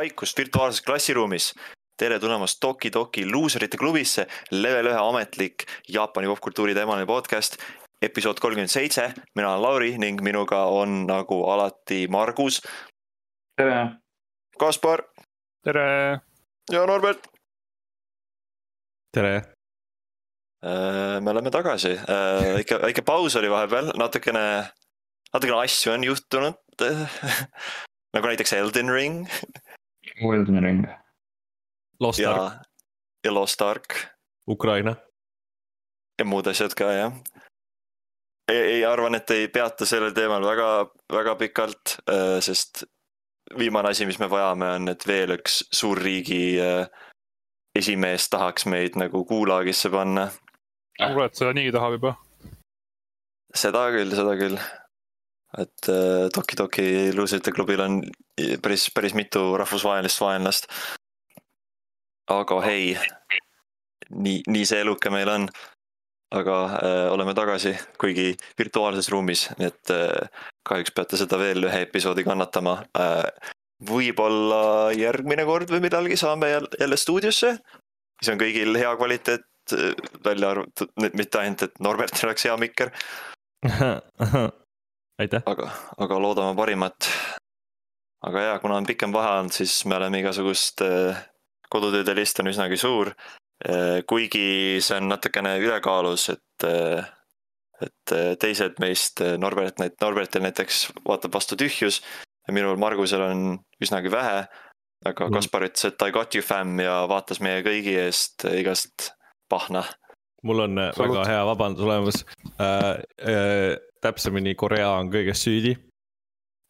vaikust virtuaalses klassiruumis. tere tulemast Toki Toki luuserite klubisse, level ühe ametlik Jaapani popkultuuri teemaline podcast, episood kolmkümmend seitse. mina olen Lauri ning minuga on nagu alati Margus. tere. Kaspar. tere. ja Norbert. tere. Äh, me oleme tagasi, äh, väike, väike paus oli vahepeal, natukene, natukene asju on juhtunud nagu näiteks Elden Ring. Elden Ring. Lost ja, Ark. ja Lost Ark. Ukraina. ja muud asjad ka jah. ei, ei arvan, et ei peata sellel teemal väga, väga pikalt, äh, sest viimane asi, mis me vajame, on, et veel üks suurriigi esimees tahaks meid nagu kuulaagisse panna kuule, et seda niigi tahab juba. seda küll, seda küll. Et äh, Toki Toki luuserite klubil on päris, päris mitu rahvusvahelist vaenlast. aga hei, nii, nii see eluke meil on. aga äh, oleme tagasi, kuigi virtuaalses ruumis, nii et äh, kahjuks peate seda veel ühe episoodi kannatama äh,. võib-olla järgmine kord või millalgi saame jälle stuudiosse, siis on kõigil hea kvaliteet välja arvatud, mitte ainult, et Norbertil oleks hea mikker. aitäh. aga, aga loodame parimat. aga jaa, kuna on pikem vahe olnud, siis me oleme igasugust kodutööde list on üsnagi suur. kuigi see on natukene ülekaalus, et, et teised meist, Norbert, Norbertil näiteks vaatab vastu tühjus ja minul Margusel on üsnagi vähe aga mm. Kaspar ütles, et I got you fam ja vaatas meie kõigi eest igast pahna. Mul on äh, Salut. väga hea vabandus olemas äh,. Äh, täpsemini Korea on kõiges süüdi.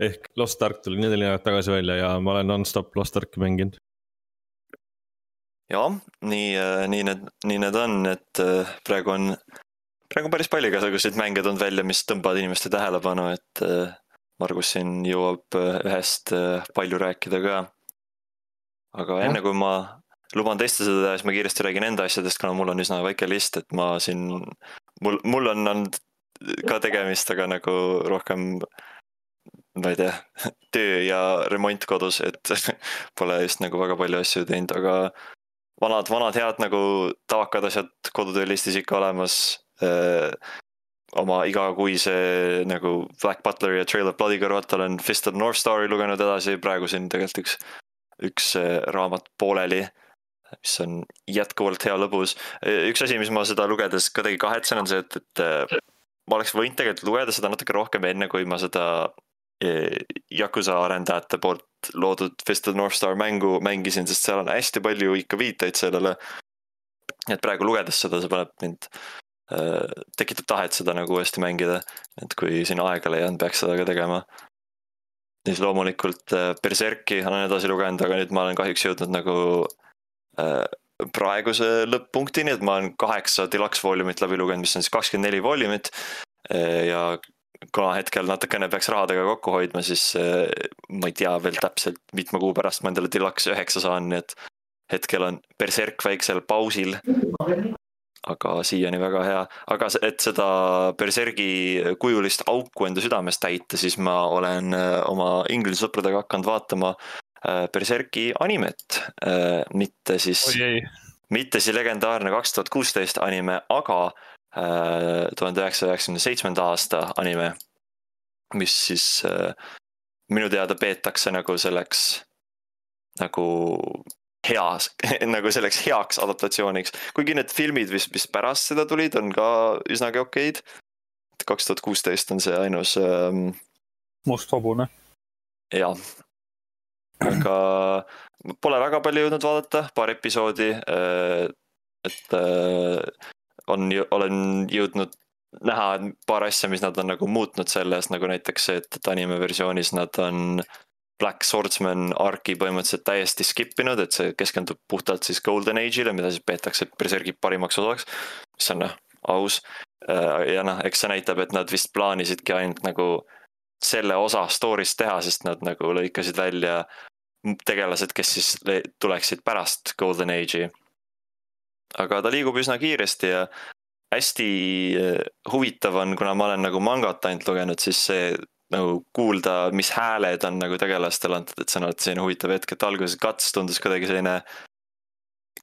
ehk Lost Ark tuli nädal nädalat tagasi välja ja ma olen nonstop Lost Arki mänginud. jah, nii, äh, nii need, nii need on, et äh, praegu on, praegu on päris palju igasuguseid mänge tulnud välja, mis tõmbavad inimeste tähelepanu, et Margus siin jõuab ühest palju rääkida ka. aga enne kui ma luban teiste seda teha, siis ma kiiresti räägin enda asjadest, kuna mul on üsna väike list, et ma siin, mul, mul on olnud ka tegemist, aga nagu rohkem ma ei tea, töö ja remont kodus, et pole just nagu väga palju asju teinud, aga vanad, vanad head nagu tavakad asjad kodutöö listis ikka olemas äh,. oma igakuise nagu Black Butler ja Trail of Bloodi kõrvalt olen Fist of North Stari lugenud edasi, praegu siin tegelikult üks, üks äh, raamat pooleli mis on jätkuvalt hea lõbus. üks asi, mis ma seda lugedes kuidagi kahetsen, on see, et, et ma oleks võinud tegelikult lugeda seda natuke rohkem enne, kui ma seda e, Yakuza arendajate poolt loodud Fist of North Star mängu mängisin, sest seal on hästi palju ikka viiteid sellele. et praegu lugedes seda, see paneb mind äh,, tekitab tahet seda nagu uuesti mängida, et kui siin aega leian, peaks seda ka tegema. siis loomulikult äh, Berserki olen edasi lugenud, aga nüüd ma olen kahjuks jõudnud nagu Äh, praeguse lõpp-punktini, et ma olen kaheksa deluxe volumit läbi lugenud, mis on siis kakskümmend neli volumit. Äh, ja kuna hetkel natukene peaks rahadega kokku hoidma, siis äh, ma ei tea veel täpselt, mitme kuu pärast ma endale deluxe üheksa saan, nii et hetkel on Berserk väiksel pausil. aga siiani väga hea, aga et seda Bersergi kujulist auku enda südames täita, siis ma olen oma inglise sõpradega hakanud vaatama Äh, Berserki animet, äh, mitte siis, mitte siis legendaarne kaks tuhat kuusteist anime, aga äh, tuhande üheksasaja üheksakümne seitsmenda aasta anime. mis siis minu teada peetakse nagu selleks, nagu heas nagu selleks heaks adaptatsiooniks, kuigi need filmid, mis, mis pärast seda tulid, on ka üsnagi okeid. kaks tuhat kuusteist on see ainus ähm.... must hobune. jah, aga pole väga palju jõudnud vaadata, paar episoodi. Äh, et äh, on, olen jõudnud näha paar asja, mis nad on nagu muutnud selles, nagu näiteks see, et, anime versioonis nad on Black Swordsman arki põhimõtteliselt täiesti skip inud, et see keskendub puhtalt siis Golden Age'ile, mida siis peetakse Berserki parimaks osaks. mis on noh, aus. Äh, ja noh, eks see näitab, et nad vist plaanisidki ainult nagu selle osa story'st teha, sest nad nagu lõikasid välja tegelased, kes siis tuleksid pärast Golden Age'i. aga ta liigub üsna kiiresti ja hästi eh, huvitav on, kuna ma olen nagu mangat ainult lugenud, siis see nagu kuulda, mis hääled on nagu tegelastele antud, et see on alati selline huvitav hetk, et alguses Guts tundus kuidagi selline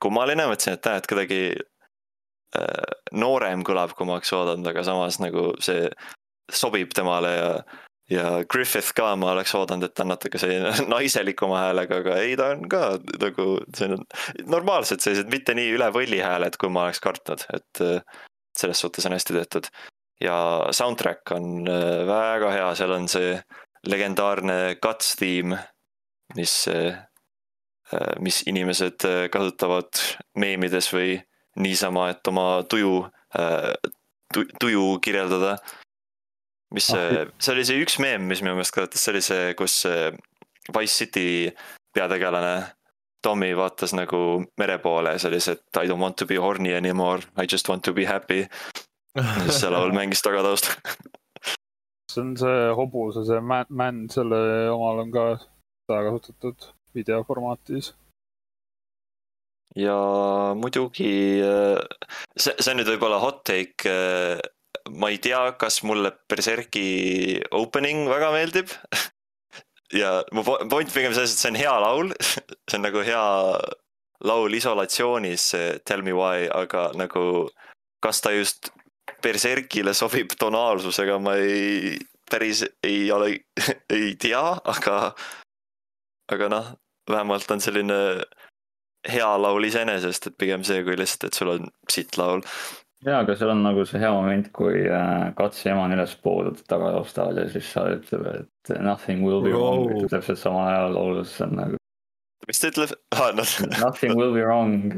kummaline, mõtlesin, et näed, kuidagi äh, noorem kõlab, kui ma oleks oodanud, aga samas nagu see sobib temale ja ja Griffith ka ma oleks oodanud, et ta on natuke selline naiselikuma häälega, aga ei, ta on ka nagu selline normaalsed sellised, mitte nii üle võlli hääled, kui ma oleks kartnud, et äh, selles suhtes on hästi tehtud. ja soundtrack on äh, väga hea, seal on see legendaarne Guts theme, mis, mis inimesed äh, kasutavad meemides või niisama, et oma tuju, tuju kirjeldada mis Ah, see, see oli see üks meem, mis minu meelest kõlatas, see oli see, kus Wise City peategelane Tommy vaatas nagu mere poole ja see oli see, et I don't want to be horny anymore, I just want to be happy. ja siis see laul mängis tagataustal. see on see hobuse, see man, man, selle omal on ka seda kasutatud videoformaatis. ja muidugi äh, see, see on nüüd võib-olla hot take. Ma ei tea, kas mulle Berserki opening väga meeldib. ja mu po- point pigem selles, et see on hea laul, see on nagu hea laul isolatsioonis, Tell me why, aga nagu kas ta just Berserkile sobib tonaalsusega, ma ei, päris ei ole, ei tea, aga, aga noh, vähemalt on selline hea laul iseenesest, et pigem see, kui lihtsalt, et sul on sitt laul. jaa, aga seal on nagu see hea moment, kui äh, katse ema on üles poodud tagataustal ja siis sa ütleb, et nothing will be wrong Wow. täpselt samal ajal laulus, see on nagu mis ta ütleb ah,? noh, nothing will be wrong.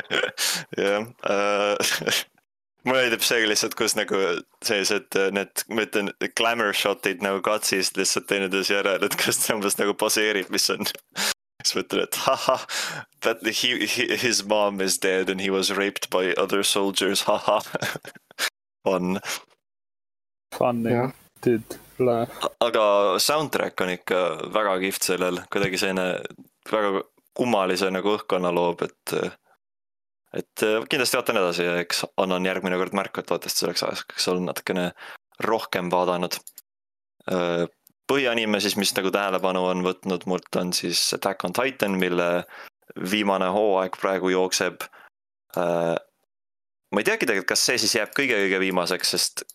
jah äh, mulle meeldib see lihtsalt, kus nagu sellised äh, need, ma ütlen, glamour shot'id nagu katsist lihtsalt teineteise järel, et kas ta umbes nagu poseerib, mis on. Siis ma ütlen, et haha, that he, he, his mom is dead and he was raped by other soldiers, haha. on, Funny Jah. did laugh. aga soundtrack on ikka väga kihvt sellel, kuidagi selline väga kummalise nagu õhkkonna loob, et et äh, kindlasti vaatan edasi ja eks annan järgmine kord märku, et loodetavasti selleks ajaks olen natukene rohkem vaadanud. Põhianime siis, mis nagu tähelepanu on võtnud mult, on siis Attack on Titan, mille viimane hooaeg praegu jookseb. ma ei teagi tegelikult, kas see siis jääb kõige-kõige viimaseks, sest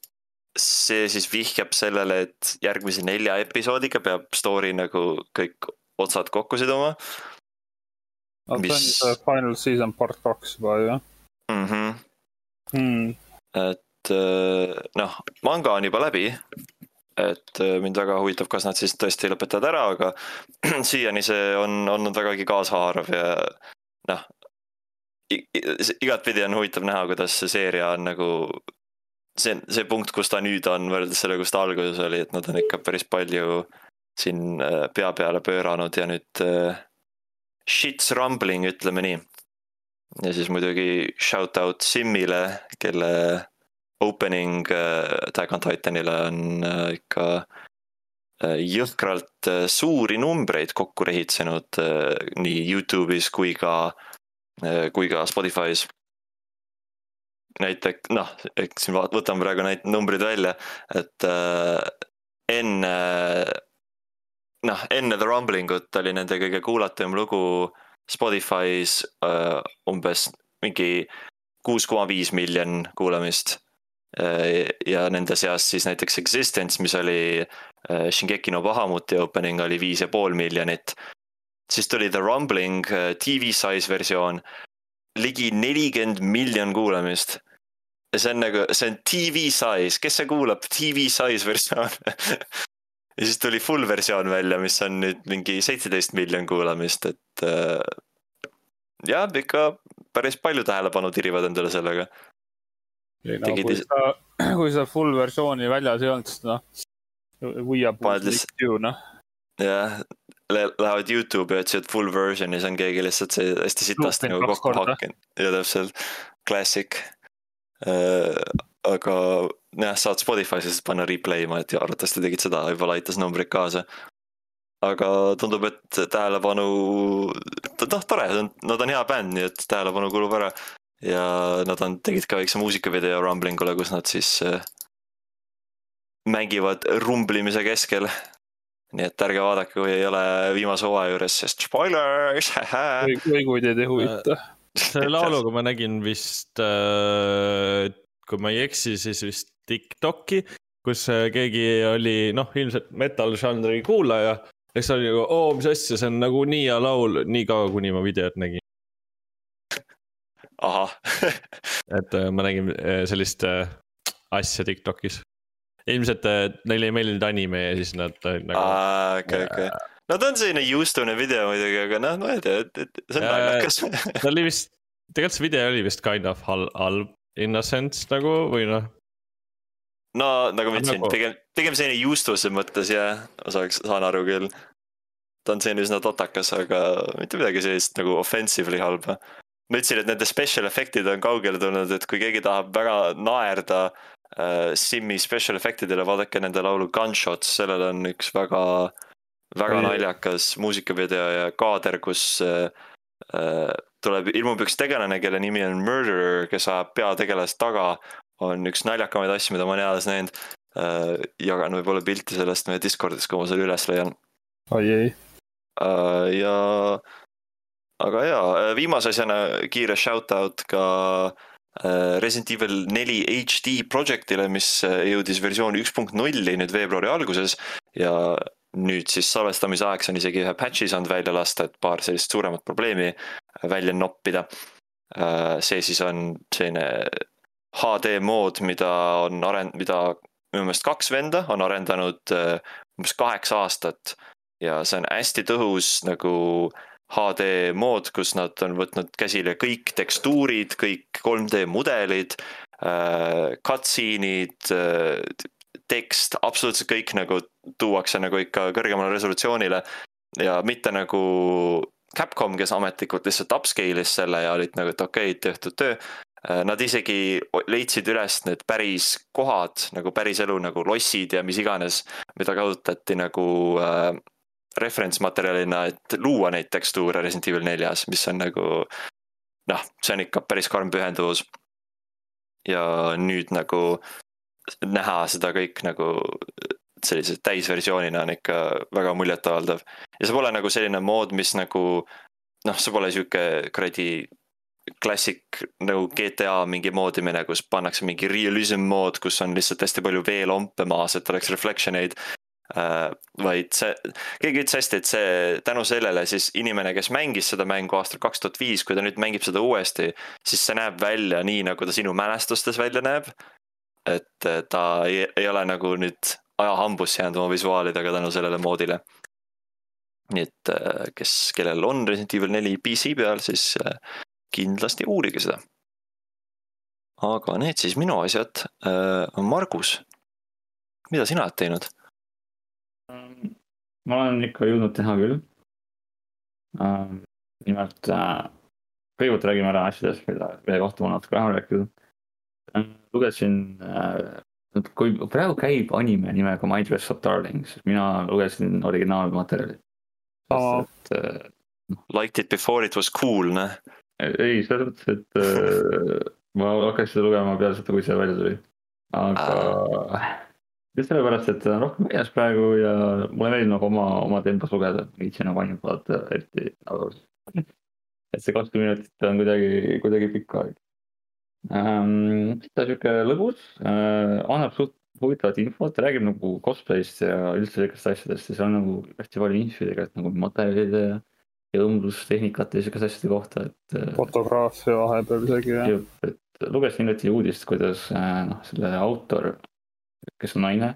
see siis vihjab sellele, et järgmise nelja episoodiga peab story nagu kõik otsad kokku siduma no see on Mis- see final season part kaks juba ju mm. -hmm. hmm.. et äh, noh, manga on juba läbi. Et äh, mind väga huvitab, kas nad siis tõesti lõpetavad ära, aga siiani see on olnud vägagi kaasahaarav ja noh. igatpidi on huvitav näha, kuidas see seeria on nagu see, see punkt, kus ta nüüd on võrreldes sellega, kus ta alguses oli, et nad on ikka päris palju siin äh, pea peale pööranud ja nüüd äh, shit's rumbling, ütleme nii. ja siis muidugi shout out Simmile, kelle opening äh, Attack on Titanile on äh, ikka äh, jõhkralt suuri numbreid kokku rehitsenud nii Youtube'is kui ka, kui ka Spotify's. näiteks noh, eks siin võtame praegu neid numbrid välja, et enne noh, enne The Rumbling ut oli nende kõige kuulatum lugu Spotify's umbes mingi kuus koma viis miljon kuulamist. Ja nende seas siis näiteks Existence, mis oli äh, Shingeki no Bahamuti opening oli viis ja pool miljonit. siis tuli The Rumbling äh, TV size versioon, ligi nelikümmend miljon kuulamist. ja see on nagu, see on TV size, kes see kuulab TV size versioon ja siis tuli full versioon välja, mis on nüüd mingi seitseteist miljon kuulamist, et äh, jah, ikka päris palju tähelepanu tirivad endale sellega. Ei no kui sa, kui sa full versiooni väljas ei olnud, siis noh. Paned lihtsalt- you noh. jah, lähevad Youtube'i ja otsivad full version'i, siis on keegi lihtsalt see hästi sitasti nagu kokku hakkinud ja täpselt, classic. aga jah, saad Spotify'sse siis panna replay ima, et ja arvatavasti tegid seda, võib-olla aitas numbrid kaasa. aga tundub, et tähelepanu, noh tore, nad on hea bänd, nii et tähelepanu kulub ära. Ja nad on, tegid ka väikse muusikavideo Rumblingule, kus nad siis äh, mängivad rumblimise keskel. nii et ärge vaadake, kui ei ole viimase hooaja juures, sest spoilers. teid ei huvita. selle lauluga ma nägin vist, kui ma ei eksi, siis vist Tiktoki, kus äh, keegi oli noh, ilmselt metal žanri kuulaja. ja siis oli nagu, oo, mis asja, see on nagu nii hea laul, nii kaua, kuni ma videot nägin. Ahah, et äh, ma nägin äh, sellist äh, asja Tiktokis. ilmselt neile ei meeldinud anime ja siis nad nagu. okei, okei. no ta on selline juustune video muidugi, aga noh, ma ei tea, et, et see on naljakas. ta oli vist, tegelikult see video oli vist kind of halb, halb in a sense nagu või noh. no nagu ma ütlesin Nagu-, pigem, pigem selline juustuse mõttes ja ma saaks, saan aru küll. ta on selline üsna totakas, aga mitte midagi sellist nagu offensively halba. Ma ütlesin, et nende special efektid on kaugele tulnud, et kui keegi tahab väga naerda äh, Simmi special efektidele, vaadake nende laulu Gunshots, sellel on üks väga, väga Oi. naljakas muusikavideo ja kaader, kus äh, äh, tuleb, ilmub üks tegelane, kelle nimi on Murderer, kes ajab peategelast taga on üks naljakamaid asju, mida ma olen eales näinud äh,. jagan võib-olla pilti sellest meie Discordis, kui ma selle üles leian oi ei, äh,. ja, aga jaa, viimase asjana kiire shout out ka äh, Resident Evil neli HD projektile, mis äh, jõudis versiooni üks punkt nulli nüüd veebruari alguses ja nüüd siis salvestamise ajaks on isegi ühe patch'i saanud välja lasta, et paar sellist suuremat probleemi välja noppida. see siis on selline HD mood, mida on arend-, mida minu meelest kaks venda on arendanud äh, umbes kaheksa aastat ja see on hästi tõhus nagu HD mood, kus nad on võtnud käsile kõik tekstuurid, kõik 3D mudelid, cutscene'id, tekst, absoluutselt kõik nagu tuuakse nagu ikka kõrgemale resolutsioonile ja mitte nagu Capcom, kes ametlikult lihtsalt upscale'is selle ja olid nagu, et okei okay,, tehtud töö. Nad isegi leidsid üles need päris kohad nagu päriselu nagu lossid ja mis iganes, mida kasutati nagu äh, reference materjalina, et luua neid tekstuure Resident Evil neljas, mis on nagu noh, see on ikka päris karm pühenduvus. ja nüüd nagu näha seda kõik nagu sellise täisversioonina on ikka väga muljetavaldav ja see pole nagu selline mood, mis nagu noh, see pole sihuke kuradi klassik nagu GTA mingi moodimine, kus pannakse mingi realism mood, kus on lihtsalt hästi palju veelompe maas, et oleks reflection eid. Vaid see, keegi ütles hästi, et see tänu sellele siis inimene, kes mängis seda mängu aastal kaks tuhat viis, kui ta nüüd mängib seda uuesti, siis see näeb välja nii, nagu ta sinu mälestustes välja näeb. et äh, ta ei, ei ole nagu nüüd ajahambusse jäänud oma visuaalidega tänu sellele moodile. nii et äh, kes, kellel on Resident Evil neli PC peal, siis äh, kindlasti uurige seda. aga need siis minu asjad. Margus, mida sina oled teinud? Ma olen ikka jõudnud teha küll. nimelt äh, kõigepealt räägime ära asjadest, mille, mille kohta ma natuke vähem rääkida. lugesin, kui praegu käib anime nimega My Dress Up Darling, siis mina lugesin originaalmaterjali. Sama. et äh, Liked it before it was cool, noh. ei, selles mõttes, et äh, ma hakkasin seda lugema peale seda, kui see välja tuli. aga just sellepärast, et ta on rohkem väljas praegu ja mulle meeldib nagu oma, oma tempos lugeda, ei viitsi nagu ainult vaadata eriti nagu. et see kakskümmend minutit on kuidagi, kuidagi pikk aeg ähm,. ta on sihuke lõbus äh,, annab suht huvitavat infot, räägib nagu cosplay'st ja üldse sellistest asjadest ja seal on nagu hästi palju info'i tegelikult nagu materjalide ja ja õmblustehnikate ja siukeste asjade kohta, et äh, fotograafia vahepeal isegi jah. Et lugesin hiljuti uudist, kuidas äh, noh, selle autor, kes on naine,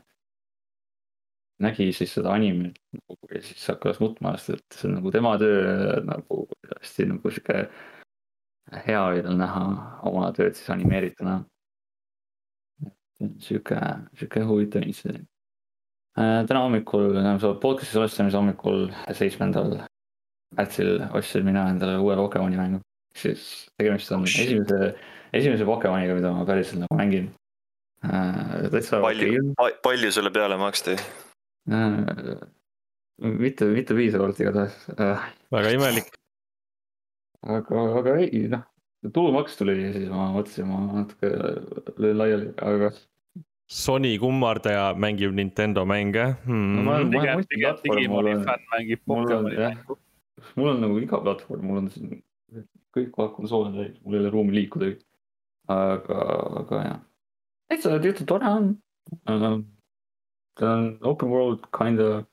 nägi siis seda animet nagu ja siis hakkas nutma, sest et see on nagu tema töö nagu hästi nagu sihuke hea oli tal näha oma tööd siis animeerituna. sihuke, sihuke huvitav intsident. täna hommikul, tähendab podcast'i salvestamise hommikul, seitsmendal märtsil ostsin mina endale uue Pokemoni mängu. siis tegemist on Oh, esimese, esimese Pokemoniga, mida ma päriselt nagu mängin. Täitsa palju, palju sulle peale maksti? Äh, mitte, mitte piisavalt igatahes äh,, väga imelik. aga, aga ei noh, tulumaks tuli ja siis ma mõtlesin, ma natuke löön laiali, aga Sony kummardaja mängib Nintendo mänge No ma hmm.. Digimoni mul mul on, nagu iga platvorm, mul on siin kõik konsoolid täis, mul ei ole ruumi liikudagi. aga, aga jah, täitsa, täitsa tore on. ta on open world kind of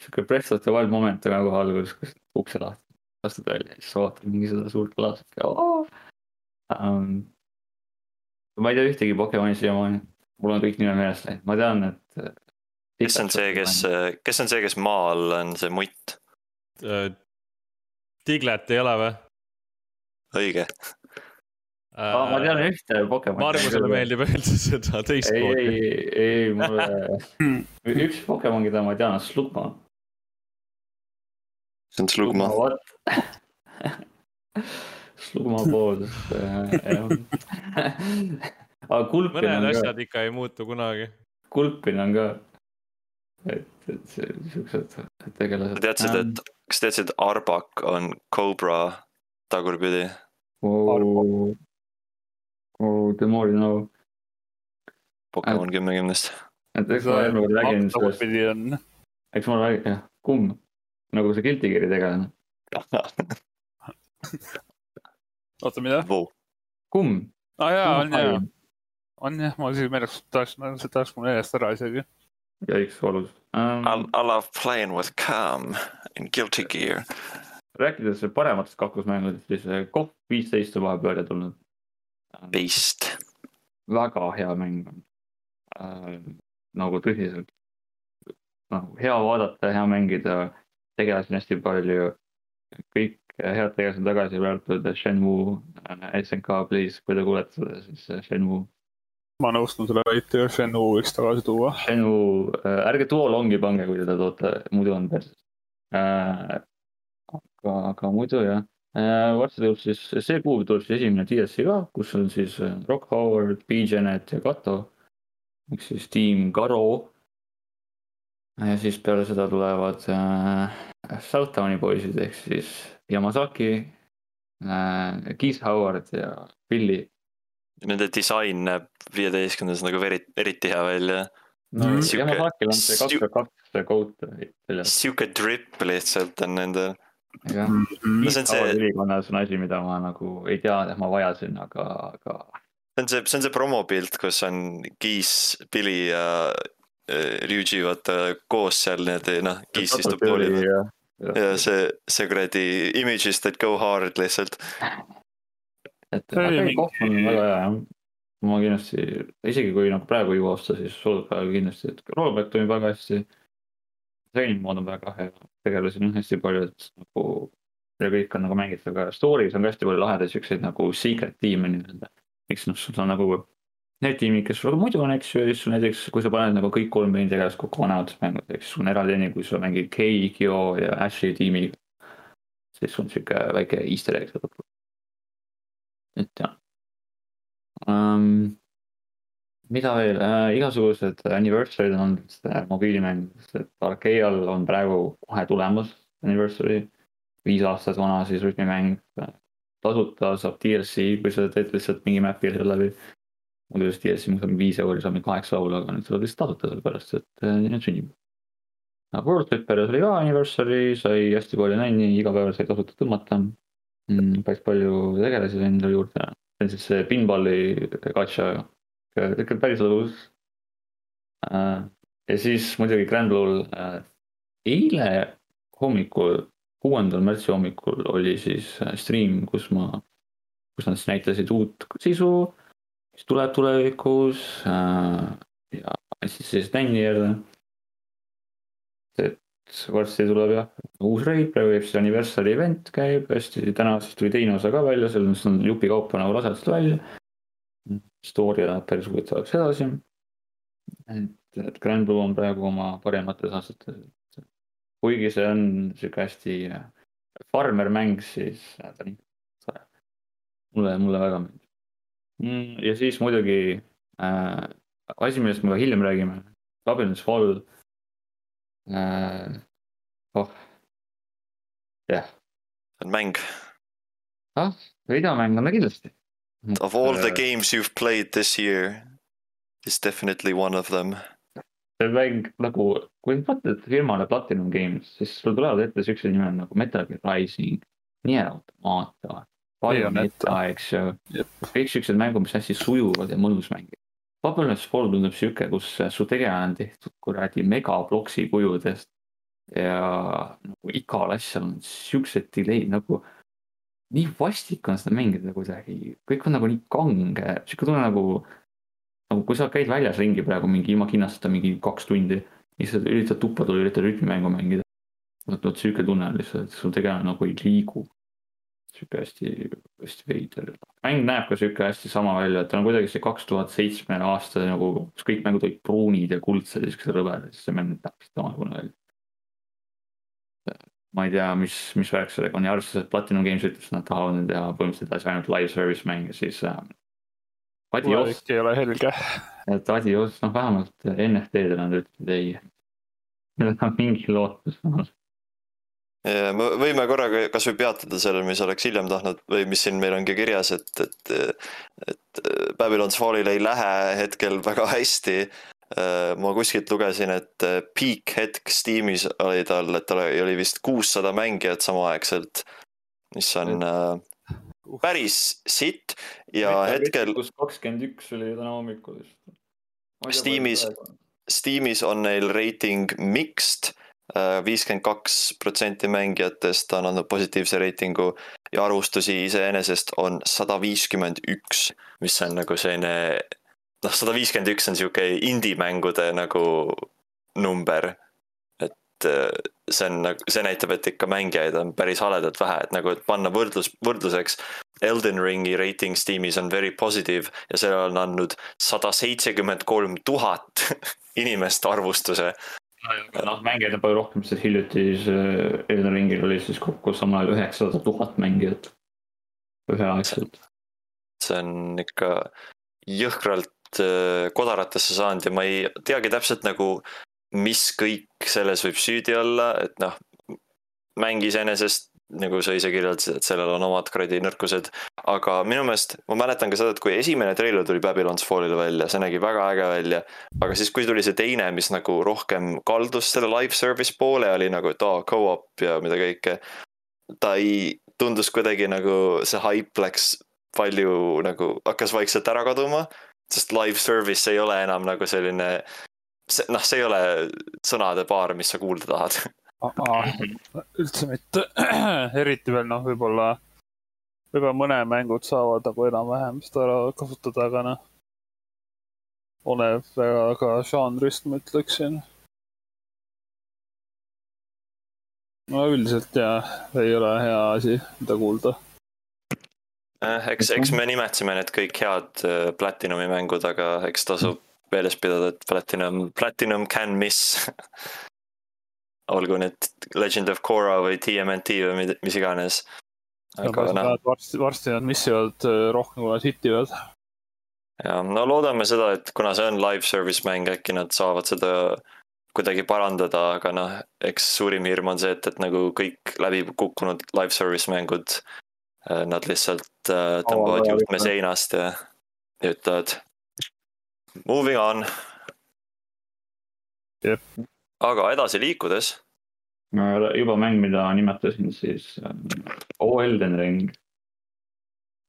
sihuke breath of the wild moment on kohe alguses, kus ukse lahti, lastud välja ja siis vaatad mingi seda suurt klaasit ja oo. Um, ma ei tea ühtegi Pokemoni siiamaani, mul on kõik nimed meelest läinud, ma tean, et. kes on see, kes, kes on see, kes maa all on see mutt? Tiglet ei ole või? õige, Ah, ma tean ühte Pokemoni. Margusele meeldib öelda seda ei, teistmoodi. ei, ei mulle, üks Pokemon, keda ma tean, on Slugma. see on Slugma. Slugma pool, jah. aga Kulpin mõned on ka, asjad ikka ei muutu kunagi. Kulpin on ka. et, et siuksed tegelased. teadsid, et, kas teadsid, et Arbak on Cobra tagurpidi? Oh, oh, the more Pokemon kümnekümnest. et eks ma eelmine kord räägin sellest, eks ma räägin, jah, kumm, nagu see Guilty Gear'i tegelane, oota, mida? Vau, kumm. aa jaa, on jaa, on jah, ma isegi meeleks, tahaks, see tahaks mul meelest ära isegi. jõiks valus um,. I love playing with Cam in Guilty Gear. rääkides parematest kaklusmängudest, siis KOV viisteist on vahepeal välja tulnud. Beast. väga hea mäng on äh,. nagu tõsiselt, nagu hea vaadata, hea mängida, tegelasi on hästi palju. kõik head tegelased on tagasi pööratud, Shenmue, SNK, please, kui te kuulete seda, siis äh, Shenmue. ma nõustun selle väitega, Shenmue võiks tagasi tuua. Shenmue, ärge duo longi pange, kui te toote, muidu on perses äh,. aga, aga muidu jah äh,, varsti tuleb siis, see kuu tuleb siis esimene DLC ka, kus on siis äh, Rock Howard, B-Genet ja Kato. ehk siis tiim Garo. ja siis peale seda tulevad äh, Southtowni poisid ehk siis Yamazaki äh,, Keith Howard ja Billy. Nende disain näeb viieteistkümnendas nagu veri-, eriti hea välja. no Mhm. Sihuke- Yamazakil on see kaks kaks kout seljas. sihuke drip lihtsalt on nendel. Jah no Mhm. see on see, ülikonnas on asi, mida ma nagu ei tea, et ma vajasin, aga, aga see on see, see on see promopilt, kus on Kiis, Billy ja äh, Ryuji vaata koos seal niimoodi noh, Kiis istub toolil. ja ja see, see kuradi images that go hard lihtsalt. et See koht on väga hea jah. ma kindlasti, isegi kui nagu praegu ei jõua osta, siis sooduspäeval kindlasti, et rollback toimib väga hästi. treening mood on väga hea, tegelasi on hästi palju, et nagu ja kõik on nagu mängitav ka, story's on ka hästi palju lahedaid siukseid nagu secret tiime nii-öelda. miks noh, sul on nagu need tiimid, kes sul muidu on, eks ju, ja siis sul näiteks, kui sa paned nagu kõik kolm põhitegelast kokku vanemates mängudes, eks sul on eraldi tiim, kui sa mängid Kei, Kyo ja Ash'i tiimiga. siis on sihuke väike easter egg seal lõpus. et jah um,. Mida veel äh,, igasugused anniversary'd on olnud äh, mobiilimängudes, et Arkeal on praegu kohe tulemas anniversary. viis aastat vana siis rütmimäng. tasuta saab DLC, kui sa teed lihtsalt mingi map'i seal läbi. muidu siis DLC maksab viis euri, saab mingi kaheksa laulu, aga nüüd saab lihtsalt tasuta sellepärast, et äh, nüüd sünnib. World Clippers oli ka anniversary, sai hästi palju nänni, iga päev sai tasuta tõmmata mm,. päris palju tegelasi sai endale juurde, see on siis see pinballi gacha, ikka päris lõbus äh,. ja siis muidugi Grand Blue'l äh, eile hommikul, kuuendal märtsi hommikul oli siis äh, stream, kus ma, kus nad siis näitasid uut sisu, mis tuleb tulevikus ja siis siis nänni jälle. et varsti tuleb jah, uus raid, praegu käib siis anniversary event käib hästi, täna siis tuli teine osa ka välja, seal on- on jupikaupa nagu lased seda välja. Story läheb päris huvitavaks edasi. et, et Grand Blue on praegu oma parimates aastates. kuigi see on sihuke hästi farmer mäng, siis äh, ta on ikka tore. mulle, mulle väga meeldib. ja siis muidugi äh, asi, millest me ka hiljem räägime, Babylon's Fall äh,. oh, jah, see on mäng. videomäng on ta kindlasti. Of all the Äh, games you have played this year, is definitely one of them. see mäng nagu, kui sa mõtled firmale Platinum Games, siis sul tulevad ette siuksed nimed nagu Metal Gear Rising, Nier Automata, Bayoneta, eks ju kõik siuksed mängud, mis hästi sujuvad ja mõnus mängida. Babylon's Fall tundub siuke, kus su tegelane on tehtud kuradi megaploksi kujudest. ja nagu igal asjal on siuksed delay'd nagu. Nii vastik on seda mängida kuidagi, kõik on nagu nii kange, siuke tunne nagu. nagu kui sa käid väljas ringi praegu mingi ilma kinnaseta mingi kaks tundi. lihtsalt üritad tuppa tulla, üritad rütmimängu mängida. vot, vot siuke tunne on lihtsalt, sul tegelane nagu ei liigu. siuke hästi, hästi veider. mäng näeb ka siuke hästi sama välja, et ta on kuidagi see kaks tuhat seitsme aasta nagu, kus kõik mängud olid pruunid ja kuldsed ja siuksed rõvedad, siis see mäng näeb täpselt samasugune välja. Ma ei tea, mis, mis värk sellega on ja arvestades, et Platinum Games ütles, et nad tahavad nüüd teha põhimõtteliselt edasi ainult live service mänge, siis äh,. adios, tulevik ei ole helge. et adios, noh vähemalt NFT-dele nad ütlesid ei. Neil on mingi lootus. Ja me võime korraga kasvõi peatuda sellel, mis oleks hiljem tahtnud või mis siin meil on ka kirjas, et, et, et Babylon's Fallil ei lähe hetkel väga hästi. Ma kuskilt lugesin, et peak hetk Steamis oli tal, et tal oli vist kuussada mängijat samaaegselt, mis on äh, päris sitt. Ja hetkel kus kakskümmend üks oli täna hommikul vist. Steamis- Steamis on neil reiting mixed, viiskümmend kaks protsenti mängijatest on andnud positiivse reitingu ja arvustusi iseenesest on sada viiskümmend üks, mis on nagu selline noh, sada viiskümmend üks on sihuke indie-mängude nagu number. et äh, see on nagu, see näitab, et ikka mängijaid on päris haledalt vähe, et nagu, et panna võrdlus, võrdluseks. Elden Ringi reiting Steamis on very positive ja sellele on andnud sada seitsekümmend kolm tuhat inimest arvustuse. noh, mängijaid on palju rohkem, sest hiljuti see Elden Ringil oli siis kokku samal ajal üheksasada tuhat mängijat. üheaegselt. see on ikka jõhkralt äh, kodaratesse saanud ja ma ei teagi täpselt nagu, mis kõik selles võib süüdi olla, et noh, mäng iseenesest nagu sa ise kirjeldasid, et sellel on omad kuradi nõrkused, aga minu meelest ma mäletan ka seda, et kui esimene treiler tuli Babylon's Fallile välja, see nägi väga äge välja, aga siis, kui tuli see teine, mis nagu rohkem kaldus selle live service poole, oli nagu, et aa, go-up ja mida kõike. ta ei, tundus kuidagi nagu see hype läks palju nagu hakkas vaikselt ära kaduma, sest live service ei ole enam nagu selline see noh, see ei ole sõnade paar, mis sa kuulda tahad. üldse mitte, eriti veel noh, võib-olla, võib-olla mõne mängud saavad nagu enam-vähem seda ära kasutada, aga noh. oleneb väga ka žanrist, ma ütleksin. no üldiselt jah, ei ole hea asi, mida kuulda. Eh, eks, eks me nimetasime need kõik head äh, Platinumi mängud, aga eks tasub meeles pidada, et Platinum, Platinum can miss. olgu need Legend of Korra või TMNT või mid- mis iganes. aga noh, varsti, varsti nad missivad äh, rohkem, kui nad hitivad. ja no loodame seda, et kuna see on live service mäng, äkki nad saavad seda kuidagi parandada, aga noh, eks suurim hirm on see, et, et nagu kõik läbi kukkunud live service mängud, nad lihtsalt äh, tõmbavad juhtme seinast ja ja ütlevad moving on. Jep. aga edasi liikudes, juba mäng, mida nimetasin siis ähm, O Elden Ring.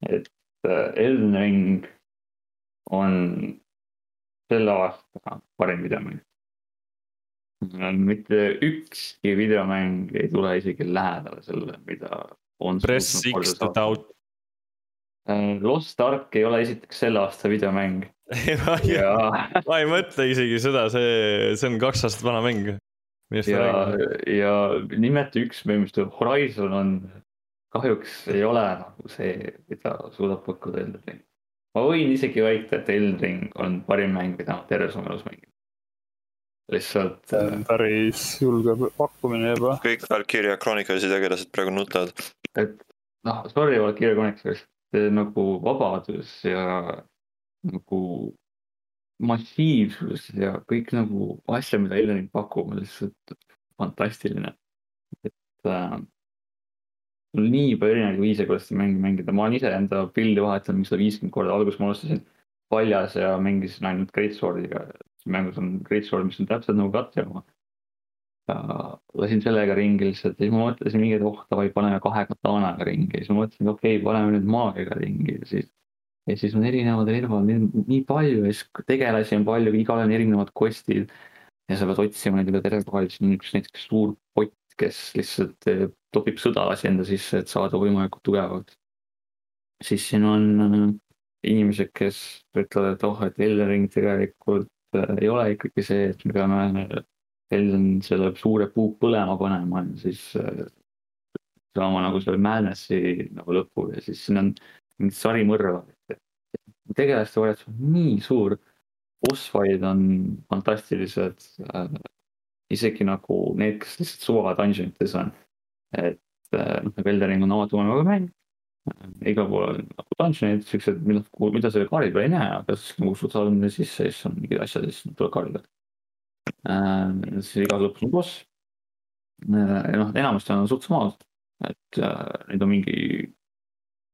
et äh, Elden Ring on selle aasta parim videomäng. mitte ükski videomäng ei tule isegi lähedale sellele, mida. Press X to doubt. Äh, Lost Ark ei ole esiteks selle aasta videomäng ja, ma ei mõtle isegi seda, see, see on kaks aastat vana mäng. ma ja ja nimeta üks mäng, mis tuleb, Horizon on, kahjuks ei ole nagu see, mida suudab pakkuda Elden Ring. ma võin isegi väita, et Elden Ring on parim mäng, mida ma terves oma elus mänginud. Lihtsalt äh,, päris julge pakkumine juba. kõik Valkyria Chronicles'i tegelased praegu nutavad. et noh, sorry, Valkyria Chronicles, see nagu vabadus ja nagu massiivsus ja kõik nagu asja, mida Elden Ring pakub, on lihtsalt fantastiline. et äh, on nii palju erinevaid viise, kuidas seda mängu mängida, ma olen ise enda pildi vahetanud mingi sada viiskümmend korda, alguses ma alustasin paljas ja mängisin ainult Greatswordiga. Mängus on Greatsword, mis on täpselt nagu katse oma. lasin sellega ringi lihtsalt ja siis ma mõtlesin mingi, et oh davai, paneme kahe katanaga ringi siis ma mõtlesin, okei okay,, paneme nüüd maagiaga ringi ja siis. ja siis on erinevad relvad nii, palju ja siis tegelasi on palju, igal on erinevad kostid. ja sa pead otsima neid üle terve koha, siis on üks näiteks suur pott, kes lihtsalt eh, topib sõdalasi enda sisse, et saada võimalikult tugevaks. siis siin on äh, inimesed, kes ütlevad, et oh, et Elering tegelikult ei ole ikkagi see, et me peame Elden selle suure puu põlema panema ja siis äh, saama nagu selle Madnessi nagu lõpu ja siis siin on mingid sarimõrvad. tegelaste valitsus on nii suur, boss fight on fantastilised äh,. isegi nagu need, kes lihtsalt suva dungeonites on. et äh, noh, nagu Eldering on avatud maailmaga mäng igal pool on dungeonid, siuksed, mida, mida sa kaardi peal ei näe, aga siis nagu sa saad nende sisse ja siis on mingid asjad ja siis tuleb kaardi peal äh,. siis igas lõpus on boss äh,. noh, enamasti on suht samad, et äh, neid on mingi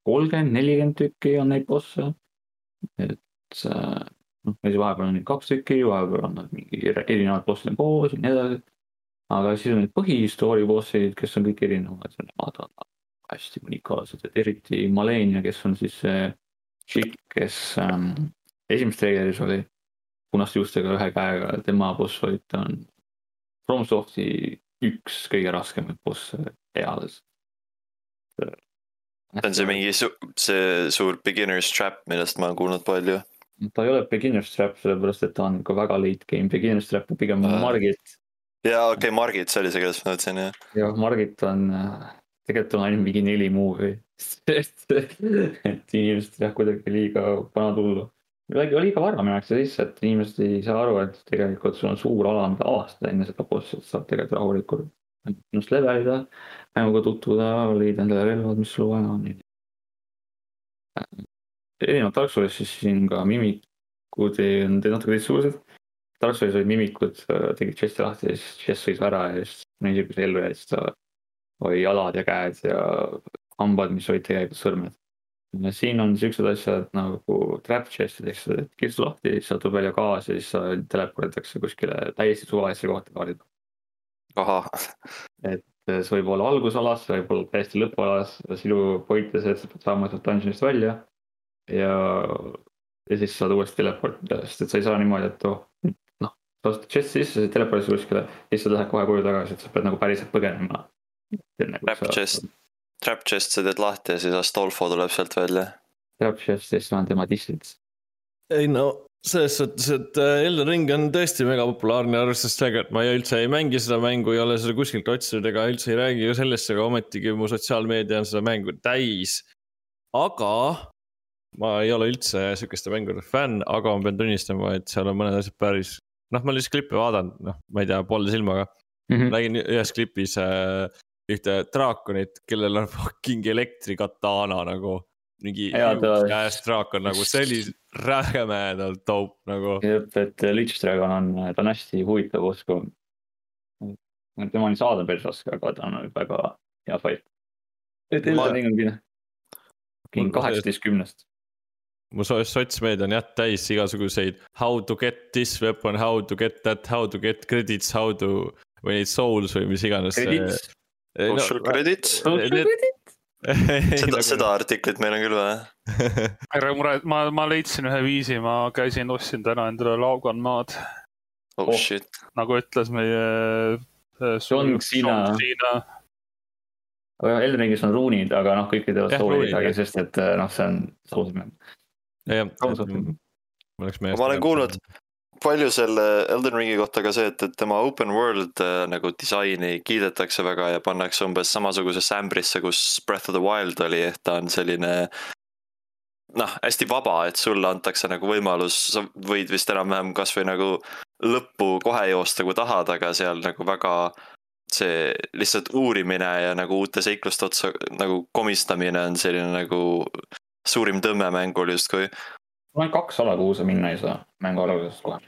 kolmkümmend, nelikümmend tükki on neid bosse. et noh, ja siis vahepeal on neid kaks tükki, vahepeal on nad mingi erinevad bossid koos ja nii edasi. aga siis on need põhistory bossid, kes on kõik erinevad ja nemad on hästi unikaalsed, et eriti Malenia, kes on siis see tšikk, kes ähm, esimeses treileris oli punaste juustega ühe käega, tema boss fight on FromSofti üks kõige raskemaid bosse eales. see on see mingi su see suur beginner's trap, millest ma olen kuulnud palju. ta ei ole beginner's trap, sellepärast et ta on ka väga late game, beginner's trap on pigem uh. Margit. jaa, okei okay,, Margit, see oli see, kellest ma mõtlesin, jah. jah, Margit on äh, tegelikult on ainult mingi neli movie et inimesed jah, kuidagi liiga pannud hullu. kuidagi liiga vara minnakse sisse, et inimesed ei saa aru, et tegelikult sul on suur ala, mida avastada enne seda bossi, et saad tegelikult rahulikult ennast levelida, mänguga tutvuda, leida endale relvad, mis sul vaja on. erinevalt Dark Soulsist, siis siin ka mimikud on natuke teistsugused. Dark Soulis olid mimikud, tegid chest'i lahti ja siis chest sõis ära ja siis sa ellu jäid, siis ta oli jalad ja käed ja hambad, mis olid tegelikult sõrmed. siin on siuksed asjad nagu trap chest'id, eks et kirstu lahti, siis sealt tuleb välja gaas ja siis sa teleporditakse kuskile täiesti suvalisse kohta kaardil. ahah. et see võib olla algusalas, see võib olla täiesti lõpualas, sinu point on see, et sa pead saama sealt dungeon'ist välja. ja, ja siis saad uuesti teleportida, sest et sa ei saa niimoodi, et oh, noh, sa ostad chest'i sisse, sa telepordid kuskile, siis sa lähed kohe koju tagasi, et sa pead nagu päriselt põgenema trap chest, trap chest sa teed lahti ja siis Astolfo tuleb sealt välja. Trap chest, siis on tema distants. ei no selles suhtes, et äh, Elden Ring on tõesti mega populaarne, arvestades sellega, et ma üldse ei mängi seda mängu, ei ole seda kuskilt otsinud ega üldse ei räägi ju sellest, aga ometigi mu sotsiaalmeedia on seda mängu täis. aga ma ei ole üldse sihukeste mängude fänn, aga ma pean tunnistama, et seal on mõned asjad päris, noh, ma olen lihtsalt klippe vaadanud, noh, ma ei tea, poole silmaga mm. -hmm. nägin ühes klipis äh, ühte draakonit, kellel on fucking elektrikatana nagu. mingi käes draakon nagu, see oli rämedalt dope nagu. jah, et Lich Dragon on, ta on hästi huvitav usku. tema oli saada päris raske, aga ta on väga hea fight. et Elden Ring on kine. kaheksateist kümnest mu sotsmeedia on jah täis igasuguseid how to get this weapon, how to get that, how to get credits, how to või neid souls või mis iganes. Social no, credits. seda, nagu- seda artiklit meil on küll vaja. ära mure, ma, ma leidsin ühe viisi, ma käisin, ostsin täna endale Laugan maad. oh shit. nagu ütles meie. Äh, John Cena. aga Elden Ringis on ruunid, aga noh, kõik ei teevad soolidagi, sest et äh, noh, see on soosmäng. jah, ma olen kuulnud, palju selle Elden Ringi kohta ka see, et, et tema open world äh, nagu disaini kiidetakse väga ja pannakse umbes samasugusesse ämbrisse, kus Breath of the Wild oli, ehk ta on selline. noh, hästi vaba, et sulle antakse nagu võimalus, sa võid vist enam-vähem kasvõi nagu lõppu kohe joosta, kui tahad, aga seal nagu väga see lihtsalt uurimine ja nagu uute seikluste otsa nagu komistamine on selline nagu suurim tõmme mängul justkui mul on kaks ala, kuhu sa minna ei saa mängu algusest kohe.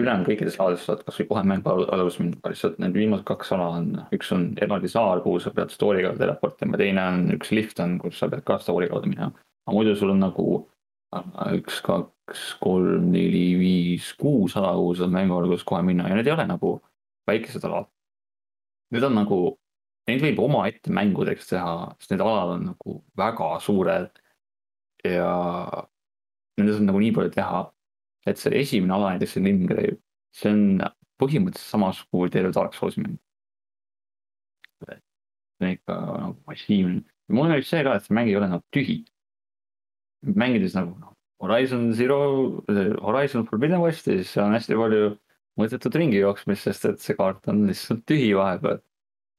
ülejäänud kõikides alades saad kasvõi kohe mängu alguses minna, lihtsalt need viimased kaks ala on, üks on eraldi saar, kuhu sa pead story kaudu teleportima, teine on üks lift on, kus sa pead ka story kaudu minema. aga muidu sul on nagu üks, kaks, kolm, neli, viis, kuus ala, kuhu saab mängu alguses kohe minna ja need ei ole nagu väikesed alad. Need on nagu, neid võib omaette mängudeks teha, sest need alad on nagu väga suured. ja nendes on nagu nii palju teha, et see esimene ala näiteks see Limgrave, see on põhimõtteliselt samasugune kui terve Dark Soulsi mäng. see on ikka nagu massiivne. mulle meeldib see ka, et see mäng ei ole nagu tühi. mängides nagu noh, Horizon Zero, Horizon Forbidden West ja siis on hästi palju mõttetut ringi jooksmist, sest et see kaart on lihtsalt tühi vahepeal.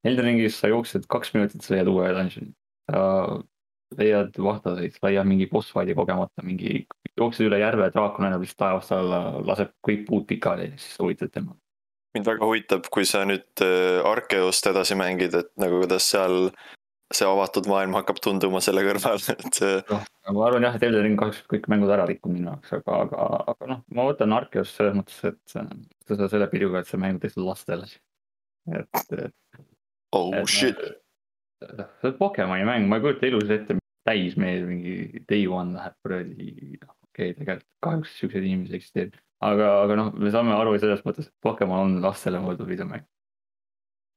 Elden Ringis sa jooksed kaks minutit, sa leiad uue dungeon'i. sa leiad vahtaseid, sa leiad mingi boss fight'i kogemata, mingi, jooksed üle järve, draakon lennab lihtsalt taevast alla, laseb kõik puud pikali siis võitled temaga. mind väga huvitab, kui sa nüüd äh, Arkeost edasi mängid, et nagu kuidas seal see avatud maailm hakkab tunduma selle kõrval, et see noh, ma arvan jah, et Elden Ring kahjuks kõik mängud ära rikkunud minu jaoks, aga, aga, aga noh, ma võtan Arkeos selles mõttes, et äh, seda selle pilguga, et see mäng on tehtud lastele. et, et oh Et shit, see on Pokemoni mäng, ma ei kujuta elus ette, täismeel mingi day one läheb kuradi, noh okei okay,, tegelikult kahjuks siukseid inimesi eksisteerib. aga, aga noh, me saame aru selles mõttes, et Pokemon on lastele mõeldud videomäng.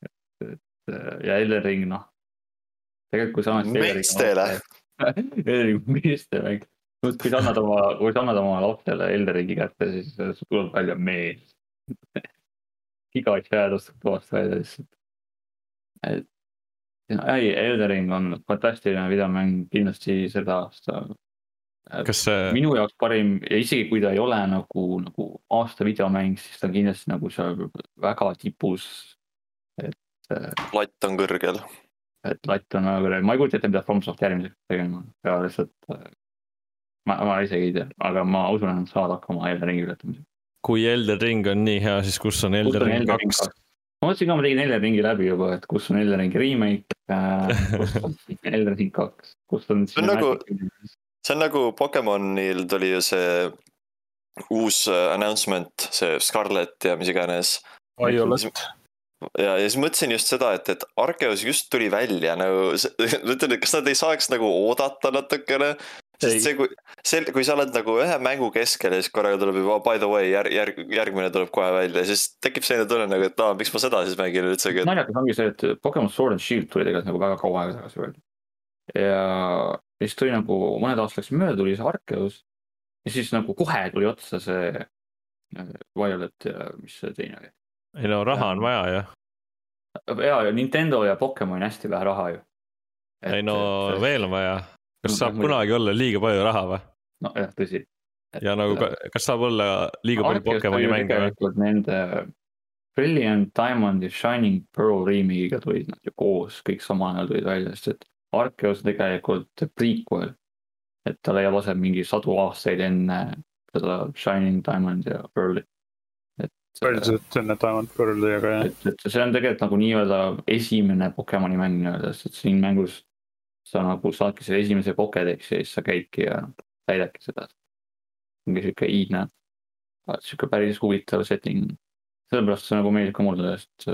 et, et ja Elden Ring, noh. tegelikult kui sa annad. Meestele. Elden Ring on meeste mäng. kui sa annad oma, kui sa annad oma lapsele Elden Ringi kätte, siis tuleb välja mees. iga chat ostub toast välja lihtsalt. et ei, Elden Ring on fantastiline videomäng, kindlasti selle aasta kas see, minu jaoks parim ja isegi kui ta ei ole nagu, nagu aasta videomäng, siis ta on kindlasti nagu seal väga tipus. latt on kõrgel. et latt on väga kõrgel, ma ei kujuta ette, mida FromSoft järgmiseks tegema, ja lihtsalt. ma, ma isegi ei tea, aga ma usun, et nad saavad hakkama Elden Ringi ületamisega. kui Elden Ring on nii hea, siis kus on Elden Ring kaks? ma mõtlesin ka, ma tegin Elden Ringi läbi juba, et kus on Elden Ringi remake äh,, kus on Elden Ring kaks, kus on. See on nagu- see on nagu Pokemonil tuli ju see uus announcement, see Scarlet ja mis iganes. Violet. ja, ja siis mõtlesin just seda, et, et Arkeos just tuli välja nagu, mõtlen, et kas nad ei saaks nagu oodata natukene. Sest see, kui, see, kui sa oled nagu ühe mängu keskel ja siis korraga tuleb juba by the way järg, järg, järgmine tuleb kohe välja, siis tekib selline tunne nagu, et aa, miks ma seda siis mängin üldsegi, et naljakas ongi see, et Pokemon Sword and Shield tuli tegelikult nagu väga kaua aega tagasi välja. ja siis tuli nagu mõned aastad läksid mööda, tuli see Arceus. ja siis nagu kohe tuli otsa see äh, Violet ja mis see teine oli. ei no raha on vaja ju, ja, ja Nintendo ja Pokemon on hästi vähe raha ju. ei no veel on vaja. kas No, saab kunagi olla liiga palju raha või? nojah, tõsi. ja nagu, kas saab olla liiga palju Pokemoni mänge või? nende Brilliant Diamond ja Shining Pearl remake'iga tulid nad ju koos, kõik samal ajal tulid välja, sest et Arceus on tegelikult prequel. et ta leiab aset mingi sadu aastaid enne seda Shining Diamond ja Pearl'i. et, üldiselt enne Diamond Pearli, aga jah. et, et see on tegelikult nagu nii-öelda esimene Pokemoni mäng nii-öelda, sest et siin mängus sa nagu saadki selle esimese Pokedexi ja siis sa käidki ja täidadki seda. mingi sihuke iidne, sihuke päris huvitav setting. sellepärast see nagu meeldib ka mulle, sest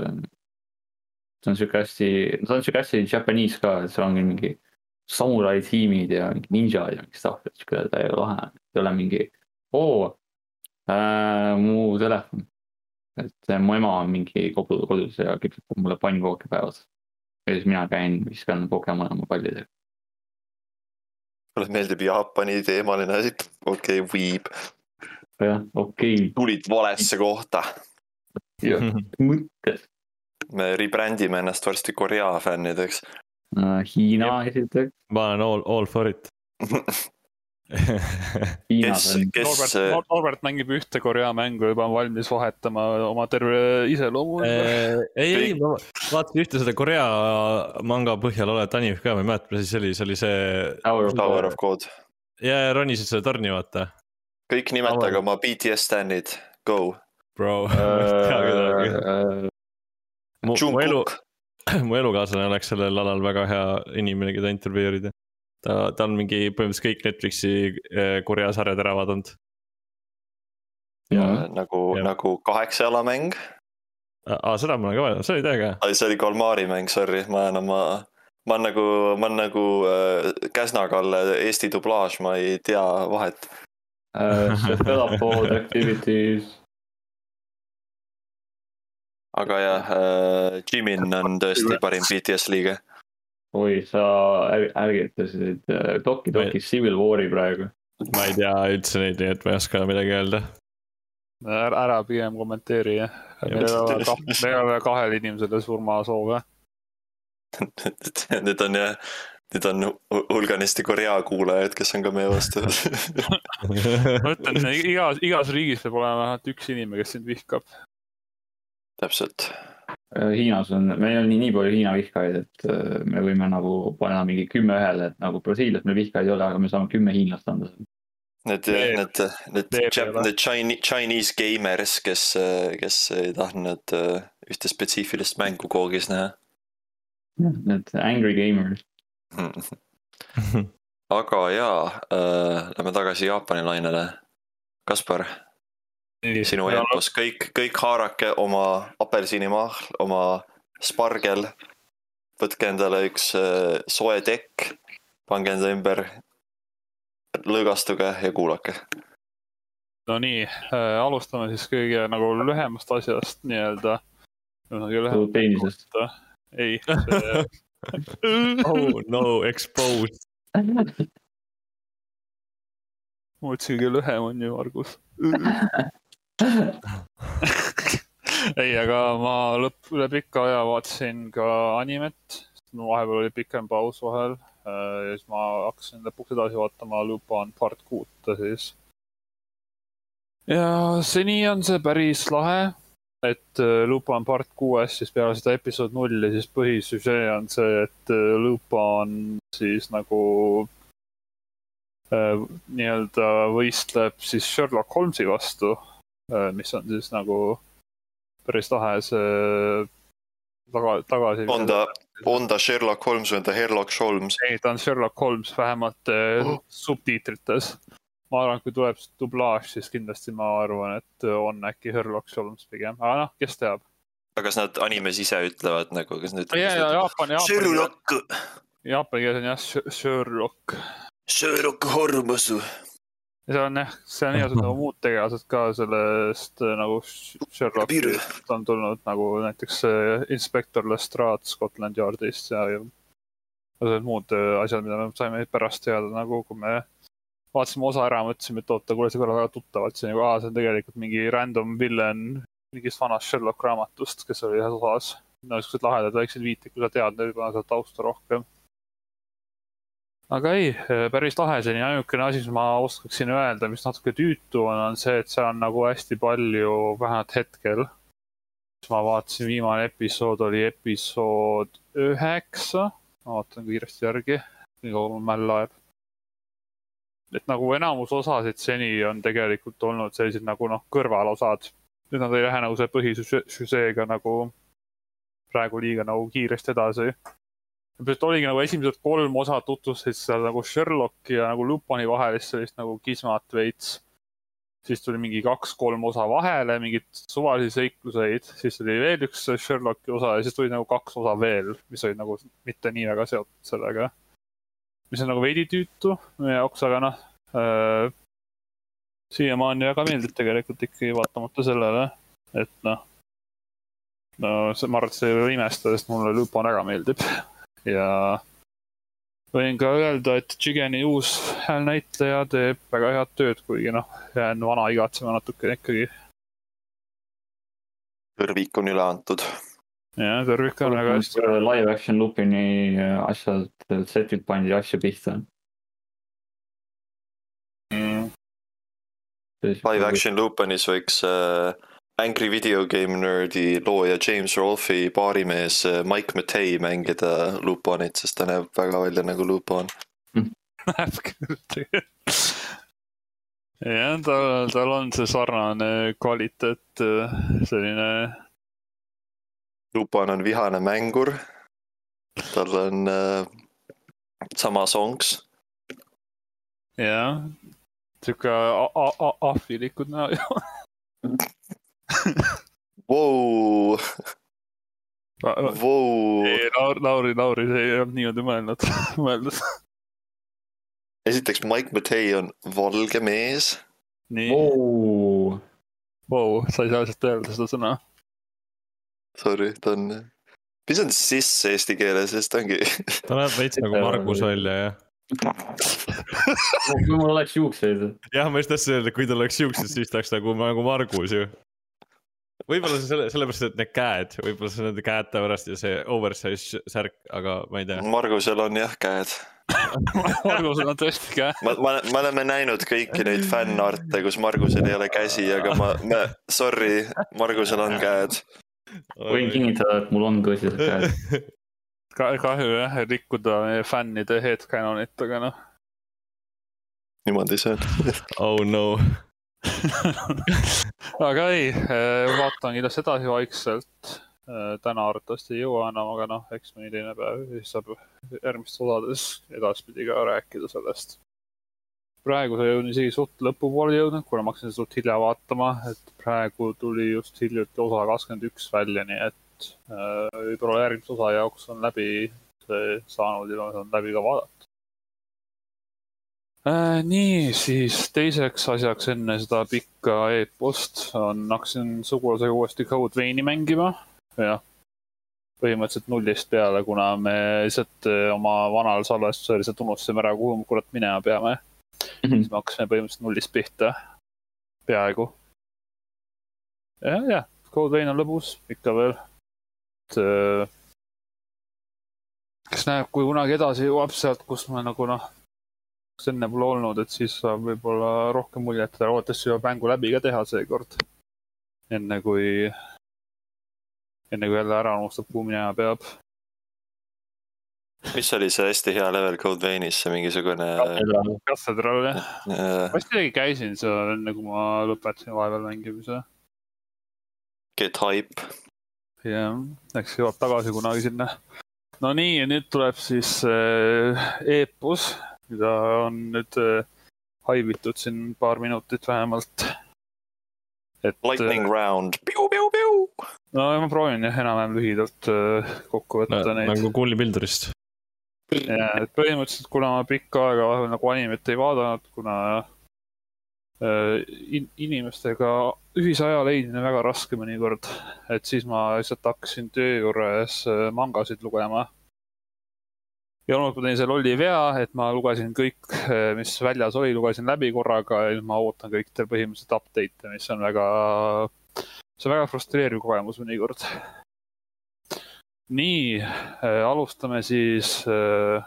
see see on sihuke hästi, ta on sihuke hästi Japanese ka, et seal ongi mingi samurai tiimid ja mingi ninjad ja mingi stuff, et sihuke täiega lahe, ei ole mingi oo äh,, mu telefon. et mu ema on mingi kodu kodus ja kipsab mulle pannkooke päevas. ja siis mina käin, viskan Pokemon oma pallidega. mulle meeldib Jaapani teemaline asi, okei okay,, Weeb, jah, okei tulid valesse kohta. okay., mõttes me rebrand ime ennast varsti Korea fännideks. uh,. Hiina esiteks, ma olen all, all for it. Hiinas kes on, kes, Norbert, Norbert mängib ühte Korea mängu juba on valmis vahetama oma terve iseloomu. ei, ei, ma vaatasin ühte seda Korea manga põhjal olevat animit ka, ma ei mäleta, mis asi see oli, see oli see. Tower of God. ja ronisid selle torni, vaata, kõik nimetage oma BTS stännid, go. bro. tea kedagi. Uh, mu, mu elu, mu elukaaslane oleks sellel alal väga hea inimene, keda intervjueerida. ta, ta on mingi põhimõtteliselt kõik Netflixi eh, Korea sarjad ära vaadanud. ja nagu Jah., nagu kaheksa jala mäng. aa, seda ma olen ka vaadanud, see oli täiega hea. see oli Kalmari mäng, sorry, ma jään oma ma olen nagu, ma olen nagu äh, Käsna-Kalle Eesti dublaaž, ma ei tea vahet. Cephalopod activities. Aga jah äh,, Jimin on tõesti parim BTS liige. oi, sa ärg- ärgitasid äh, Doki Doki Civil War'i praegu. ma ei tea üldse neid, nii et ma ei oska midagi öelda. ära, ära pigem kommenteeri, jah. meil ei ole kah- meil ei ole kahel inimesel surmasoove. Need on jah, need on hu- hulganisti Korea kuulajad, kes on ka meie vastu. ma ütlen, igas, igas riigis peab olema vähemalt üks inimene, kes sind vihkab. täpselt. Äh, Hiinas on, meil on nii, nii palju Hiina vihkajaid, et äh, me võime nagu panna mingi kümme ühele, et nagu Brasiilias meil vihkajaid ei ole, aga me saame kümme hiinlast anda. Need, need, need need Chinese, Chinese gamers, kes, kes ei tahtnud äh, ühte spetsiifilist mängu koogis näha. Need angry gamers. aga jaa äh,, lähme tagasi Jaapani lainele. Kaspar, sinu EPOs kõik, kõik haarake oma apelsinimahl, oma spargel. võtke endale üks äh, soe tekk, pange enda ümber, lõõgastuge ja kuulake. no nii äh,, alustame siis kõige nagu lühemast asjast nii-öelda. peenisest. ei, see oh no, exposed. mõtlesin, kõige lühem on ju, Margus. ei, aga ma lõpp, üle pika aja vaatasin ka animet, vahepeal oli pikem paus vahel ja siis ma hakkasin lõpuks edasi vaatama Lupin part kuute siis. ja seni on see päris lahe, et äh, Lupin part kuues siis peale seda episood nulli siis põhisüžee on see, et äh, Lupin siis nagu äh, nii-öelda võistleb siis Sherlock Holmesi vastu, mis on siis nagu päris lahe see taga, tagasi. on ta, on ta Sherlock Holmes või on ta Herlock Holmes? ei, ta on Sherlock Holmes vähemalt äh, Oh. subtiitrites. ma arvan, kui tuleb dublaaž, siis kindlasti ma arvan, et on äkki Sherlock Holmes pigem, aga noh, kes teab. aga kas nad animes ise ütlevad nagu, kas nad ja, ja Jaapan, Jaapan, Sherlock, jaapani keeles on jah Sh- Sherlock. Sherlock Holmes. Ja see on jah, see on igasugused nagu muud tegelased ka sellest äh, nagu Sh- Sherlockist on tulnud nagu näiteks äh, inspektor Lestrade Scotland Yardist ja, ja igasugused muud äh, asjad, mida me saime pärast teada nagu, kui me vaatasime osa ära, mõtlesime, et oota, kuule, see kõlab väga tuttavalt, see on nagu, aa, see on tegelikult mingi random villain mingist vanast Sherlock raamatust, kes oli ühes osas. no siuksed lahedad väiksed viited, kui sa tead võib-olla seda tausta rohkem. Aga ei, päris lahe, selline ainukene asi, mis ma oskaksin öelda, mis natuke tüütu on, on see, et seal on nagu hästi palju, vähemalt hetkel. ma vaatasin, viimane episood oli episood üheksa, ma vaatan kiiresti järgi, nii kaua mul mäll laeb. et nagu enamus osasid seni on tegelikult olnud sellised nagu noh, kõrvalosad. nüüd nad ei lähe nagu selle põhisüžeega nagu praegu liiga nagu kiiresti edasi põhimõtteliselt oligi nagu esimesed kolm osa tutvustasid seal nagu Sherlocki ja nagu Lupini vahelist sellist nagu kismat veits. siis tuli mingi kaks-kolm osa vahele, mingeid suvalisi seikluseid, siis tuli veel üks Sherlocki osa ja siis tuli nagu kaks osa veel, mis olid nagu mitte nii väga seotud sellega. mis on nagu veidi tüütu meie jaoks, aga noh äh,. siiamaani väga meeldib tegelikult ikkagi vaatamata sellele, et noh. no see, ma arvan, et see ei ole imestada, sest mulle Lupin väga meeldib ja võin ka öelda, et Jigeni uus häälnäitleja teeb väga head tööd, kuigi noh, jään vana igatsema natukene ikkagi. kõrvik on üle antud. jah, kõrvik on väga hästi. live action Lupini asjad, setid pandi asju pihta. Mm. Live action Lupanis võiks äh, Angry Video Game Nerdi looja James Rolfe baarimees äh, Mike Matei mängida Lupanit, sest ta näeb väga välja nagu Lupan. näeb küll tegelikult. jah, tal, tal on see sarnane kvaliteet, selline Lupan on vihane mängur. tal on äh, sama sonks. jah, sihuke a- a- ahvilikud näo-. Vau, Vau, ei, Lauri, Lauri, Lauri, see ei olnud niimoodi mõelnud, mõeldud. esiteks Mike Matei on valge mees. nii, Vau, vau, sa ei saa lihtsalt öelda seda sõna. Sorry, ta on, mis on sis eesti keeles, sest ta ongi, ta näeb veits nagu Margus välja ja. kui mul oleks juukseid. jah, ma just tahtsin öelda, kui tal oleks siuksed, siis ta oleks nagu, nagu Margus ju. Võib-olla see selle, sellepärast, et need käed, võib-olla see nende käte pärast ja see oversize särk, aga ma ei tea. Margusel on jah käed. Margusel on tõesti käe. ma, ma, me oleme näinud kõiki neid fännarte, kus Margusel ei ole käsi, aga ma, ma, sorry, Margusel on käed. võin kinnitada, et mul on tõsiselt käed. kahju jah, rikkuda meie fännide headcanonit, aga noh. niimoodi see on. oh no. aga ei, vaatan kindlasti edasi vaikselt. täna arvatavasti ei jõua enam, aga noh, eks mõni teine päev, siis saab järgmistes osades edaspidi ka rääkida sellest. praegu sa jõudnud isegi suht lõpupoole jõudnud, kuna ma hakkasin suht hilja vaatama, et praegu tuli just hiljuti osa kakskümmend üks välja, nii et äh, võib-olla järgmise osa jaoks on läbi see saanud ja on läbi ka vaadata. Äh, nii, siis teiseks asjaks enne seda pikka eepost on, hakkasin sugulasega uuesti Code Veini mängima, jah. põhimõtteliselt nullist peale, kuna me lihtsalt äh, oma vanal salvestusel lihtsalt unustasime ära, kuhu me kurat minema peame. siis me hakkasime põhimõtteliselt nullist pihta, peaaegu. jah, jah, Code Vein on lõbus ikka veel. et äh, kes näeb, kui kunagi edasi jõuab sealt, kus me nagu noh, enne pole olnud, et siis saab võib-olla rohkem muljet, loodetavasti jõuab mängu läbi ka teha seekord. enne kui, enne kui jälle ära unustab, kuhu minema peab. mis oli see hästi hea level Code Veinis, see mingisugune Cathedral jah, äh, ma vist isegi käisin seal enne, kui ma lõpetasin vahepeal mängimise. Get Hype. jah, eks jõuab tagasi kunagi sinna. no nii, ja nüüd tuleb siis äh, eepos, mida on nüüd äh, haibitud siin paar minutit vähemalt. et Lightning äh, round. no ma proovin jah, enam-vähem lühidalt äh, kokku võtta neid. nagu Cool'i Builderist. ja, et põhimõtteliselt, kuna ma pikka aega vahepeal nagu animet ei vaadanud, kuna äh, in, inimestega ühise aja leidmine väga raske mõnikord, et siis ma lihtsalt hakkasin töö juures äh, mangasid lugema. Ja loomulikult tegin selle lolli vea, et ma lugesin kõik, mis väljas oli, lugesin läbi korraga ja nüüd ma ootan kõikidel põhimõtteliselt update'e, mis on väga, see on väga frustreeriv kogemus mõnikord nii äh,, alustame siis äh,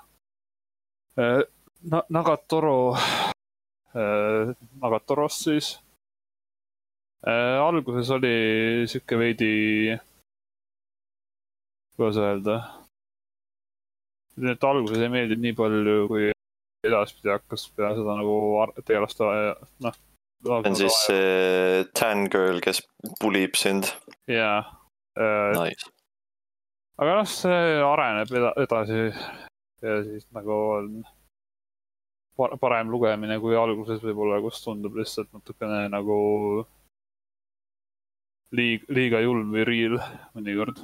äh, Na- Nagatoro äh,, Nagatorost siis äh,. alguses oli sihuke veidi, kuidas öelda, et alguses ei meeldinud nii palju, kui edaspidi hakkas peale seda nagu tegelast, noh. see on siis see tan girl, kes pulib sind. jaa äh,, Nice. aga noh, see areneb eda- edasi ja siis nagu on par- parem lugemine kui alguses võib-olla, kus tundub lihtsalt natukene nagu liig-, liiga julm või real mõnikord.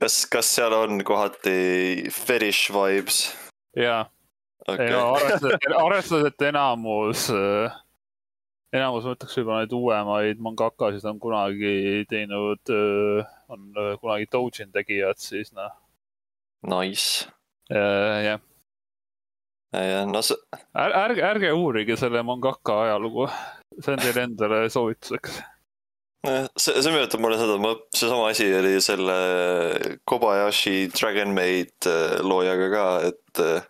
kas, kas seal on kohati fetish vibes? ja, okei ja okay., arvestades, arvestades, et enamus, enamus ma ütleks võib-olla neid uuemaid mangakasid on kunagi teinud, on äh, kunagi Dojin tegijad, siis noh, nice. jah ja no see, Är, ärge, ärge uurige selle mangaka ajalugu, see on teile endale soovituseks. see, see meenutab mulle seda, ma, seesama asi oli selle Kobayashi Dragon Maid äh, loojaga ka, et äh,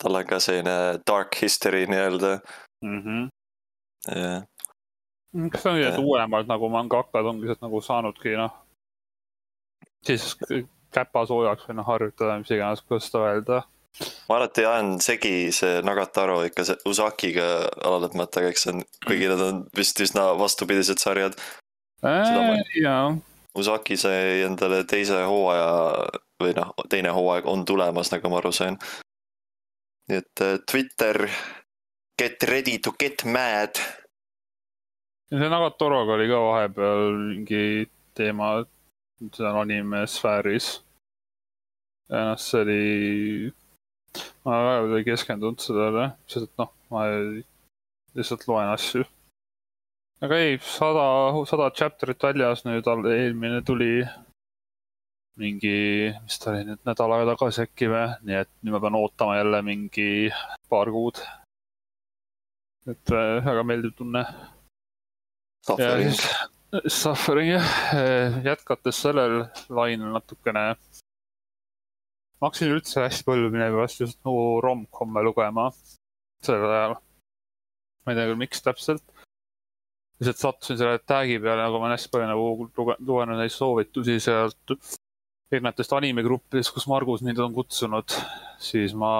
tal on ka selline dark history nii-öelda. Mm -hmm. jah, kas see on nii, et uuemad nagu mangakad ongi lihtsalt nagu saanudki noh, siis käpasoojaks või noh, harjutada, mis iganes, kuidas seda öelda. ma alati ajan segi see Nagataro ikka see Usakiga alalõpmata, eks see on, kuigi nad on vist üsna vastupidised sarjad. Seda ma- jaa, Usaki sai endale teise hooaja või noh, teine hooaeg on tulemas, nagu ma aru sain. nii et äh, Twitter, get ready to get mad. ja see Nagatoroga oli ka vahepeal mingi teema, seal animesfääris. ja noh, see oli, ma väga ei keskendunud sellele, sest et noh, ma lihtsalt loen asju. Aga ei, sada, sada chapter'it väljas nüüd, eelmine tuli mingi, mis ta oli nüüd nädal aega tagasi äkki või, nii et nüüd ma pean ootama jälle mingi paar kuud. et äh, väga meeldiv tunne. siis Suffering jah, jätkates sellel lainel natukene. ma hakkasin üldse hästi palju minevikus just nagu rom-com'e lugema sellel ajal. ma ei tea küll, miks täpselt. Lihtsalt sattusin selle tag'i peale, nagu ma olen hästi palju nagu luge- lugenud neid soovitusi sealt erinevatest animegruppidest, kus Margus mind on kutsunud, siis ma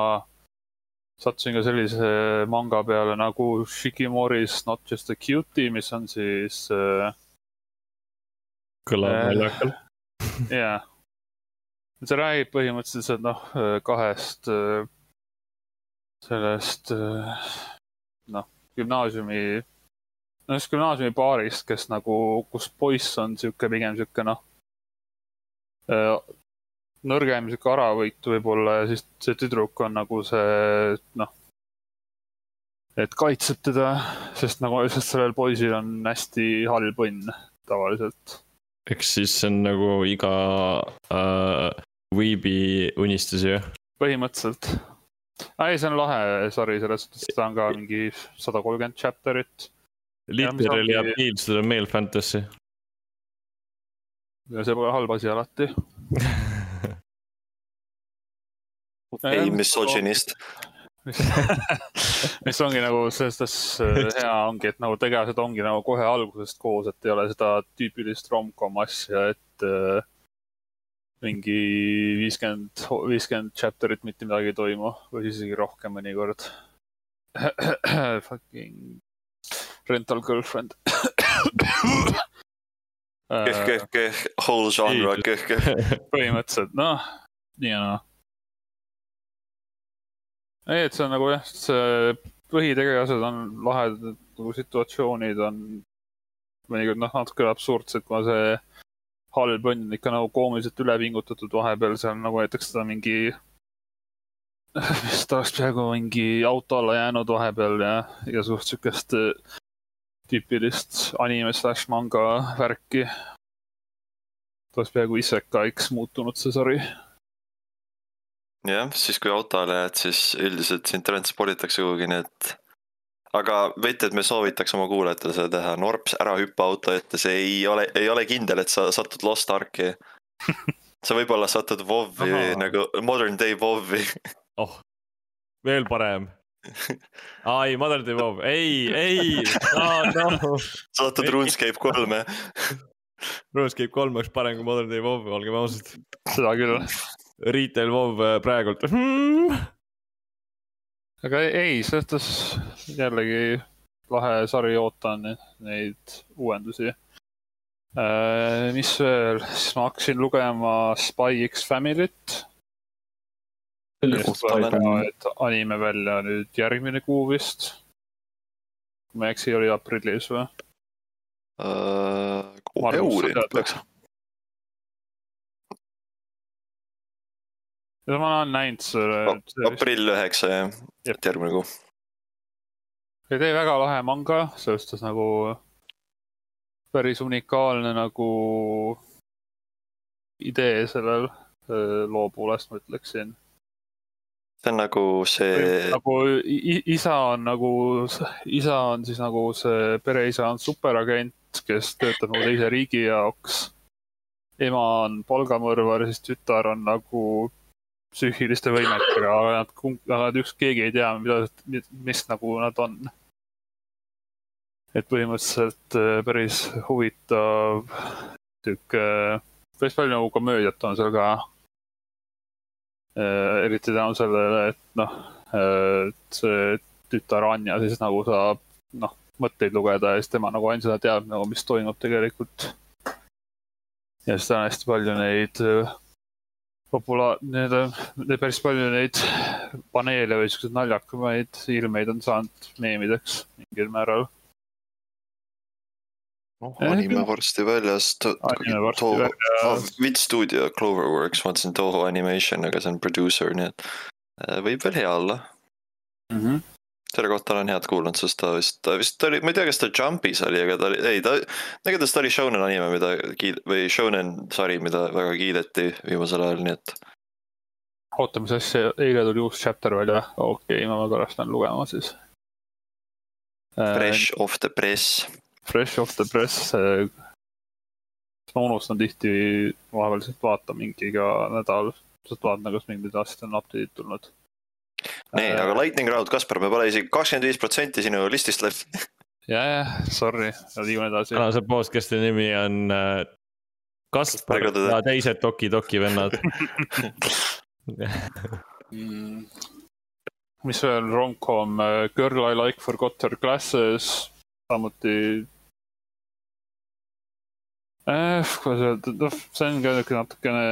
sattusin ka sellise manga peale nagu Shikimori's Not Just a Cutie, mis on siis äh, kõlab Äh. naljakalt. jaa. see räägib põhimõtteliselt noh, kahest äh, sellest äh, noh, gümnaasiumi, no just gümnaasiumi paarist, kes nagu, kus poiss on sihuke pigem sihuke noh, nõrgem sihuke aravõitu võib-olla ja siis see tüdruk on nagu see noh, et kaitseb teda, sest nagu, sest sellel poisil on hästi halb õnn tavaliselt eks siis see on nagu iga äh, Weebi unistus ju. põhimõtteliselt. ei, see on lahe sari selles suhtes, ta on ka mingi sada kolmkümmend chapter'it Literally appeals to the male fantasy. ja see pole halb asi alati. ei misogünist. mis ongi nagu selles suhtes äh, hea ongi, et nagu tegelased ongi nagu kohe algusest koos, et ei ole seda tüüpilist rom-com asja, et äh, mingi viiskümmend, viiskümmend chapter'it mitte midagi ei toimu või siis isegi rohkem mõnikord. Fucking rental girlfriend. köh, köh, köh, whole genre köh, köh. põhimõtteliselt noh, nii ja naa. ei, et see on nagu jah, see põhitegelased on lahedad nagu situatsioonid on mõnikord noh, natuke absurdsed, kuna see halb on ikka nagu koomiliselt üle pingutatud vahepeal, seal nagu näiteks seda mingi, mis ta oleks peaaegu mingi auto alla jäänud vahepeal ja igasugust siukest tüüpilist anime slaš manga värki. ta oleks peaaegu isekaiks muutunud see sari. jah, siis kui autole jääd, siis üldiselt sind transporditakse kuhugi, nii et. aga võite, et me soovitaks oma kuulajatele seda teha, Norps, ära hüppa auto ette, see ei ole, ei ole kindel, et sa satud Lost Arki. sa võib-olla satud WoW-i nagu modern day WoW-i. oh, veel parem. Mother Day Wow, ei, ei, no. satud Ei. RuneScape kolme. RuneScape kolm oleks parem kui Modern Day Wow, olgem ausad. seda küll. Retail WoW äh, praegult hmm.. aga ei, selles suhtes jällegi lahe sari, ootan neid uuendusi. mis veel, siis ma hakkasin lugema Spy X Family't. Et anime välja nüüd järgmine kuu vist. kui ma ei eksi, oli aprillis või? Eurid sa tead, peaks. ma olen näinud selle. aprill üheksa jah, et järgmine kuu. ei tee väga lahe manga, selles suhtes nagu päris unikaalne nagu idee sellel öö, loo poolest, ma ütleksin. See on nagu see, nagu isa on nagu, isa on siis nagu see pereisa on superagent, kes töötab nagu teise riigi jaoks. ema on palgamõrvar, siis tütar on nagu psüühiliste võimetega, aga nad aga nad üks, keegi ei tea, mida, mis nagu nad on. et põhimõtteliselt äh, päris huvitav sihuke, päris palju nagu komöödiat on seal ka. Eriti tänu sellele, et noh, et see tütar Anja siis nagu saab noh, mõtteid lugeda ja siis tema nagu ainsana teab nagu, mis toimub tegelikult. ja siis on hästi palju neid äh, populaar-, need on, päris palju neid paneele või siukseid naljakamaid ilmeid on saanud meemideks mingil määral. noh, Eh, anime varsti väljas. Väljas. Vid stuudio Cloverworks, ma vaatasin Toho Animation, aga see on producer, nii et äh, võib veel hea olla. mm. -hmm. selle kohta olen head kuulnud, sest ta vist, ta vist oli, ma ei tea, kas ta Jumpis oli, aga ta oli, ei ta, igatahes ta oli shonen anime, mida kiid- või shonen sari, mida väga kiideti viimasel ajal, nii et oota, mis asja, eile tuli uus chapter välja, okei okay,, ma pärast lähen lugema siis. fresh off the press. Fresh off the press. ma unustan tihti vahepeal lihtsalt vaata mingi iga nädal, lihtsalt vaatan, kas mingid asjad on update'id tulnud. nii, aga Lightning Round, Kaspar, me pole isegi kakskümmend viis protsenti sinu listist läbi. ja, ja, sorry, liigume edasi. tänase podcast'i nimi on äh, Kaspar ja teised Toki Toki vennad. Mm. mis veel, rom-com Girl I like forgot her glasses, samuti eh,. kuidas öelda, noh, see on ka niuke natukene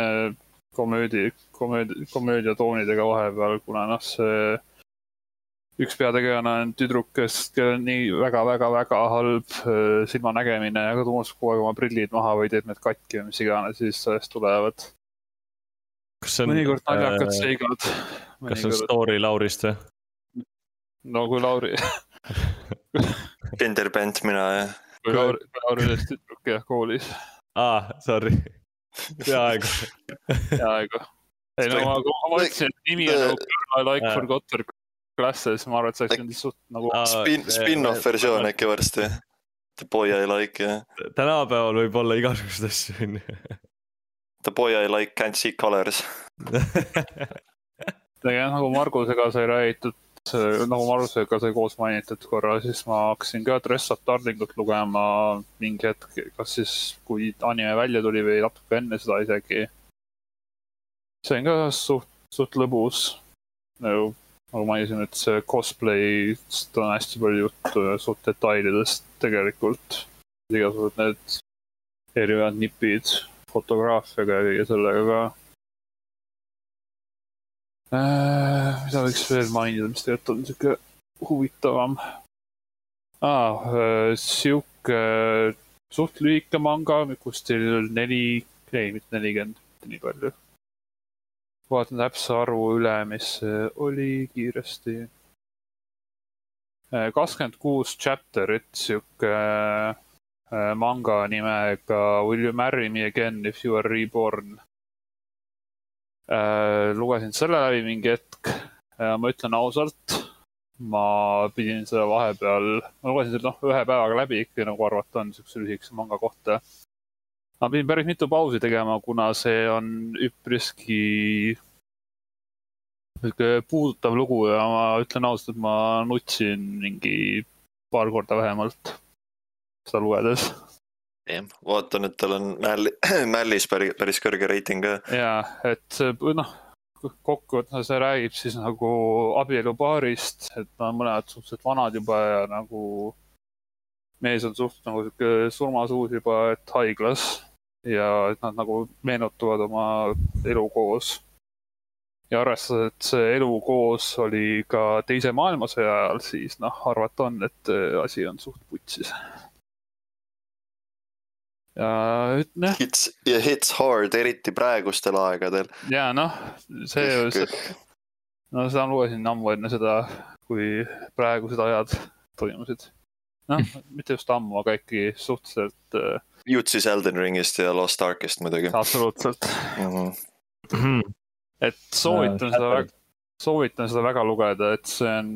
komöödi, komöödi, komöödiatoonidega vahepeal, kuna noh, see üks peategelane on tüdruk, kes, kellel on nii väga-väga-väga halb eh, silmanägemine ja ta unustab kogu aeg oma prillid maha või teeb need katki või mis iganes, siis sellest tulevad mõnikord naljakad äh, seigad. kas see on story Laurist või? no kui Lauri, Genderbänd mina ja Lauri oli tüdruk jah koolis, aa, sorry, peaaegu. peaaegu. ei no ma, ma ütlesin, et nimi on nagu Girl I like Aa. forgot her glasses, ma arvan, et see oleks olnud suht nagu spin, spin-off versioon. äkki varsti. The boy I like ja tänapäeval võib olla igasuguseid asju, onju. The boy I like can't see colors. tegelikult nagu Margusega sai räägitud, nagu Margusega sai koos mainitud korra, siis ma hakkasin ka Dress Up Darlingut lugema mingi hetk, kas siis, kui anime välja tuli või natuke enne seda isegi. see on ka suht, suht lõbus. nagu, nagu mainisin, et see cosplay'st on hästi palju juttu ja suht detailidest tegelikult. igasugused need erinevad nipid fotograafiaga ja kõige sellega ka mida võiks veel mainida, mis tegelikult on sihuke huvitavam ah,? sihuke suht lühike manga, kuskil neli, ei mitte nelikümmend, mitte nii palju. vaatan täpse arvu üle, mis oli kiiresti. kakskümmend kuus chapter'it, sihuke äh, manga nimega Will you marry me again if you are reborn Äh, lugesin selle läbi mingi hetk. ma ütlen ausalt, ma pidin seda vahepeal, ma lugesin selle noh, ühe päevaga läbi ikka nagu arvata on siukse lühikese manga kohta. ma pidin päris mitu pausi tegema, kuna see on üpriski sihuke puudutav lugu ja ma ütlen ausalt, et ma nutsin mingi paar korda vähemalt seda lugedes vaatan, et tal on Mälli, Mällis päris, päris kõrge reiting ka. ja et see, noh, kokkuvõttes see räägib siis nagu abielupaarist, et nad on mõlemad suhteliselt vanad juba ja nagu mees on suht nagu sihuke surmasuus juba, et haiglas ja et nad nagu meenutavad oma elu koos. ja arvestades, et see elu koos oli ka teise maailmasõja ajal, siis noh, arvata on, et äh, asi on suht putsis. Ja noh, Hits ja hits hard, eriti praegustel aegadel. ja noh, see, see, no seda ma lugesin ammu enne seda, kui praegused ajad toimusid. noh, mitte just ammu, aga ikkagi suhteliselt äh, jutt siis Elden Ringist ja Lost Arkist muidugi. absoluutselt. Mhm. et soovitan seda väga, soovitan seda väga lugeda, et see on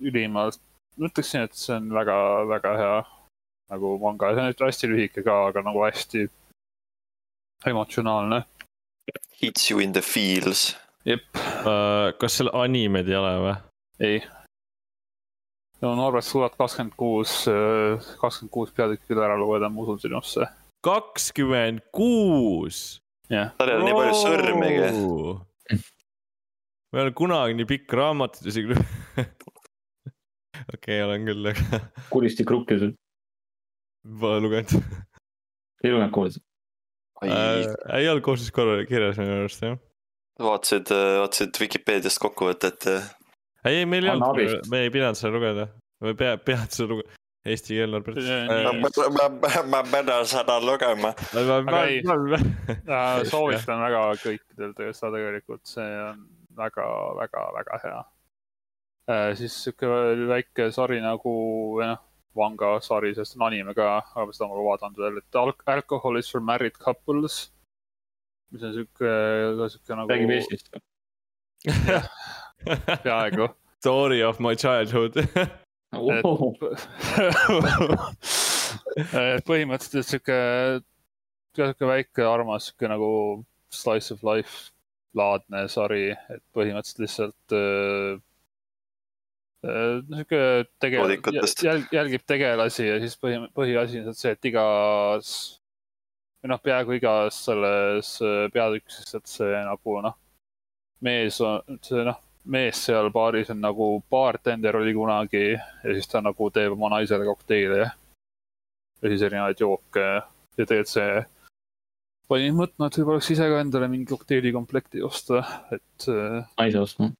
ülimalt, ma ütleksin, et see on väga-väga hea nagu manga, see on nüüd hästi lühike ka, aga nagu hästi emotsionaalne. Hits you in the feels. jep, Äh, kas seal animed ei ole või? ei. no Norbert suudad kakskümmend kuus, kakskümmend kuus peatükki üle ära lugeda, ma usun sinusse. kakskümmend kuus. jah, tal ei ole nii palju sõrmegi. ma ei ole kunagi nii pikk raamatut isegi. okei, olen küll, aga kuristik rukkis, pole lugenud. ei lugenud koolis. Äh, ei olnud koostöös korra kirjas minu arust jah. vaatasid, vaatasid Vikipeediast kokkuvõtet ja ei, meil ei olnud me ei pidanud seda lugeda. me pea, pead seda lugema. eestikeelne päris. ma, ma, ma pean seda lugema. Aga ei. Äh, soovitan väga kõikidel tegelikult seda tegelikult, see on väga, väga, väga hea. siis sihuke väike sari nagu, või noh, manga sari, sest on anime ka, aga seda ma pole vaadanud veel, et Al- Alcohol is for married couples. mis on sihuke, sihuke nagu räägib Eestist. peaaegu Story of my childhood. et põhimõtteliselt sihuke, ka sihuke väike armas sihuke nagu slice of life laadne sari, et põhimõtteliselt lihtsalt äh, sihuke tege- Joodikutest., jälg, jälgib tegelasi ja siis põhi, põhiasi on see, et igas või noh, peaaegu igas selles äh, peatükis lihtsalt see nagu noh, mees on, see noh, mees seal baaris on nagu baartender oli kunagi ja siis ta nagu teeb oma naisele kokteile ja ja siis erinevaid jooke ja tegelikult see panin mõtlema, et võib-olla oleks ise ka endale mingi kokteilikomplekti osta, et äh, naise ostma.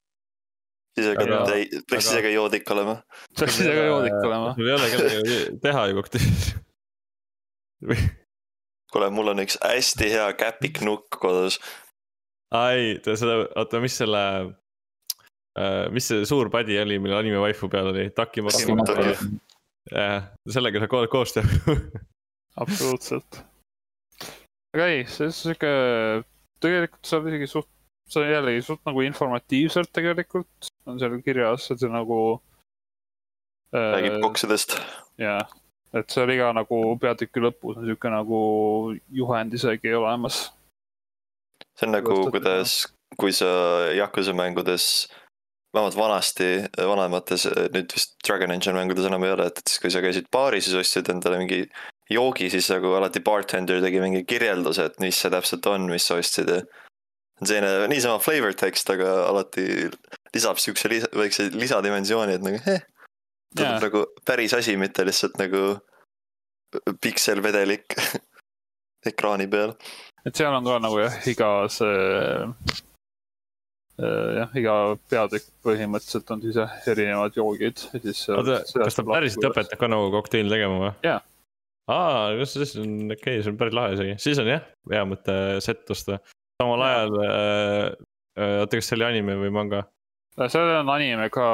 Ka Aga-, peaks aga- ise ka joodik olema. peaks ise ka joodik olema. sul ei ole kellegagi teha ju kokteili. kuule, mul on üks hästi hea käpiknukk kodus. ai, seda, oota, mis selle, mis see suur padi oli, millel anime waifu peal oli, Takimaki.. jah, sellega saab ko- koos teha. absoluutselt. aga ei, see on sihuke, tegelikult saab isegi suht, see on jällegi suht nagu informatiivselt tegelikult on seal kirjas, et see nagu äh,. räägib koksidest. jaa, et seal iga nagu peatüki lõpus on sihuke nagu juhend isegi olemas. see on nagu, kuidas, kui sa Yakuza mängudes, vähemalt vanasti, vanemates, nüüd vist Dragon Engine mängudes enam ei ole, et, et siis kui sa käisid baaris, siis ostsid endale mingi joogi, siis nagu alati bartender tegi mingi kirjelduse, et mis see täpselt on, mis sa ostsid ja see on selline niisama flavor text, aga alati lisab siukse lisa, väikse lisadimensiooni, et nagu eh, tundub yeah. nagu päris asi, mitte lihtsalt nagu pikselvedelik ekraani peal. et seal on ka nagu jah, iga see, jah, iga peatükk põhimõtteliselt on siis jah, erinevad joogid ja siis. oota, kas ta päriselt? õpetab ka nagu kokteili tegema või? Jaa. aa, kas siis on okei okay,, see on päris lahe isegi, siis on jah, hea mõte set osta. samal Jaa. ajal äh,, oota, kas see oli anime või manga? Seal on anime ka,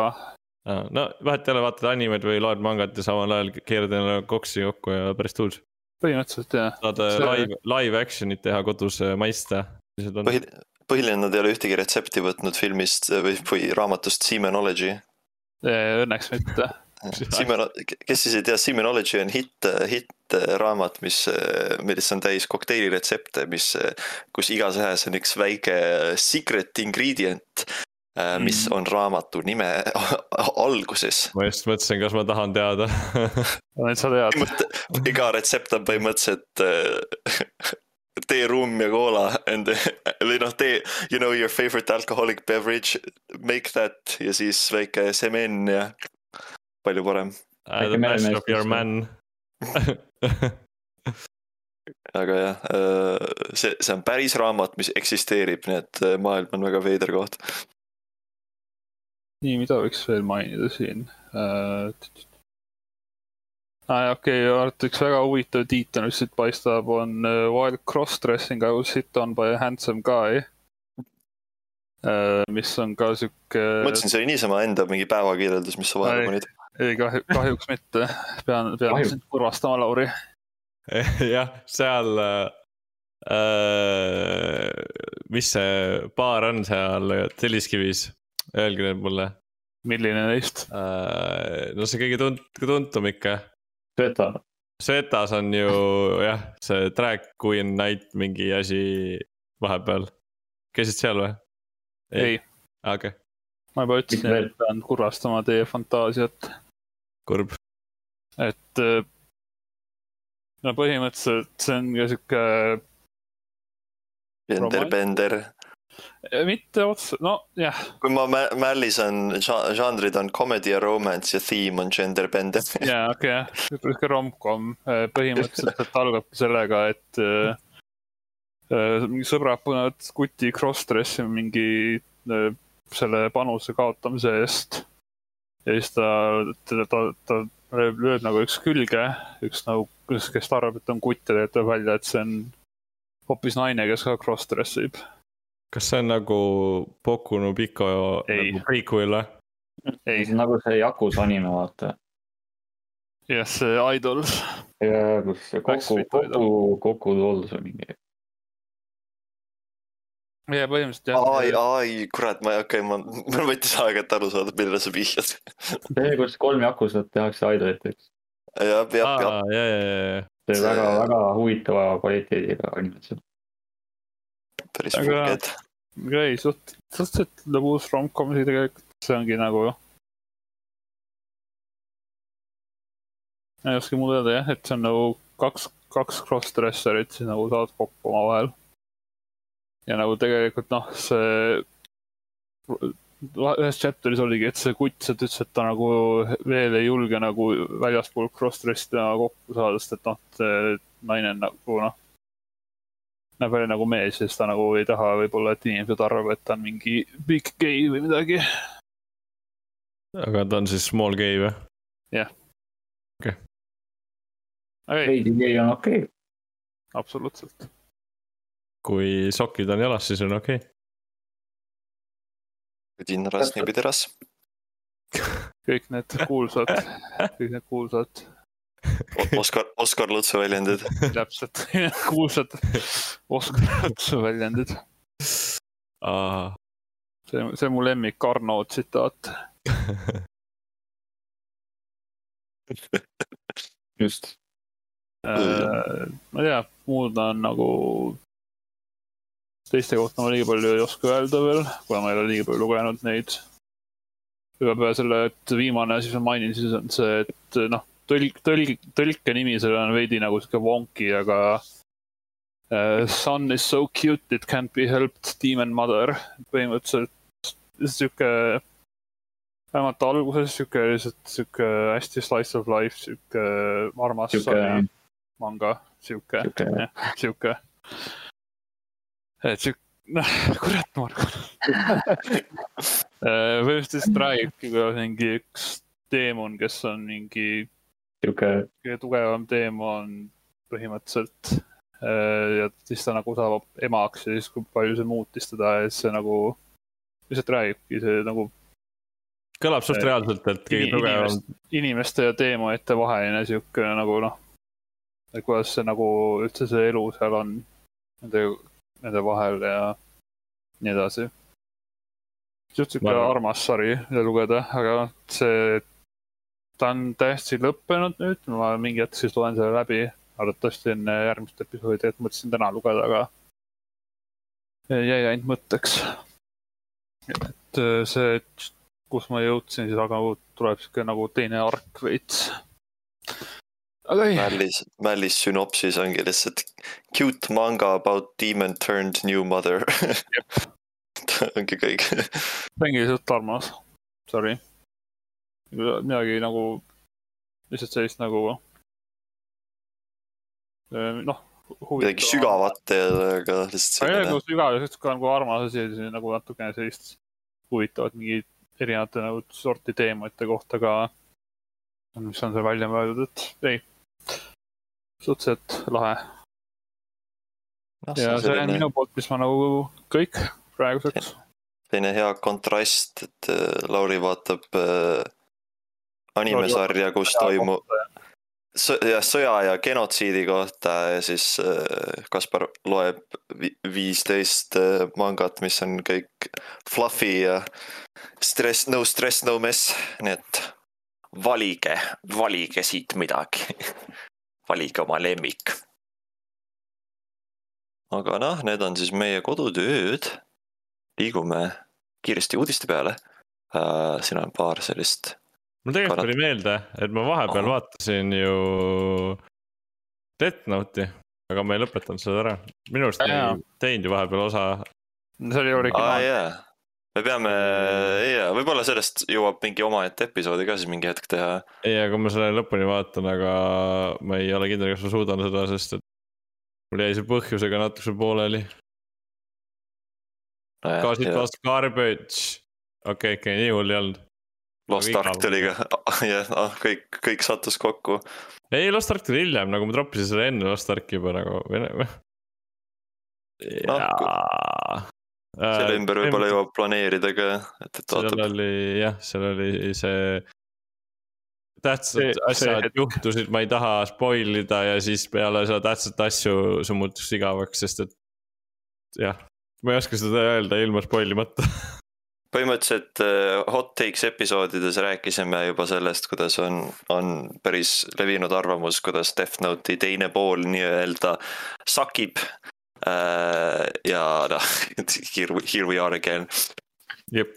no vahet ei ole, vaatad animet või loed mangat ja samal ajal keerad endale koksi kokku ja päris tuus. põhimõtteliselt jah. saad See- see... live, live action'it teha kodus äh, maista. põhi, põhiline, nad ei ole ühtegi retsepti võtnud filmist või, või raamatust Semenology. Õnneks mitte. Semen, kes siis ei tea, Semenology on hitt, hittraamat, mis, milles on täis kokteiliretsepte, mis, kus igas ühes on üks väike secret ingredient, mis Mhm. on raamatu nime alguses. ma just mõtlesin, kas ma tahan teada nüüd sa tead. iga retsept on põhimõtteliselt äh, teeruum ja koola and või noh, tee, you know your favorite alcoholic beverage, make that ja siis väike semen ja palju parem. Väike The best meremees of your man. aga jah, see, see on päris raamat, mis eksisteerib, nii et äh, maailm on väga veider koht. nii, mida võiks veel mainida siin äh,? Ah, okei okay,, üks väga huvitav tiitel, mis siit paistab, on uh, While cross-dressing I will sit on by a handsome guy uh,. mis on ka sihuke. mõtlesin, see oli niisama enda mingi päevakirjeldus, mis sa vahele Ei. panid. ei kahju, kahjuks mitte. pean, pean sind kurvastama, Lauri. jah, seal äh,. mis see baar on seal Telliskivis, öelge nüüd mulle milline neist? äh,. no see kõige tunt-, tuntum ikka. Sveta, Svetas on ju jah, see drag queen night mingi asi vahepeal. käisid seal või? ei, okei okay., ma juba ütlesin, et pean kurvastama teie fantaasiat, kurb. et äh, no põhimõtteliselt see on ka sihuke Genderbender. Mitte otse, nojah, kui ma mä- mällisan, žanrid on comedy ja romance ja theme on genderbender. jaa, okei jah, sihuke rom-com põhimõtteliselt algabki sellega, et äh, äh, mingi sõbrad panevad kuti cross-dressi mingi äh, selle panuse kaotamise eest. ja siis ta, ta, ta, ta lööb, lööb nagu üks külge, üks nagu, kes, kes ta arvab, et on kutt ja tegelikult tuleb välja, et see on hoopis naine, kes ka cross-dress ib. Kas see on nagu Boku no Pico Ei. nagu prequel või? ei, nagu see Yakuza anime, vaata. jah, see Idols. ja kus see Koku. Koku, Koku Dolls või mingi. ja põhimõtteliselt jah. ai, ai, kurat, ma ei hakka, ma, mul võttis aega, et aru saada, millele sa vihjad. see, kus kolm Yakuzat tehakse idoliteks. jah, jah, jah, aa, ja, ja, ja, ja. see See- väga, väga huvitava kvaliteediga animatsioon. päris Aga- puhked. ei, suht, suhteliselt lõbus rom-com isegi tegelikult, see ongi nagu. ei oska muud öelda jah, et see on nagu kaks, kaks cross-dresserit siis nagu saavad kokku omavahel. ja nagu tegelikult noh, see ühes chapter'is oligi, et see kutt sealt ütles, et ta nagu veel ei julge nagu väljaspool cross-dress'i temaga kokku saada, sest et noh, see naine on nagu noh, näeb välja nagu mees ja siis ta nagu ei taha võib-olla, et inimesed arvavad, et ta on mingi big gay või midagi. aga ta on siis small gay või? ei, veidi gei on okei okay.. absoluutselt. kui sokid on jalas, siis on okei okay.. Tinras, Nibideras. kõik need kuulsad, kõik need kuulsad, Oskar, Oskar Lutsu väljendid. täpselt kuulsad Oskar väljendid. see, see on mu lemmik Arno tsitaat. just. Äh, ma ei tea, muud on nagu, teiste kohta ma liiga palju ei oska öelda veel, kuna ma ei ole liiga palju lugenud neid. peale selle, et viimane asi, mis ma mainin, siis on see, et noh, tõlk, tõlg, tõlke nimi sellel on veidi nagu sihuke wonky, aga uh, Son is so cute it can't be helped, demon mother, põhimõtteliselt sihuke, vähemalt alguses sihuke lihtsalt sihuke hästi slice of life, sihuke armas sihuke, manga, sihuke, sihuke, et sihuke, noh, kurat, Margo. põhimõtteliselt räägibki, kuidas mingi üks teemon, kes on mingi sihuke, kõige tugevam teemon põhimõtteliselt. ja siis ta nagu saab emaks ja siis, kui palju see muutis teda ja siis see nagu lihtsalt räägibki see nagu kõlab suht reaalselt, et kõige tugevam inimest- inimeste ja teemonite vaheline sihuke nagu noh, kuidas see nagu üldse see elu seal on nende, nende vahel ja nii edasi. suht sihuke armas sari, lugeda, aga see, ta on täiesti lõppenud nüüd, ma mingi hetk siis loen selle läbi, arvatavasti enne järgmist episoodi, et mõtlesin täna lugeda, aga jäi ainult mõtteks. et äh, see, kus ma jõudsin, siis aga tuleb sihuke nagu teine ark veits. aga ei, Mällis, Mällis sünopsis ongi lihtsalt cute manga about demon turned new mother. ongi kõik. ongi suht armas, sorry. Midagi nagu, lihtsalt sellist nagu, noh. midagi. sügavat teile, aga lihtsalt aga selline nagu sügav ja sihuke nagu armas asi, nagu natukene sellist huvitavat mingit erinevate nagu sorti teemade kohta ka. mis on seal välja mõeldud, et ei, suhteliselt lahe noh, ja see on see on minu poolt, mis ma nagu kõik praeguseks. selline hea kontrast, et äh, Lauri vaatab äh, animesarja, kus toimub jah, sõja ja genotsiidi kohta ja siis äh, Kaspar loeb vi- viisteist äh, mangat, mis on kõik fluffy ja stress, no stress, no mess, nii et valige, valige siit midagi. valige oma lemmik. aga noh, need on siis meie kodutööd. liigume kiiresti uudiste peale uh,. siin on paar sellist mul tegelikult tuli meelde, et ma vahepeal Ahah. vaatasin ju Death Note'i, aga ma ei lõpetanud seda ära. minu arust ei teinud ju vahepeal osa. see oli aa originaal. jaa, me peame, jaa, võib-olla sellest jõuab mingi omaette episoodi ka siis mingi hetk teha. ei, aga ma selle lõpuni vaatan, aga ma ei ole kindel, kas ma suudan seda, sest et mul jäi see põhjusega natukese pooleli. Cause it was garbage. okei, okei, nii hull ei olnud. Lost. Ark tuli ka, jah, ah kõik, kõik sattus kokku. ei, Lost Ark tuli hiljem, nagu ma troppisin selle enne Lost Arki juba nagu või jaa. selle ümber võib-olla jõuab planeerida ka, et, et seal vaatab. oli jah, seal oli see. tähtsad asjad juhtusid, ma ei taha spoil ida ja siis peale seda tähtsat asju see muutus igavaks, sest et. jah, ma ei oska seda öelda ilma spoil imata. põhimõtteliselt äh, Hot Takes episoodides rääkisime juba sellest, kuidas on, on päris levinud arvamus, kuidas Death Note'i teine pool nii-öelda sakib. ja noh, here we, here we are again, jep,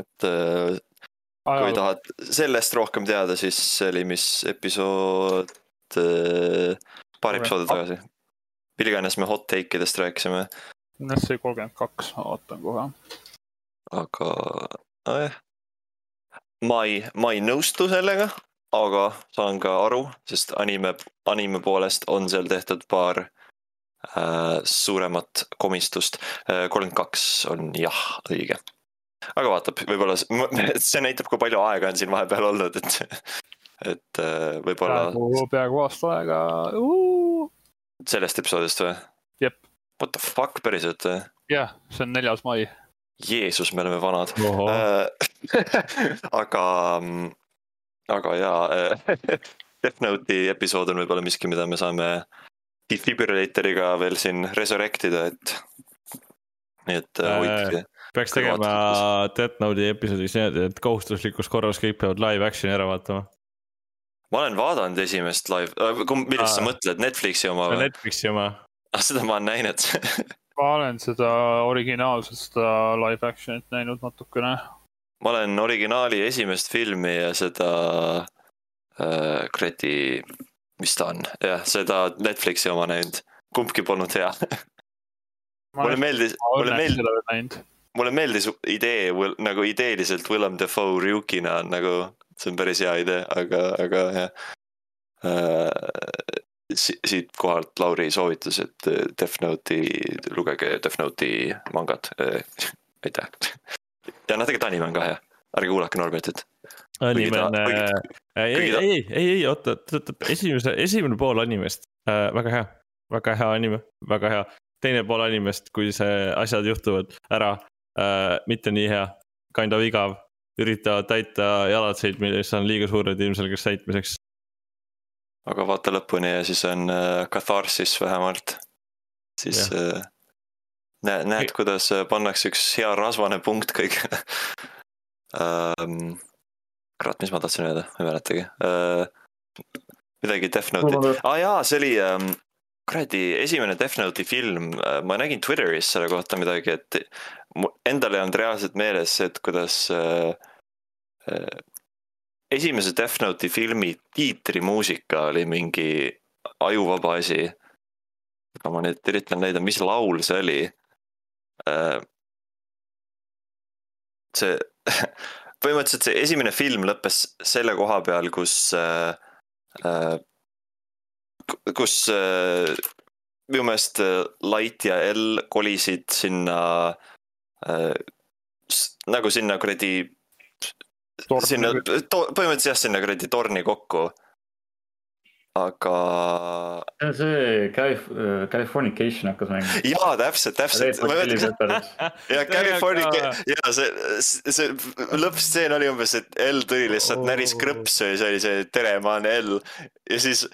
et äh, kui tahad sellest rohkem teada, siis see oli, mis episood, paar episoodi tagasi. mille iganes me hot take idest rääkisime, NSC kolmkümmend kaks, ma vaatan kohe. aga nojah. ma ei, ma ei nõustu sellega, aga saan ka aru, sest anime, anime poolest on seal tehtud paar äh, suuremat komistust. kolmkümmend kaks on jah, õige. aga vaatab, võib-olla see näitab, kui palju aega on siin vahepeal olnud, et, et äh, võib-olla peaaegu aasta aega. sellest episoodist või? Jep. What the fuck, päriselt või? jah, see on neljas mai. Jeesus, me oleme vanad. Äh, aga, aga jaa, Death Note'i episood on võib-olla miski, mida me saame defibrillatoriga veel siin resurrect ida, et. nii et äh, Äh, hoidke, peaks tegema Death Note'i episoodis niimoodi, et kohustuslikus korras kõik peavad live action'i ära vaatama. ma olen vaadanud esimest live, millest sa mõtled, Netflixi oma või? Netflixi oma. Seda ma olen näinud ma olen seda originaalset, seda live action'it näinud natukene. ma olen originaali esimest filmi ja seda äh, kuradi, mis ta on, jah, seda Netflixi oma näinud, kumbki polnud hea. mulle meeldis, mulle meeldis, mulle meeldis idee nagu ideeliselt Willem Dafoe Ryukina nagu, see on päris hea idee, aga, aga jah äh,. Si siit kohalt Lauri soovitus, et äh, Death Note'i, lugege Death Note'i mangat äh, aitäh. ja noh, tegelikult anime on ka hea, ärge kuulake Norbertit. anime on, kuigi ei, ei, ei, ei, ei, oota, oota, esimese, esimene pool animest äh,, väga hea, väga hea anime, väga hea. teine pool animest, kui see asjad juhtuvad ära äh,, mitte nii hea, kind of igav, üritavad täita jalatseid, mis on liiga suured ilmselgeks täitmiseks. Aga vaata lõpuni ja siis on äh, katharsis vähemalt. siis äh, näed, näed, kuidas äh, pannakse üks hea rasvane punkt kõigele ähm,. kurat, mis ma tahtsin öelda, ma ei mäletagi äh,. midagi Death Note'i, aa ah, jaa, see oli ähm, kuradi esimene Death Note'i film, ma nägin Twitteris selle kohta midagi, et endal ei olnud reaalselt meeles et kuidas äh, esimese Death Note'i filmi tiitrimuusika oli mingi ajuvaba asi. aga ma nüüd üritan leida, mis laul see oli. see, põhimõtteliselt see esimene film lõppes selle koha peal, kus äh, äh, kus äh, minu meelest äh, Light ja L kolisid sinna äh, nagu sinna kuradi, sinna, põhimõtteliselt jah, sinna kuradi torni kokku. aga see on see Calif-, Californication hakkas mängima. jaa, täpselt, täpselt. ja California, ja see, see lõppstseen oli umbes, et L tuli lihtsalt Oo. näris krõpsu ja see oli see tere, ma olen L ja siis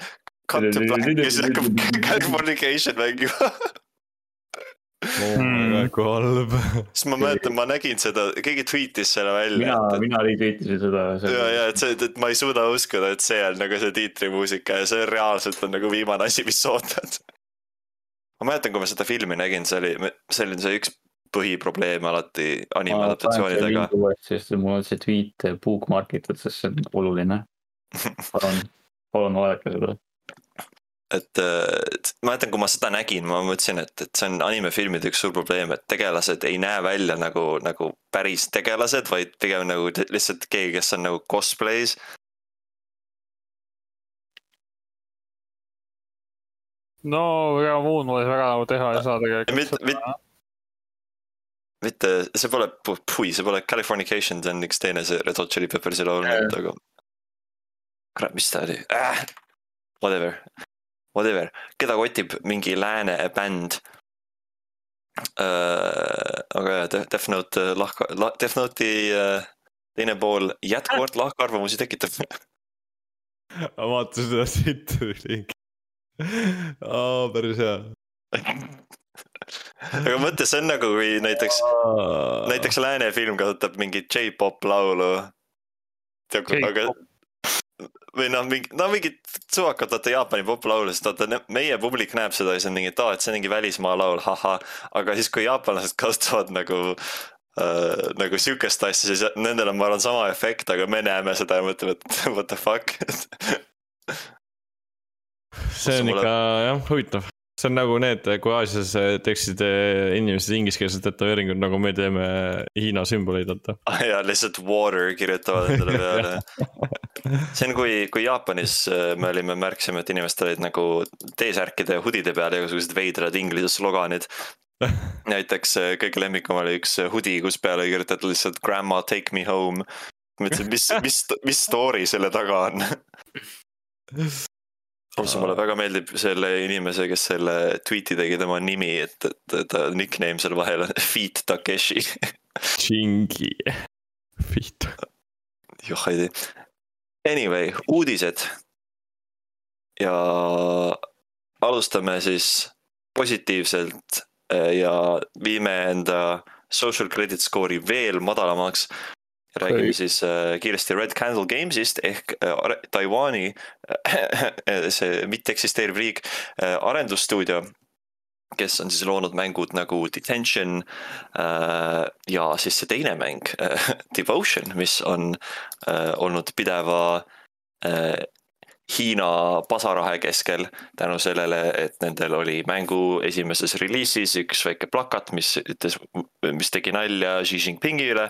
cut to black ja siis hakkab Californication mängima. Kui halb. siis ma mäletan, ma nägin seda, keegi tweetis selle välja mina, mina retweetisin seda. et ja, ja et see, et ma ei suuda uskuda, et see on nagu see tiitrimuusika ja see reaalselt on nagu viimane asi, mis sa ootad. ma mäletan, kui ma seda filmi nägin, see oli, see oli see üks põhiprobleem alati anime adaptatsioonidega. sest mul on see tweet bookmark itud, sest see on oluline. palun, palun vaadake seda. Et et mäletan, kui ma seda nägin, ma mõtlesin, et, et see on animefilmide üks suur probleem, et tegelased ei näe välja nagu, nagu päris tegelased, vaid pigem nagu lihtsalt keegi, kes on nagu cosplay's. no ega muud moodi väga nagu teha ei saa tegelikult mit-. mitte, see pole, pui, see pole Californication, see on üks teine see Red Hot Chili Peppersi laul aga. kurat, mis ta oli äh,? Whatever, whatever, keda kotib mingi lääne bänd äh,. aga jah, Death Note äh, lahka-, Death Note'i äh, teine pool jätkuvalt lahkarvamusi tekitab. ma vaatasin seda sitta ringi. aa, päris hea. aga mõtle, see on nagu, kui näiteks, näiteks lääne film kasutab mingit J-pop laulu. aga või noh, mingi, no mingit suvakat, vaata Jaapani poplaulu, sest vaata meie publik näeb seda ja siis on mingi, et aa, et see on mingi välismaa laul, ahah. aga siis, kui jaapanlased kasutavad nagu äh, nagu sihukest asja, siis nendel on, ma arvan, sama efekt, aga me näeme seda ja mõtleme, et what the fuck. see on ikka jah, huvitav. see on nagu need, kui Aasias teeksid eh, inimesed ingliskeelsed tätoveeringud, nagu me teeme Hiina sümboleid, vaata. ja lihtsalt water kirjutavad endale peale. see on, kui, kui Jaapanis äh, me olime, märkasime, et inimestel olid nagu T-särkide ja hoodide peal igasugused veidrad inglise sloganid. näiteks äh, kõige lemmikum oli üks hoodie, kus peale oli kirjutatud lihtsalt grandma take me home. mõtlesin, mis, mis, mis story selle taga on. ausalt, mulle väga meeldib selle inimese, kes selle tweet'i tegi, tema nimi, et, et ta nickname seal vahel on Feet Takeshi. Chingi. Fit. joh, ei tea. Anyway, uudised. ja alustame siis positiivselt eh, ja viime enda social credit score'i veel madalamaks. räägime Okei. siis äh, kiiresti Red Candle Games'ist ehk äh, Taiwan'i äh, see mitteeksisteeriv riik äh, arendusstuudio kes on siis loonud mängud nagu Detention äh, ja siis see teine mäng äh, Devotion, mis on äh, olnud pideva äh, Hiina pasarahe keskel tänu sellele, et nendel oli mängu esimeses reliisis üks väike plakat, mis ütles, mis tegi nalja Xi Jinpingi üle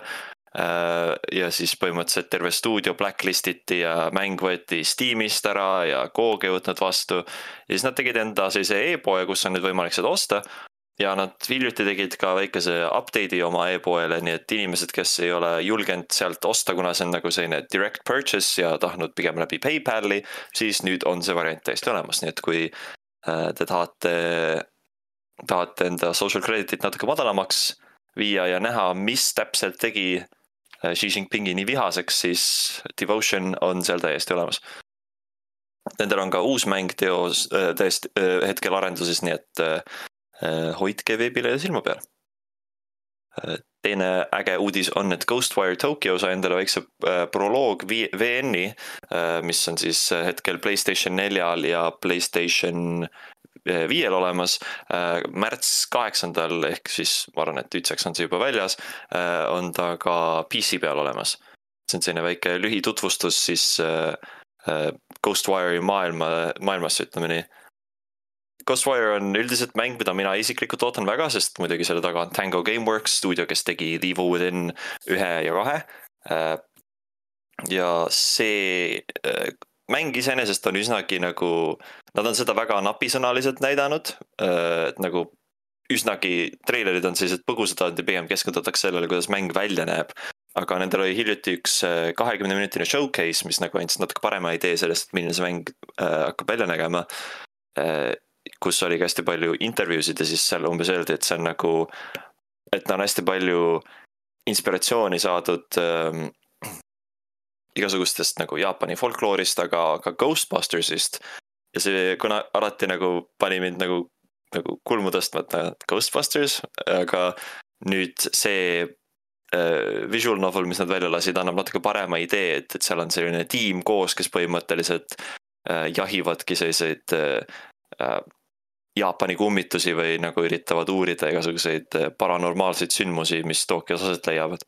ja siis põhimõtteliselt terve stuudio blacklist iti ja mäng võeti Steamist ära ja GOG ei võtnud vastu ja siis nad tegid enda sellise e-poe, kus on nüüd võimalik seda osta. ja nad hiljuti tegid ka väikese update'i oma e-poele, nii et inimesed, kes ei ole julgenud sealt osta, kuna see on nagu selline direct purchase ja tahtnud pigem läbi PayPali, siis nüüd on see variant täiesti olemas, nii et kui äh, te tahate, tahate enda social credit'it natuke madalamaks viia ja näha, mis täpselt tegi äh, Xi Jinpingi nii vihaseks, siis Devotion on seal täiesti olemas. Nendel on ka uus mäng teos, täiesti äh, hetkel arenduses, nii et äh, hoidke veebilehel silma peal. teine äge uudis on, et Ghostwire Tokyo sai endale väikse äh, proloog VN-i, mis on siis hetkel Playstation neljal ja Playstation äh, viiel olemas. märts kaheksandal ehk siis ma arvan, et nüüdseks on see juba väljas, on ta ka PC peal olemas. see on selline väike lühitutvustus siis äh, äh, Ghostwire'i maailma, maailmasse, ütleme nii. Ghostwire on üldiselt mäng, mida mina isiklikult ootan väga, sest muidugi selle taga on Tango Gameworks stuudio, kes tegi The Evil Within ühe ja kahe. ja see äh, mäng iseenesest on üsnagi nagu, nad on seda väga napisõnaliselt näidanud, et nagu üsnagi, treilerid on sellised põgusad olnud ja pigem keskendutakse sellele, kuidas mäng välja näeb. aga nendel oli hiljuti üks kahekümne minutine showcase, mis nagu andis natuke parema idee sellest, milline see mäng äh, hakkab välja nägema äh, kus oli ka hästi palju intervjuusid ja siis seal umbes öeldi, et see on nagu, et on hästi palju inspiratsiooni saadud ähm, igasugustest nagu Jaapani folkloorist, aga ka Ghostbustersist. Ja see, kuna alati nagu pani mind nagu, nagu kulmu tõstma, et Ghostbusters, aga nüüd see äh, visual novel, mis nad välja lasid, annab natuke parema idee, et, et seal on selline tiim koos, kes põhimõtteliselt äh, jahivadki selliseid äh, äh, Jaapani kummitusi või nagu üritavad uurida igasuguseid äh, paranormaalseid sündmusi, mis Tokyos aset leiavad.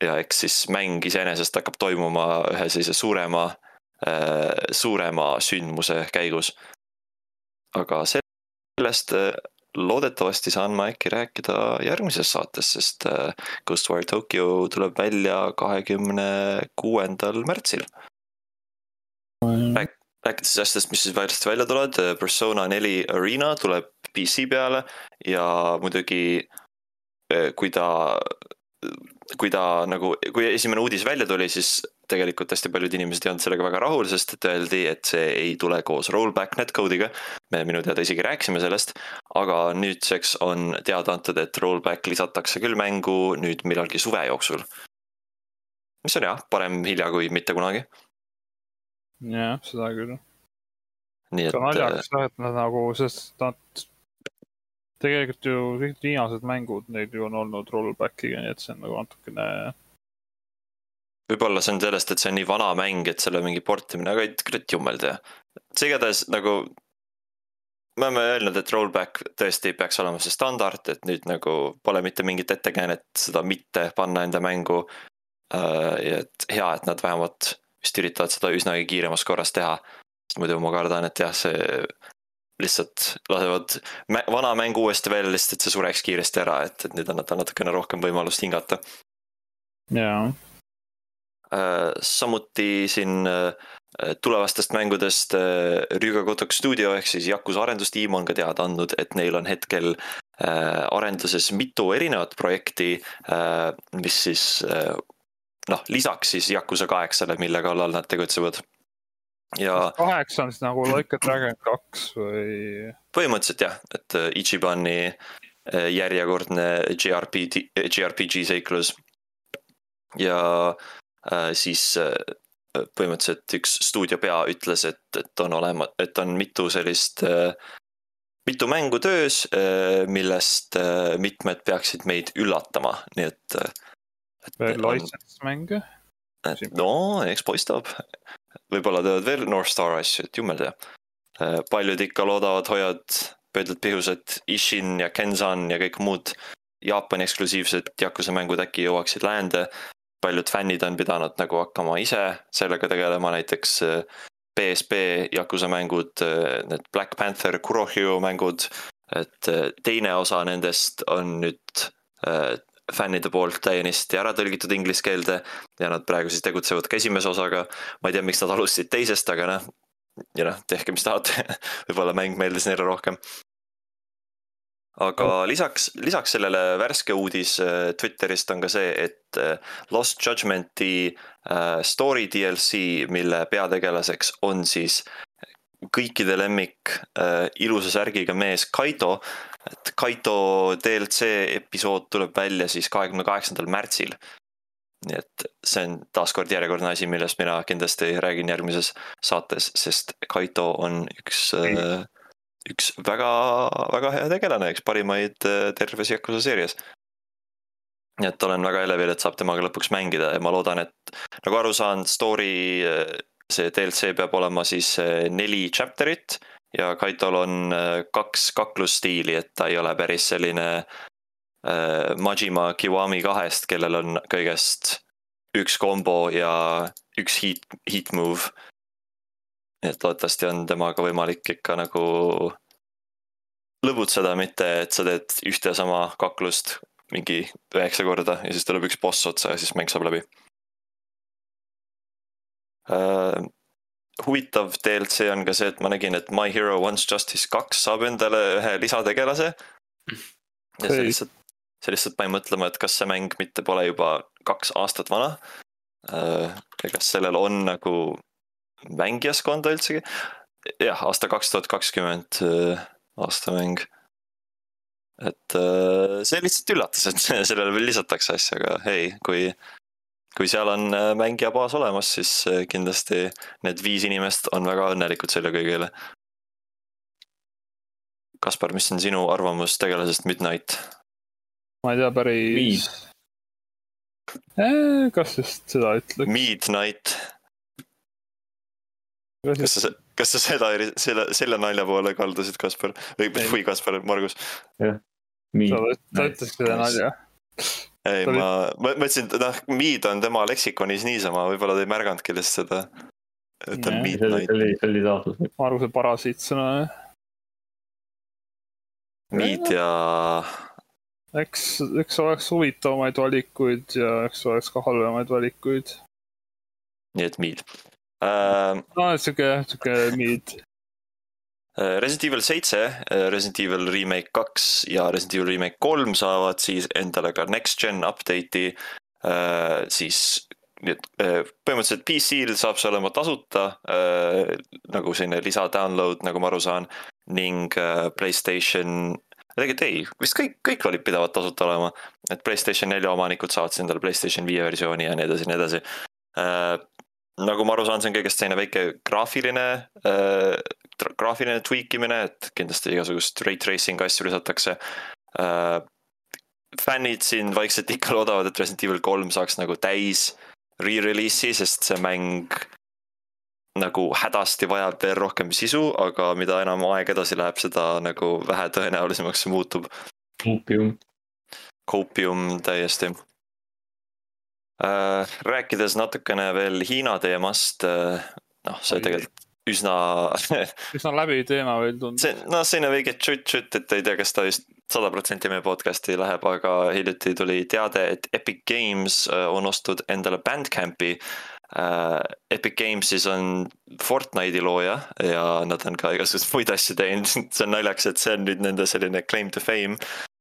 ja eks siis mäng iseenesest hakkab toimuma ühe sellise suurema, suurema sündmuse käigus. aga sellest äh, loodetavasti saan ma äkki rääkida järgmises saates, sest äh, Ghostwire Tokyo tuleb välja kahekümne kuuendal märtsil. rääkides asjadest, mis siis varsti välja tulevad, Persona neli Arena tuleb PC peale ja muidugi kui ta, kui ta nagu, kui esimene uudis välja tuli, siis tegelikult hästi paljud inimesed ei olnud sellega väga rahul, sest et öeldi, et see ei tule koos rollback netcode'iga. me minu teada isegi rääkisime sellest, aga nüüdseks on teada antud, et rollback lisatakse küll mängu nüüd millalgi suve jooksul. mis on jah, parem hilja kui mitte kunagi. jah, seda küll. see on naljakas jah, et nad nagu, sest nad tegelikult ju kõik viimased mängud, neid ju on olnud rollback'iga, nii et see on nagu natukene. võib-olla see on sellest, et see on nii vana mäng, et selle mingi portimine, aga ei, kurat jummel tea. see igatahes nagu. me oleme öelnud, et rollback tõesti peaks olema see standard, et nüüd nagu pole mitte mingit ettekäänet seda mitte panna enda mängu. ja et hea, et nad vähemalt vist üritavad seda üsnagi kiiremas korras teha. muidu ma kardan, et jah, see lihtsalt lasevad vana mängu uuesti välja lihtsalt, et see sureks kiiresti ära, et, et nüüd annab talle natukene rohkem võimalust hingata. jaa. samuti siin äh, tulevastest mängudest äh, Rüga Kotok stuudio ehk siis Yakuza arendustiim on ka teada andnud, et neil on hetkel äh, arenduses mitu erinevat projekti, mis siis noh, lisaks siis Yakuza kaheksale, mille kallal nad tegutsevad ja. kaheksa on siis nagu Like a Dragon kaks või? põhimõtteliselt jah, et äh, Ichibani äh, järjekordne JRPG, JRPG seiklus. ja äh, siis põhimõtteliselt üks stuudio pea ütles, et, et on olema, et on mitu sellist, mitu mängu töös, millest mitmed peaksid meid üllatama, nii et. veel license mänge? no eks paistab, võib-olla teevad veel North Star asju, et jummel tea. Äh, paljud ikka loodavad, hoiavad pöödlad pihus, et Ishin ja Kenzan ja kõik muud Jaapani eksklusiivsed Yakuza mängud äkki jõuaksid läände. paljud fännid on pidanud nagu hakkama ise sellega tegelema, näiteks PSP äh, Yakuza mängud, äh, need Black Panther, Kurohyo mängud. et teine osa nendest on nüüd fännide poolt täiesti ära tõlgitud inglise keelde ja nad praegu siis tegutsevad ka esimese osaga. ma ei tea, miks nad alustasid teisest, aga noh, ja noh, tehke, mis tahate võib-olla mäng meeldis neile rohkem. aga lisaks, lisaks sellele värske uudis äh, Twitterist on ka see, et äh, Lost Judgmenti äh, story DLC, mille peategelaseks on siis kõikide lemmik ilusa särgiga mees Kaito et Kaito DLC episood tuleb välja siis kahekümne kaheksandal märtsil. nii et see on taaskord järjekordne asi, millest mina kindlasti räägin järgmises saates, sest Kaito on üks, äh, üks väga, väga hea tegelane, üks parimaid äh, terves Yakuza seerias. nii et olen väga elevil, et saab temaga lõpuks mängida ja ma loodan, et nagu aru saan, story äh, see DLC peab olema siis neli chapter'it ja Kaitol on äh, kaks kaklusstiili, et ta ei ole päris selline äh, Majima Kiwami kahest, kellel on kõigest üks kombo ja üks heat, heat move. nii et loodetavasti on temaga võimalik ikka nagu lõbutseda, mitte et sa teed ühte sama kaklust mingi üheksa korda ja siis tuleb üks boss otsa ja siis mäng saab läbi äh, huvitav DLC on ka see, et ma nägin, et My Hero Wants Justice kaks saab endale ühe lisategelase. ja see lihtsalt, see lihtsalt pani mõtlema, et kas see mäng mitte pole juba kaks aastat vana. Äh, ja kas sellel on nagu mängijaskonda üldsegi. jah, aasta kaks tuhat kakskümmend äh, aastamäng. et äh, see lihtsalt üllatas, et sellele veel lisatakse asju, aga hei, kui kui seal on äh, mängija baas olemas, siis äh, kindlasti need viis inimest on väga õnnelikud selle kõige üle. Kaspar, mis on sinu arvamus tegelasest Midnight? ma ei tea päris. Eh, kas just seda ütleks? Midnight. kas sa, kas sa seda, selle, selle nalja poole kaldusid, Kaspar või, või Kaspar, Margus? jah. sa ütlesid selle nalja ei, ma, ma mõtlesin, et noh, Mead on tema leksikonis niisama, võib-olla te ei märganudki lihtsalt seda. et on Midnight. see oli, see oli taotlus. ma arvan, see parasiitsõna jah. Mead ja. eks, eks oleks huvitavamaid valikuid ja eks oleks ka halvemaid valikuid. nii et Mead uh.... no sihuke, sihuke Mead Resident Evil seitse, Resident Evil Remake kaks ja Resident Evil Remake kolm saavad siis endale ka next gen update'i. siis nii et äh, põhimõtteliselt PC-l saab see olema tasuta äh, nagu selline lisa download, nagu ma aru saan ning äh, Playstation tegelikult ei, vist kõik, kõik olid pidavad tasuta olema, et Playstation nelja omanikud saavad siis endale Playstation viie versiooni ja nii edasi ja nii edasi äh,. nagu ma aru saan, see on kõigest selline väike graafiline äh,, graafiline tweak imine, et kindlasti igasugust ray tracing asju lisatakse äh,. fännid siin vaikselt ikka loodavad, et Resident Evil kolm saaks nagu täis re-release'i, sest see mäng nagu hädasti vajab veel rohkem sisu, aga mida enam aeg edasi läheb, seda nagu vähe tõenäolisemaks see muutub. oopium. Copium täiesti. rääkides natukene veel Hiina teemast, noh, see tegelikult üsna üsna läbi teema veel tundub. see, noh, selline väike tšutt-tšutt, et ei tea, kas ta just sada protsenti meie podcast'i läheb, aga hiljuti tuli teade, et Epic Games äh, on ostnud endale Bandcampi. Epic Games siis on Fortnite'i looja ja nad on ka igasuguseid muid asju teinud, see on naljakas, et see on nüüd nende selline claim to fame.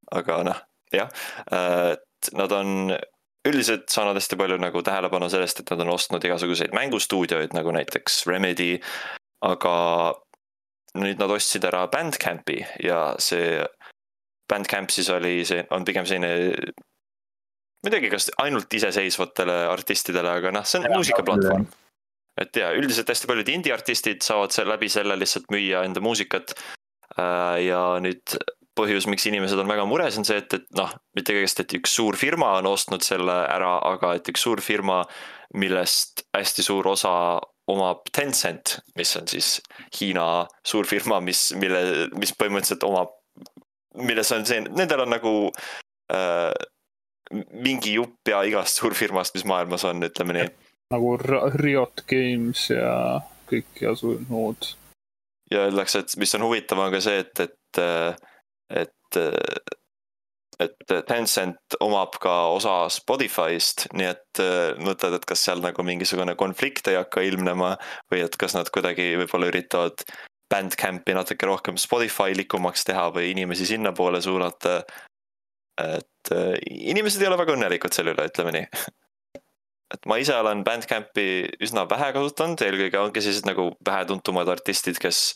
aga noh, jah, et nad on üldiselt saanud hästi palju nagu tähelepanu sellest, et nad on ostnud igasuguseid mängustuudioid nagu näiteks Remedy, aga nüüd nad ostsid ära Bandcampi ja see Bandcamp siis oli see, on pigem selline ma ei teagi, kas ainult iseseisvatele artistidele, aga noh, see on muusikaplatvorm. et ja üldiselt hästi paljud indie-artistid saavad seal läbi selle lihtsalt müüa enda muusikat. ja nüüd põhjus, miks inimesed on väga mures, on see, et, et noh, mitte kõigest, et üks suur firma on ostnud selle ära, aga et üks suur firma, millest hästi suur osa omab Tencent, mis on siis Hiina suurfirma, mis, mille, mis põhimõtteliselt omab, milles on see, nendel on nagu äh, mingi jupp ja igast suurfirmast, mis maailmas on, ütleme nii. nagu Riot Games ja kõik muud. ja öeldakse, et mis on huvitav, on ka see, et, et, et, et Tencent omab ka osa Spotify'st, nii et äh, mõtled, et kas seal nagu mingisugune konflikt ei hakka ilmnema või et kas nad kuidagi võib-olla üritavad Bandcampi natuke rohkem Spotify likumaks teha või inimesi sinnapoole suunata. et äh, inimesed ei ole väga õnnelikud selle üle, ütleme nii. et ma ise olen Bandcampi üsna vähe kasutanud, eelkõige ongi sellised nagu vähetuntumad artistid, kes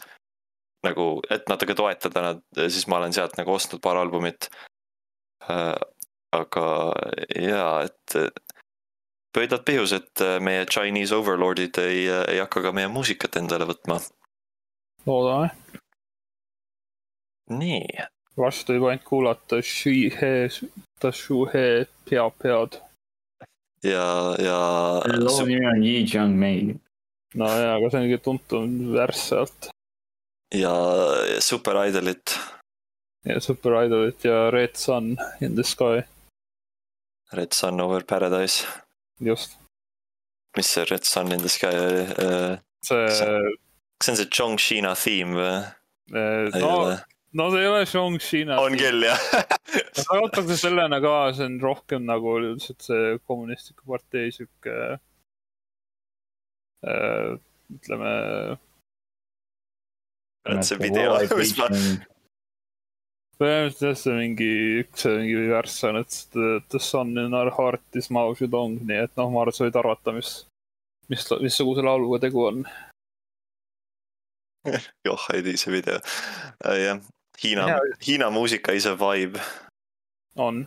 nagu, et natuke toetada nad, siis ma olen sealt nagu ostnud paar albumit. aga jaa, et pöidlad pihus, et meie Chinese overlord'id ei, ei hakka ka meie muusikat endale võtma. loodame, nii, varsti võib ainult kuulata Shihe, Tashuhe pea-pead. ja, ja loo nimi on Yi Jiangmei. no jaa, aga see on kõige tuntum värss sealt. Ja Super Idolit, ja Super Idolit ja Red Sun in the sky, Red Sun over Paradise. just. mis see Red Sun in the Sky oli? see, kas see on see Chongqina theme või? ei no, no see ei ole Chongqina. on küll jah ma võtaks sellena ka, see on rohkem nagu lihtsalt see kommunistliku partei sihuke äh,, ütleme, et see video, mis ma, põhimõtteliselt jah, see mingi, üks mingi värss on, et the, sun in our heart is Mao Zedong, nii et noh, ma arvan, et sa võid arvata, mis, mis, missuguse lauluga tegu on. joh, ei tea see video. jah, Hiina Hiina muusika is a vibe, on,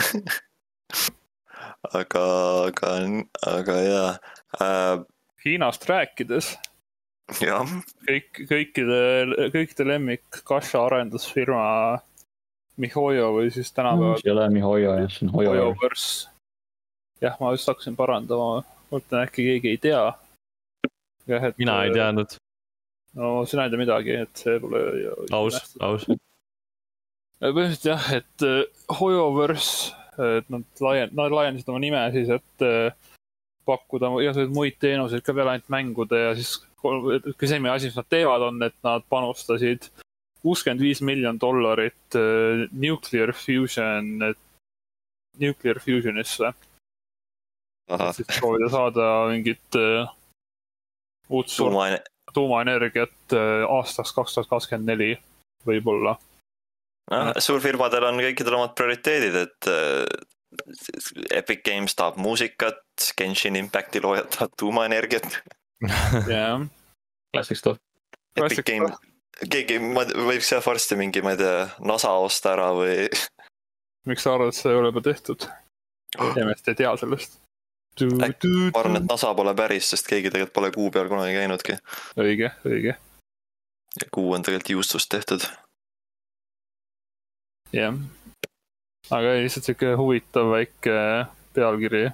aga, aga, aga jaa äh,. Hiinast rääkides, kõik, kõikide, kõikide lemmik Kasha arendusfirma Mihoyo või siis tänapäeval see ei ole Mihoyo jah, see on Hoyo. Hoyoverse. jah, ma just hakkasin parandama, mõtlen äkki keegi ei tea. jah, et. mina ei. teadnud, no sina ei tea midagi, et see pole. aus, aus. põhimõtteliselt jah, et äh, Hoyoverse, et nad laien-, nad laiendasid oma nime siis, et äh, pakkuda igasuguseid muid teenuseid ka peale ainult mängude ja siis kõige esimene asi, mis nad teevad, on, et nad panustasid kuuskümmend viis miljonit dollarit äh, Nuclear Fusion, Nuclear Fusionisse, siis proovida saada mingit äh, uut tuumaenergia, tuumaenergiat äh, aastaks kaks tuhat kakskümmend neli võib-olla. Noh, suurfirmadel on kõikidel omad prioriteedid, et Epic Games tahab muusikat, Genshin Impacti loojad tahavad tuumaenergiat. jah. klassik stuff. Epic Game, keegi, võiks jah varsti mingi, ma ei tea, NASA osta ära või miks sa arvad, et seda ei ole juba tehtud? inimesed ei tea sellest. ma arvan, et NASA pole päris, sest keegi tegelikult pole kuu peal kunagi käinudki. õige, õige, ja kuu on tegelikult juustust tehtud. jah. aga ei, lihtsalt sihuke huvitav väike pealkiri.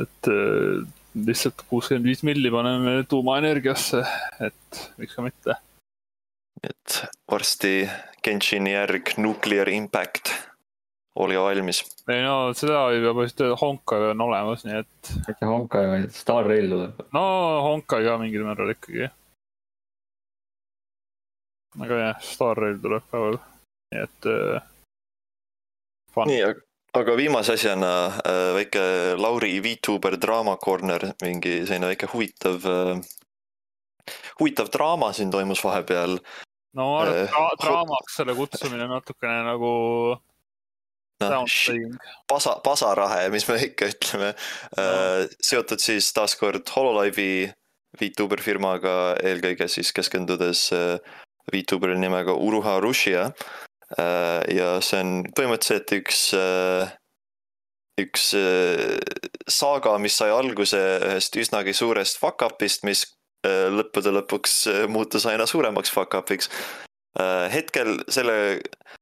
et äh, lihtsalt kuuskümmend viis milli paneme tuumaenergiasse, et miks ka mitte. et varsti Genshini järg Nuclear Impact, olge valmis. ei no seda juba vist Honkai on olemas, nii et mitte Honkai, vaid Star Rail tuleb. no Honkai ka mingil määral ikkagi. aga jah, Star Rail tuleb ka veel, nii et äh,. nii, aga viimase asjana äh, väike Lauri Vtuber Drama Corner, mingi selline väike huvitav, huvitav draama siin toimus vahepeal. no ma arvan, et Eh, dra- draamaks selle kutsumine natukene nagu downsaying. pasa, pasarahe, mis me ikka ütleme no., seotud siis taaskord Hololive'i VTuber firmaga, eelkõige siis keskendudes äh, VTuber'i nimega Uruha Rushia. Ja see on põhimõtteliselt üks, üks äh, saaga, mis sai alguse ühest üsnagi suurest fuck up'ist, mis äh, lõppude lõpuks äh, muutus aina suuremaks fuck up'iks. hetkel selle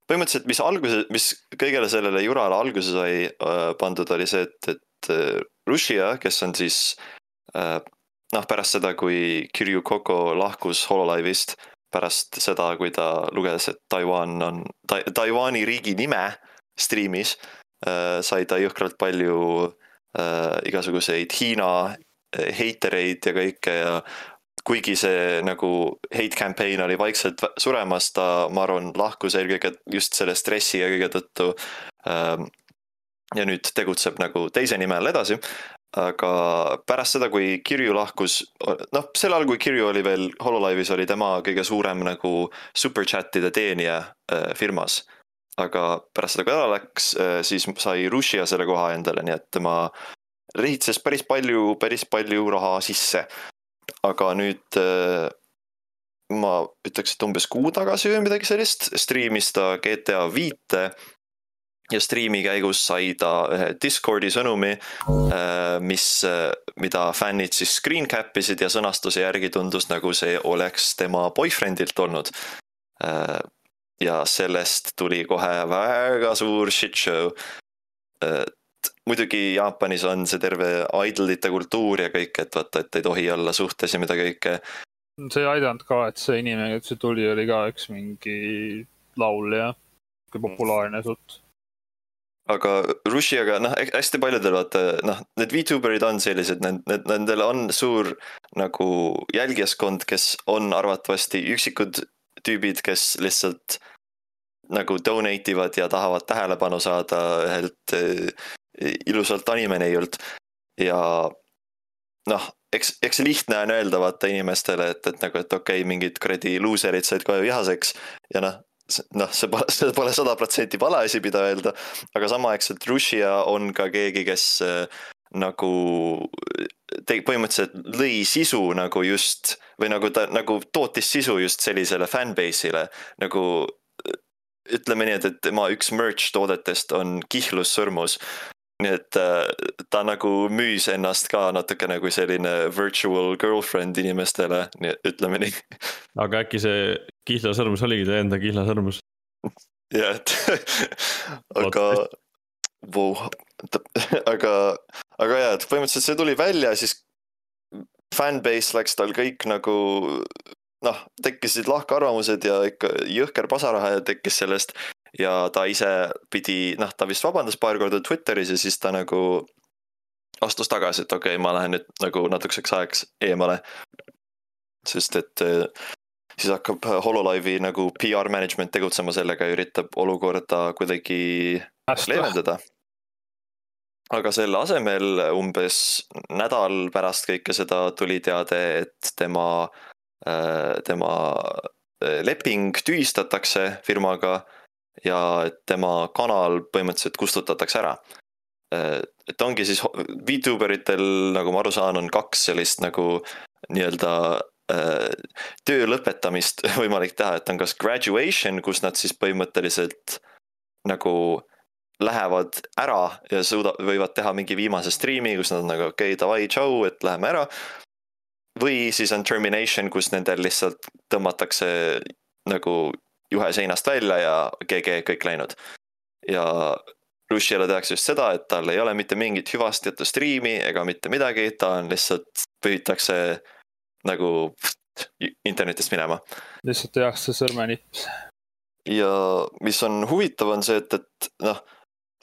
põhimõtteliselt, mis alguse, mis kõigele sellele jurale alguse sai äh, pandud, oli see, et, et äh, Rushia, kes on siis äh, noh, pärast seda, kui Kirju Koko lahkus Hololive'ist, pärast seda, kui ta luges, et Taiwan on ta,, Taiwan'i riigi nime striimis äh,, sai ta jõhkralt palju äh, igasuguseid Hiina äh, heitereid ja kõike ja kuigi see nagu hate campaign oli vaikselt suremas, ta, ma arvan, lahkus eelkõige just selle stressi ja kõige tõttu. ja nüüd tegutseb nagu teise nime all edasi. Aga pärast seda, kui Kirju lahkus, noh, sel ajal, kui Kirju oli veel Hololive'is, oli tema kõige suurem nagu super chat'ide teenija äh, firmas. aga pärast seda, kui ära läks, siis sai Rushia selle koha endale, nii et tema lehitses päris palju, päris palju raha sisse aga nüüd äh, ma ütleks, et umbes kuu tagasi või midagi sellist, striimis ta GTA viite. Ja striimi käigus sai ta ühe Discordi sõnumi, mis, mida fännid siis screen cap isid ja sõnastuse järgi tundus nagu see oleks tema boyfriend'ilt olnud. ja sellest tuli kohe väga suur shit show. muidugi Jaapanis on see terve idolite kultuur ja kõik, et vaata, et ei tohi olla suhtes ja mida kõike. see ei aidanud ka, et see inimene, kes tuli, oli ka üks mingi laulja, populaarne sutt. Aga Rushiaga noh, hästi paljudel vaata noh, need Vtuberid on sellised, need, nendel on suur nagu jälgijaskond, kes on arvatavasti üksikud tüübid, kes lihtsalt nagu donate ivad ja tahavad tähelepanu saada ühelt äh, ilusalt animeneiult ja noh, eks, eks lihtne on öelda vaata inimestele, et, et nagu, et okei okay,, mingid kuradi luuserid said kohe vihaseks ja noh, noh, see pole, see pole sada protsenti vale asi, mida öelda, aga samaaegselt Rushia on ka keegi, kes äh, nagu te-, põhimõtteliselt lõi sisu nagu just või nagu ta nagu tootis sisu just sellisele fanbase'ile nagu ütleme nii, et, et tema üks merch toodetest on kihlussõrmus. Nii et äh, ta nagu müüs ennast ka natukene kui selline virtual girlfriend inimestele, nii et ütleme nii. aga äkki see kihlasõrmus oligi ta enda kihlasõrmus? jah, et aga, vau, aga, aga jaa, et põhimõtteliselt see tuli välja, siis fanbase läks tal kõik nagu noh, tekkisid lahkarvamused ja ikka jõhker pasarahe tekkis sellest ja ta ise pidi, noh, ta vist vabandas paar korda Twitteris ja siis ta nagu astus tagasi, et okei okay,, ma lähen nüüd nagu natukeseks ajaks eemale. sest et eh, siis hakkab Hololive'i nagu PR management tegutsema sellega ja üritab olukorda kuidagi leevendada. aga selle asemel umbes nädal pärast kõike seda tuli teade, et tema, tema leping tühistatakse firmaga ja et tema kanal põhimõtteliselt kustutatakse ära. et ongi siis Vtuber itel, nagu ma aru saan, on kaks sellist nagu nii-öelda töö lõpetamist võimalik teha, et on kas graduation, kus nad siis põhimõtteliselt nagu lähevad ära ja suuda-, võivad teha mingi viimase striimi, kus nad on nagu okei okay,, davai, tšau, et läheme ära. või siis on termination, kus nendel lihtsalt tõmmatakse nagu juhe seinast välja ja GG kõik läinud. ja Rushiale tehakse just seda, et tal ei ole mitte mingit hüvastijätu striimi ega mitte midagi, ta on lihtsalt, püütakse nagu internetist minema. lihtsalt tehakse sõrmenipp. ja mis on huvitav, on see, et, et noh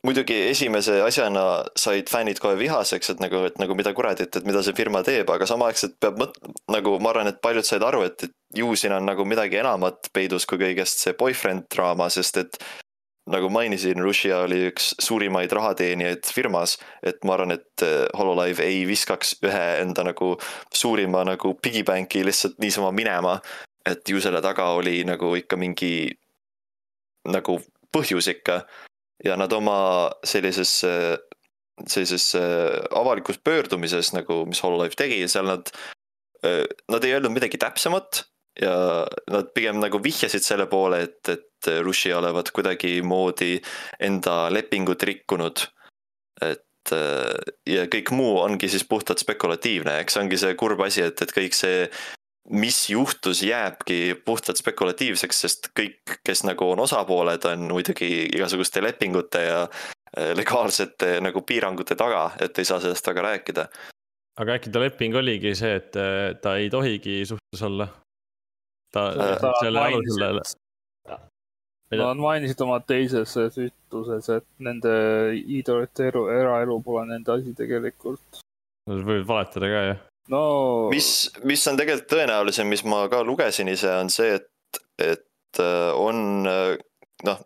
muidugi esimese asjana said fännid kohe vihaseks, et nagu, et nagu mida kuradit, et mida see firma teeb, aga samaaegselt peab mõt-, nagu ma arvan, et paljud said aru, et, et ju siin on nagu midagi enamat peidus kui kõigest see boyfriend draama, sest et nagu mainisin, Rushia oli üks suurimaid rahateenijaid firmas, et ma arvan, et eh, Hololive ei viskaks ühe enda nagu suurima nagu piggybank'i lihtsalt niisama minema. et ju selle taga oli nagu ikka mingi nagu põhjus ikka ja nad oma sellises, sellises avalikus pöördumises nagu, mis Hololive tegi, seal nad, nad ei öelnud midagi täpsemat ja nad pigem nagu vihjasid selle poole, et, et Rushi olevat kuidagimoodi enda lepingut rikkunud. et ja kõik muu ongi siis puhtalt spekulatiivne, eks see ongi see kurb asi, et, et kõik see mis juhtus, jääbki puhtalt spekulatiivseks, sest kõik, kes nagu on osapooled, on muidugi igasuguste lepingute ja äh, legaalsete nagu piirangute taga, et ei saa sellest väga rääkida. aga äkki ta leping oligi see, et äh, ta ei tohigi suhtes olla? ta, ta selle alusel. Nad mainisid oma teises ütluses, et nende iidolite elu, eraelu pole nende asi tegelikult. Nad võivad valetada ka, jah no. mis, mis on tegelikult tõenäolisem, mis ma ka lugesin ise, on see, et, et äh, on äh, noh,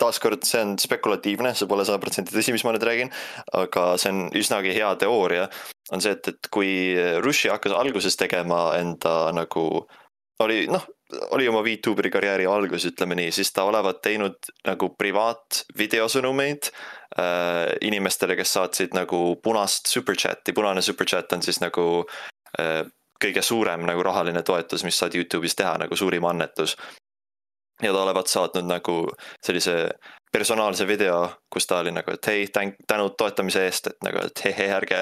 taaskord see on spekulatiivne, see pole sada protsenti tõsi, mis ma nüüd räägin, aga see on üsnagi hea teooria. on see, et, et kui Rushi hakkas alguses tegema enda nagu, oli noh, oli oma Vtuberi karjääri algus, ütleme nii, siis ta olevat teinud nagu privaatvideosõnumeid äh, inimestele, kes saatsid nagu punast super chat'i, punane super chat on siis nagu äh, kõige suurem nagu rahaline toetus, mis saad Youtube'is teha, nagu suurim annetus. ja ta olevat saatnud nagu sellise personaalse video, kus ta oli nagu, et hei, tänud toetamise eest, et nagu, et hei, hei, ärge,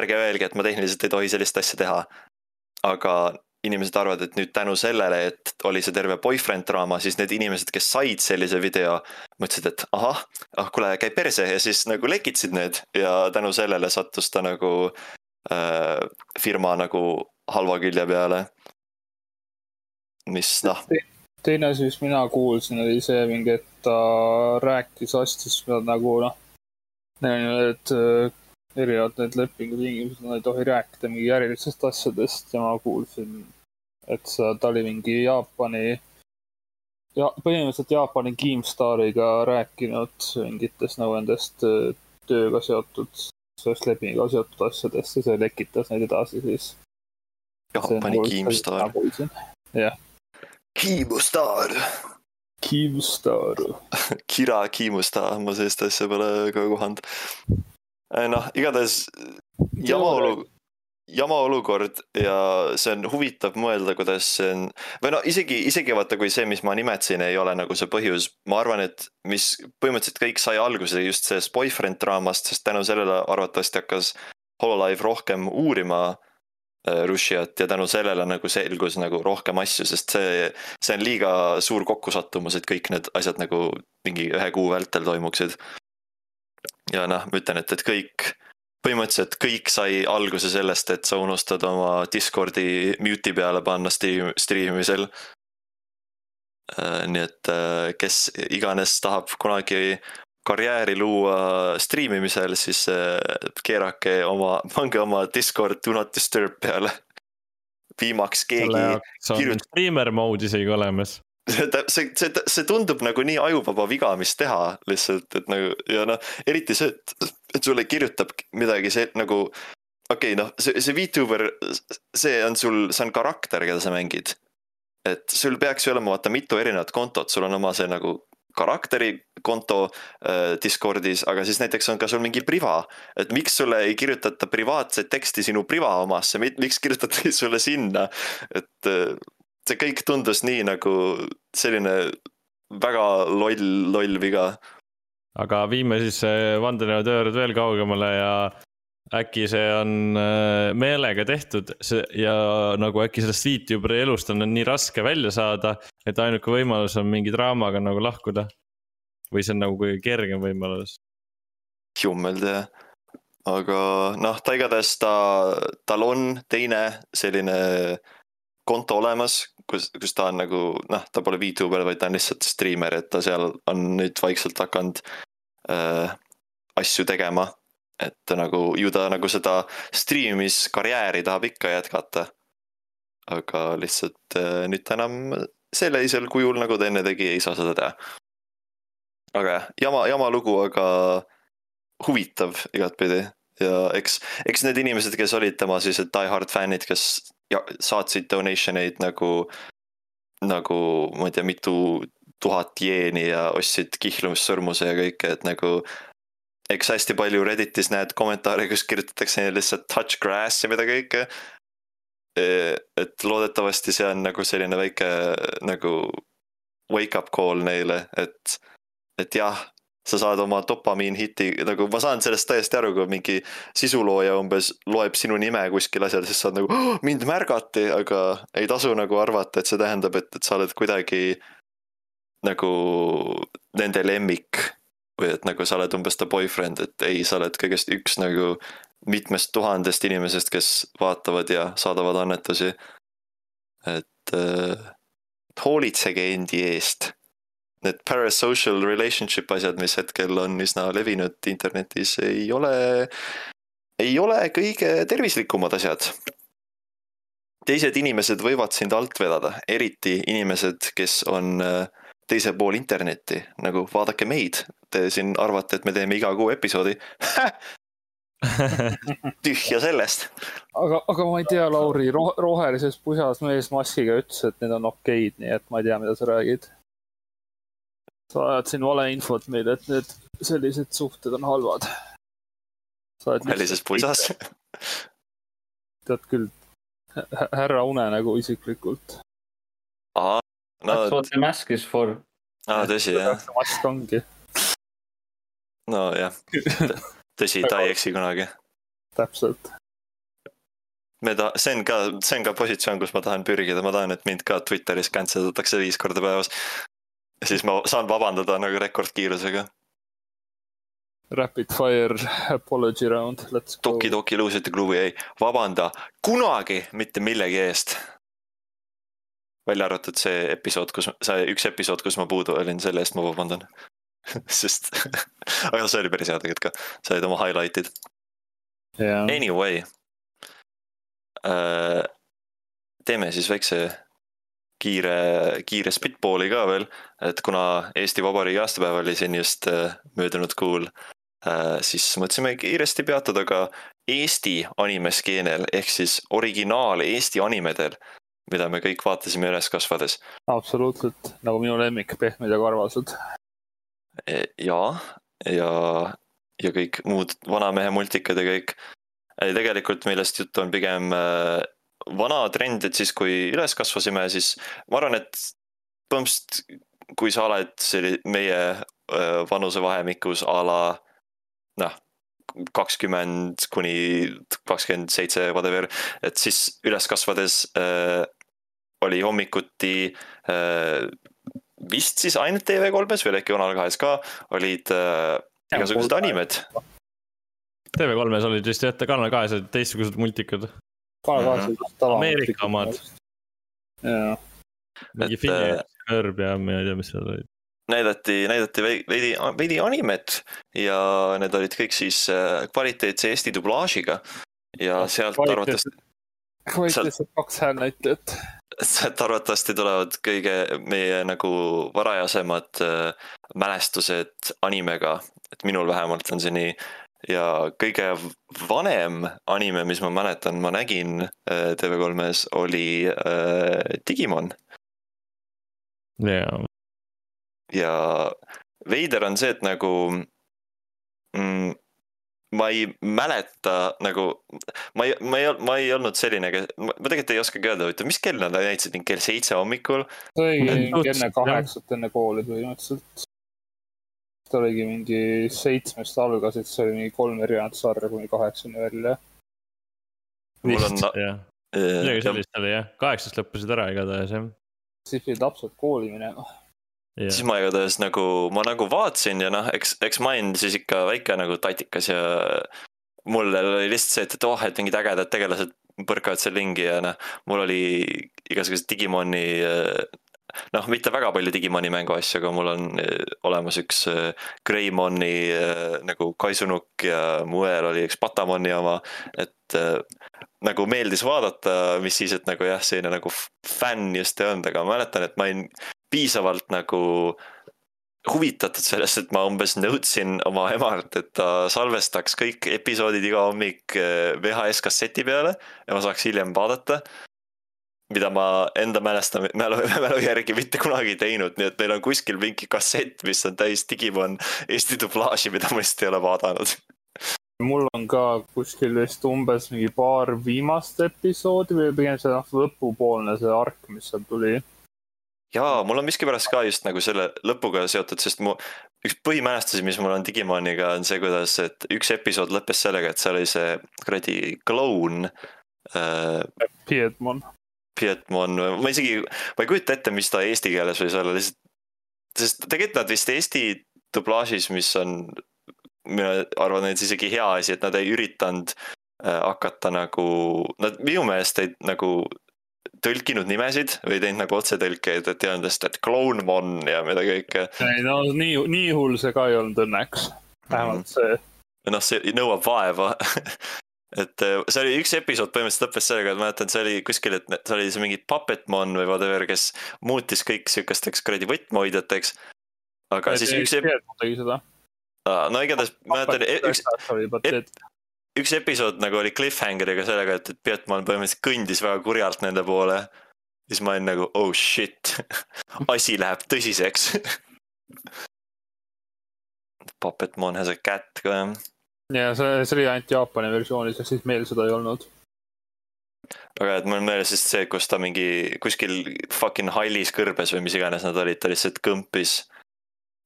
ärge öelge, et ma tehniliselt ei tohi sellist asja teha. aga inimesed arvavad, et nüüd tänu sellele, et oli see terve boyfriend draama, siis need inimesed, kes said sellise video, mõtlesid, et ahah, ah kuule, käi perse ja siis nagu lekitasid need ja tänu sellele sattus ta nagu äh, firma nagu halva külje peale. mis noh. teine asi, mis mina kuulsin, oli see mingi, et ta rääkis asjadest, mida nagu noh, need erinevad need lepingutingimused, nad ei tohi rääkida mingi ärilistest asjadest ja ma kuulsin, et sa, ta oli mingi Jaapani, ja põhimõtteliselt Jaapani Keemstariga rääkinud mingitest nagu nendest äh, tööga seotud, sellest lepinguga seotud asjadest ja see lekitas neid edasi siis. Jaapani nagu Keemstar. jah. Keemstar. Keemstar. Kira Keemstar, ma sellist asja pole ka kohanud noh, igatahes jama olu-, jama olukord ja see on huvitav mõelda, kuidas see on, või no isegi, isegi vaata, kui see, mis ma nimetasin, ei ole nagu see põhjus, ma arvan, et mis põhimõtteliselt kõik sai alguse just sellest boyfriend draamast, sest tänu sellele arvatavasti hakkas Hololive rohkem uurima äh, Rushiat ja tänu sellele nagu selgus nagu rohkem asju, sest see, see on liiga suur kokkusattumus, et kõik need asjad nagu mingi ühe kuu vältel toimuksid ja noh, ma ütlen, et, et kõik, põhimõtteliselt kõik sai alguse sellest, et sa unustad oma Discordi mute'i peale panna stream, striimimisel. Äh, nii et äh, kes iganes tahab kunagi karjääri luua striimimisel, siis äh, keerake oma, pange oma Discord do not disturb peale. viimaks keegi. kirjut-. streamer mode isegi olemas see, see, see tundub nagu nii ajuvaba viga, mis teha lihtsalt, et nagu ja noh, eriti see, et, et sulle kirjutab midagi see nagu. okei okay,, noh, see, see VTuber, see on sul, see on karakter, keda sa mängid. et sul peaks ju olema vaata mitu erinevat kontot, sul on oma see nagu karakteri konto äh, Discordis, aga siis näiteks on ka sul mingi priva. et miks sulle ei kirjutata privaatset teksti sinu priva omasse, miks kirjutatakse sulle sinna, et äh, see kõik tundus nii nagu selline väga loll, loll viga. aga viime siis vandenõuteooriad veel kaugemale ja äkki see on äh, meelega tehtud ja nagu äkki sellest Youtuberi elust on nii raske välja saada, et ainuke võimalus on mingi draamaga nagu lahkuda. või see on nagu kõige kergem võimalus? jummel tea, aga noh, ta igatahes ta, tal on teine selline konto olemas, kus, kus ta on nagu noh, ta pole Vtuber, vaid ta on lihtsalt striimer, et ta seal on nüüd vaikselt hakanud äh, asju tegema et nagu ju ta nagu seda striimimiskarjääri tahab ikka jätkata. aga lihtsalt äh, nüüd ta enam sellisel kujul, nagu ta enne tegi, ei saa seda teha. aga jah, jama, jama lugu, aga huvitav igatpidi ja eks, eks need inimesed, kes olid tema sellised die hard fännid, kes saatsid donation eid nagu, nagu ma ei tea, mitu tuhat jeeni ja ostsid kihlumissõrmuse ja kõike, et nagu eks hästi palju Redditis näed kommentaare, kus kirjutatakse lihtsalt touch grass ja mida kõike. et loodetavasti see on nagu selline väike nagu wake up call neile, et, et jah, sa saad oma dopamiin hiti, nagu ma saan sellest täiesti aru, kui mingi sisulooja umbes loeb sinu nime kuskil asjal, siis sa oled nagu oh, mind märgati, aga ei tasu nagu arvata, et see tähendab, et, et sa oled kuidagi nagu nende lemmik või et nagu sa oled umbes ta boyfriend, et ei, sa oled kõigest üks nagu mitmest tuhandest inimesest, kes vaatavad ja saadavad annetusi. et äh, hoolitsege endi eest. Need parasocial relationship asjad, mis hetkel on üsna levinud internetis, ei ole, ei ole kõige tervislikumad asjad. teised inimesed võivad sind alt vedada, eriti inimesed, kes on äh, teisel pool internetti, nagu vaadake meid, te siin arvate, et me teeme iga kuu episoodi tühja sellest. aga, aga ma ei tea, Lauri ro, rohelises pusas mees maskiga ütles, et need on okeid, nii et ma ei tea, mida sa räägid. Sa ajad siin valeinfot meile, et need sellised suhted on halvad. rohelises pusas tead küll, härra unenägu isiklikult. aa, no. That's what the mask is for. aa, tõsi jah. mask ongi. nojah, tõsi, ta ei eksi kunagi. täpselt. me ta-, see on ka, see on ka positsioon, kus ma tahan pürgida, ma tahan, et mind ka Twitteris cancel datakse viis korda päevas. Siis ma saan vabandada nagu rekordkiirusega. Rapid fire apology round, let's go. Toki-Toki luusite klubi ei vabanda kunagi mitte millegi eest välja arvatud see episood, kus, see üks episood, kus ma puudu olin, selle eest ma vabandan sest aga see oli päris hea tegelikult ka, sa olid oma highlight'id yeah.. Anyway äh,. teeme siis väikse kiire, kiire spitball'i ka veel, et kuna Eesti Vabariigi aastapäev oli siin just äh, möödunud kuul äh,, siis mõtlesime kiiresti peatuda ka Eesti animeskeenel ehk siis originaal Eesti animedel mida me kõik vaatasime üles kasvades. absoluutselt, nagu minu lemmik, Pehmed ja karvased. E, ja, ja, ja kõik muud vanamehe multikad ja kõik. tegelikult millest juttu on pigem äh, vana trend, et siis kui üles kasvasime, siis ma arvan, et põhimõtteliselt kui sa oled selli-, meie vanusevahemikus a la noh, kakskümmend kuni kakskümmend seitse, whatever, et siis üles kasvades äh, oli hommikuti äh, vist siis ainult TV3-s või äkki Kanal kahes ka olid äh, igasugused animed. TV3-s olid vist jah, Kanal kahes olid teistsugused multikad. Olid tava. Ameerika omad. jaa. mingi Phineas äh, Herb ja ma ei tea, mis seal olid näidati, näidati veidi, veidi animet ja need olid kõik siis äh, kvaliteetse Eesti dublaažiga ja sealt arvatavasti. kvaliteetsed kaks häälnäitlejat sealt arvatavasti tulevad kõige meie nagu varajasemad äh, mälestused animega, et minul vähemalt on see nii. Ja kõige vanem anime, mis ma mäletan, ma nägin äh, TV3-s oli äh, Digimon jaa, ja veider on see, et nagu mm, ma ei mäleta nagu, ma ei, ma ei, ma ei olnud selline, ma tegelikult ei oskagi öelda, huvitav, mis kell nad näitasid, kell seitse hommikul? see mingi enne kaheksat enne kooli põhimõtteliselt. Ta oligi mingi seitsmest algasid, see oli mingi kolm erinevat sarja kuni kaheksani välja. mul on vist, jah, midagi sellist oli jah, kaheksast lõppesid ära igatahes jah siis pidid lapsed kooli minema. ja.. siis ma igatahes nagu, ma nagu vaatasin ja noh, eks, eks ma olin siis ikka väike nagu tatikas ja mul oli lihtsalt see, et, et oh, et mingid ägedad tegelased põrkavad seal ringi ja noh, mul oli igasugused Digimoni noh, mitte väga palju Digimoni mänguasju, aga mul on eh, olemas üks eh, Greymoni eh, nagu kaisunukk ja mu õel oli üks Patamoni oma, et nagu meeldis vaadata, mis siis, et nagu jah, selline nagu fänn just ei olnud, aga ma mäletan, et ma olin piisavalt nagu huvitatud sellest, et ma umbes nõudsin oma emalt, et ta salvestaks kõik episoodid iga hommik VHS kasseti peale ja ma saaks hiljem vaadata. Mida ma enda mälesta-, mälu, mälu järgi mitte kunagi ei teinud, nii et meil on kuskil mingi kassett, mis on täis Digimon Eesti dublaaži, mida ma lihtsalt ei ole vaadanud. mul on ka kuskil vist umbes mingi paar viimast episoodi või pigem see noh, lõpupoolne see ark, mis seal tuli. jaa, mul on miskipärast ka just nagu selle lõpuga seotud, sest mu üks põhimälestusi, mis mul on Digimoniga, on see, kuidas, et üks episood lõppes sellega, et seal oli see kuradi kloun äh,. Piedmon. Pietmon, ma isegi, ma ei kujuta ette, mis ta eesti keeles võis olla, lihtsalt. sest tegelikult nad vist eesti dublaažis, mis on, mina arvan, et isegi hea asi, et nad ei üritanud äh, hakata nagu, nad minu meelest ei nagu tõlkinud nimesid või teinud nagu otsetõlkeid, et ei olnud lihtsalt, et Clownmon ja mida kõike. ei no nii, nii hull see ka ei olnud õnneks. vähemalt see, noh, see nõuab vaeva et äh, see oli üks episood põhimõtteliselt lõppes sellega, et mäletan, see oli kuskil, et see oli see mingi Puppetmon või whatever, kes muutis kõik sihukesteks kuradi võtmehoidjateks. aga siis üks, Piedmon tegi seda. no igatahes mäletan, üks, oli pateet. üks episood nagu oli cliffhangeriga sellega, et, et Pietman põhimõtteliselt kõndis väga kurjalt nende poole. siis ma olin nagu oh shit, asi läheb tõsiseks. Puppetmon has a cat ka jah ja see, see oli ainult Jaapani versioonis ja siis meil seda ei olnud. aga et mul on meeles just see, kus ta mingi kuskil fucking hallis kõrbes või mis iganes nad olid, ta lihtsalt kõmpis,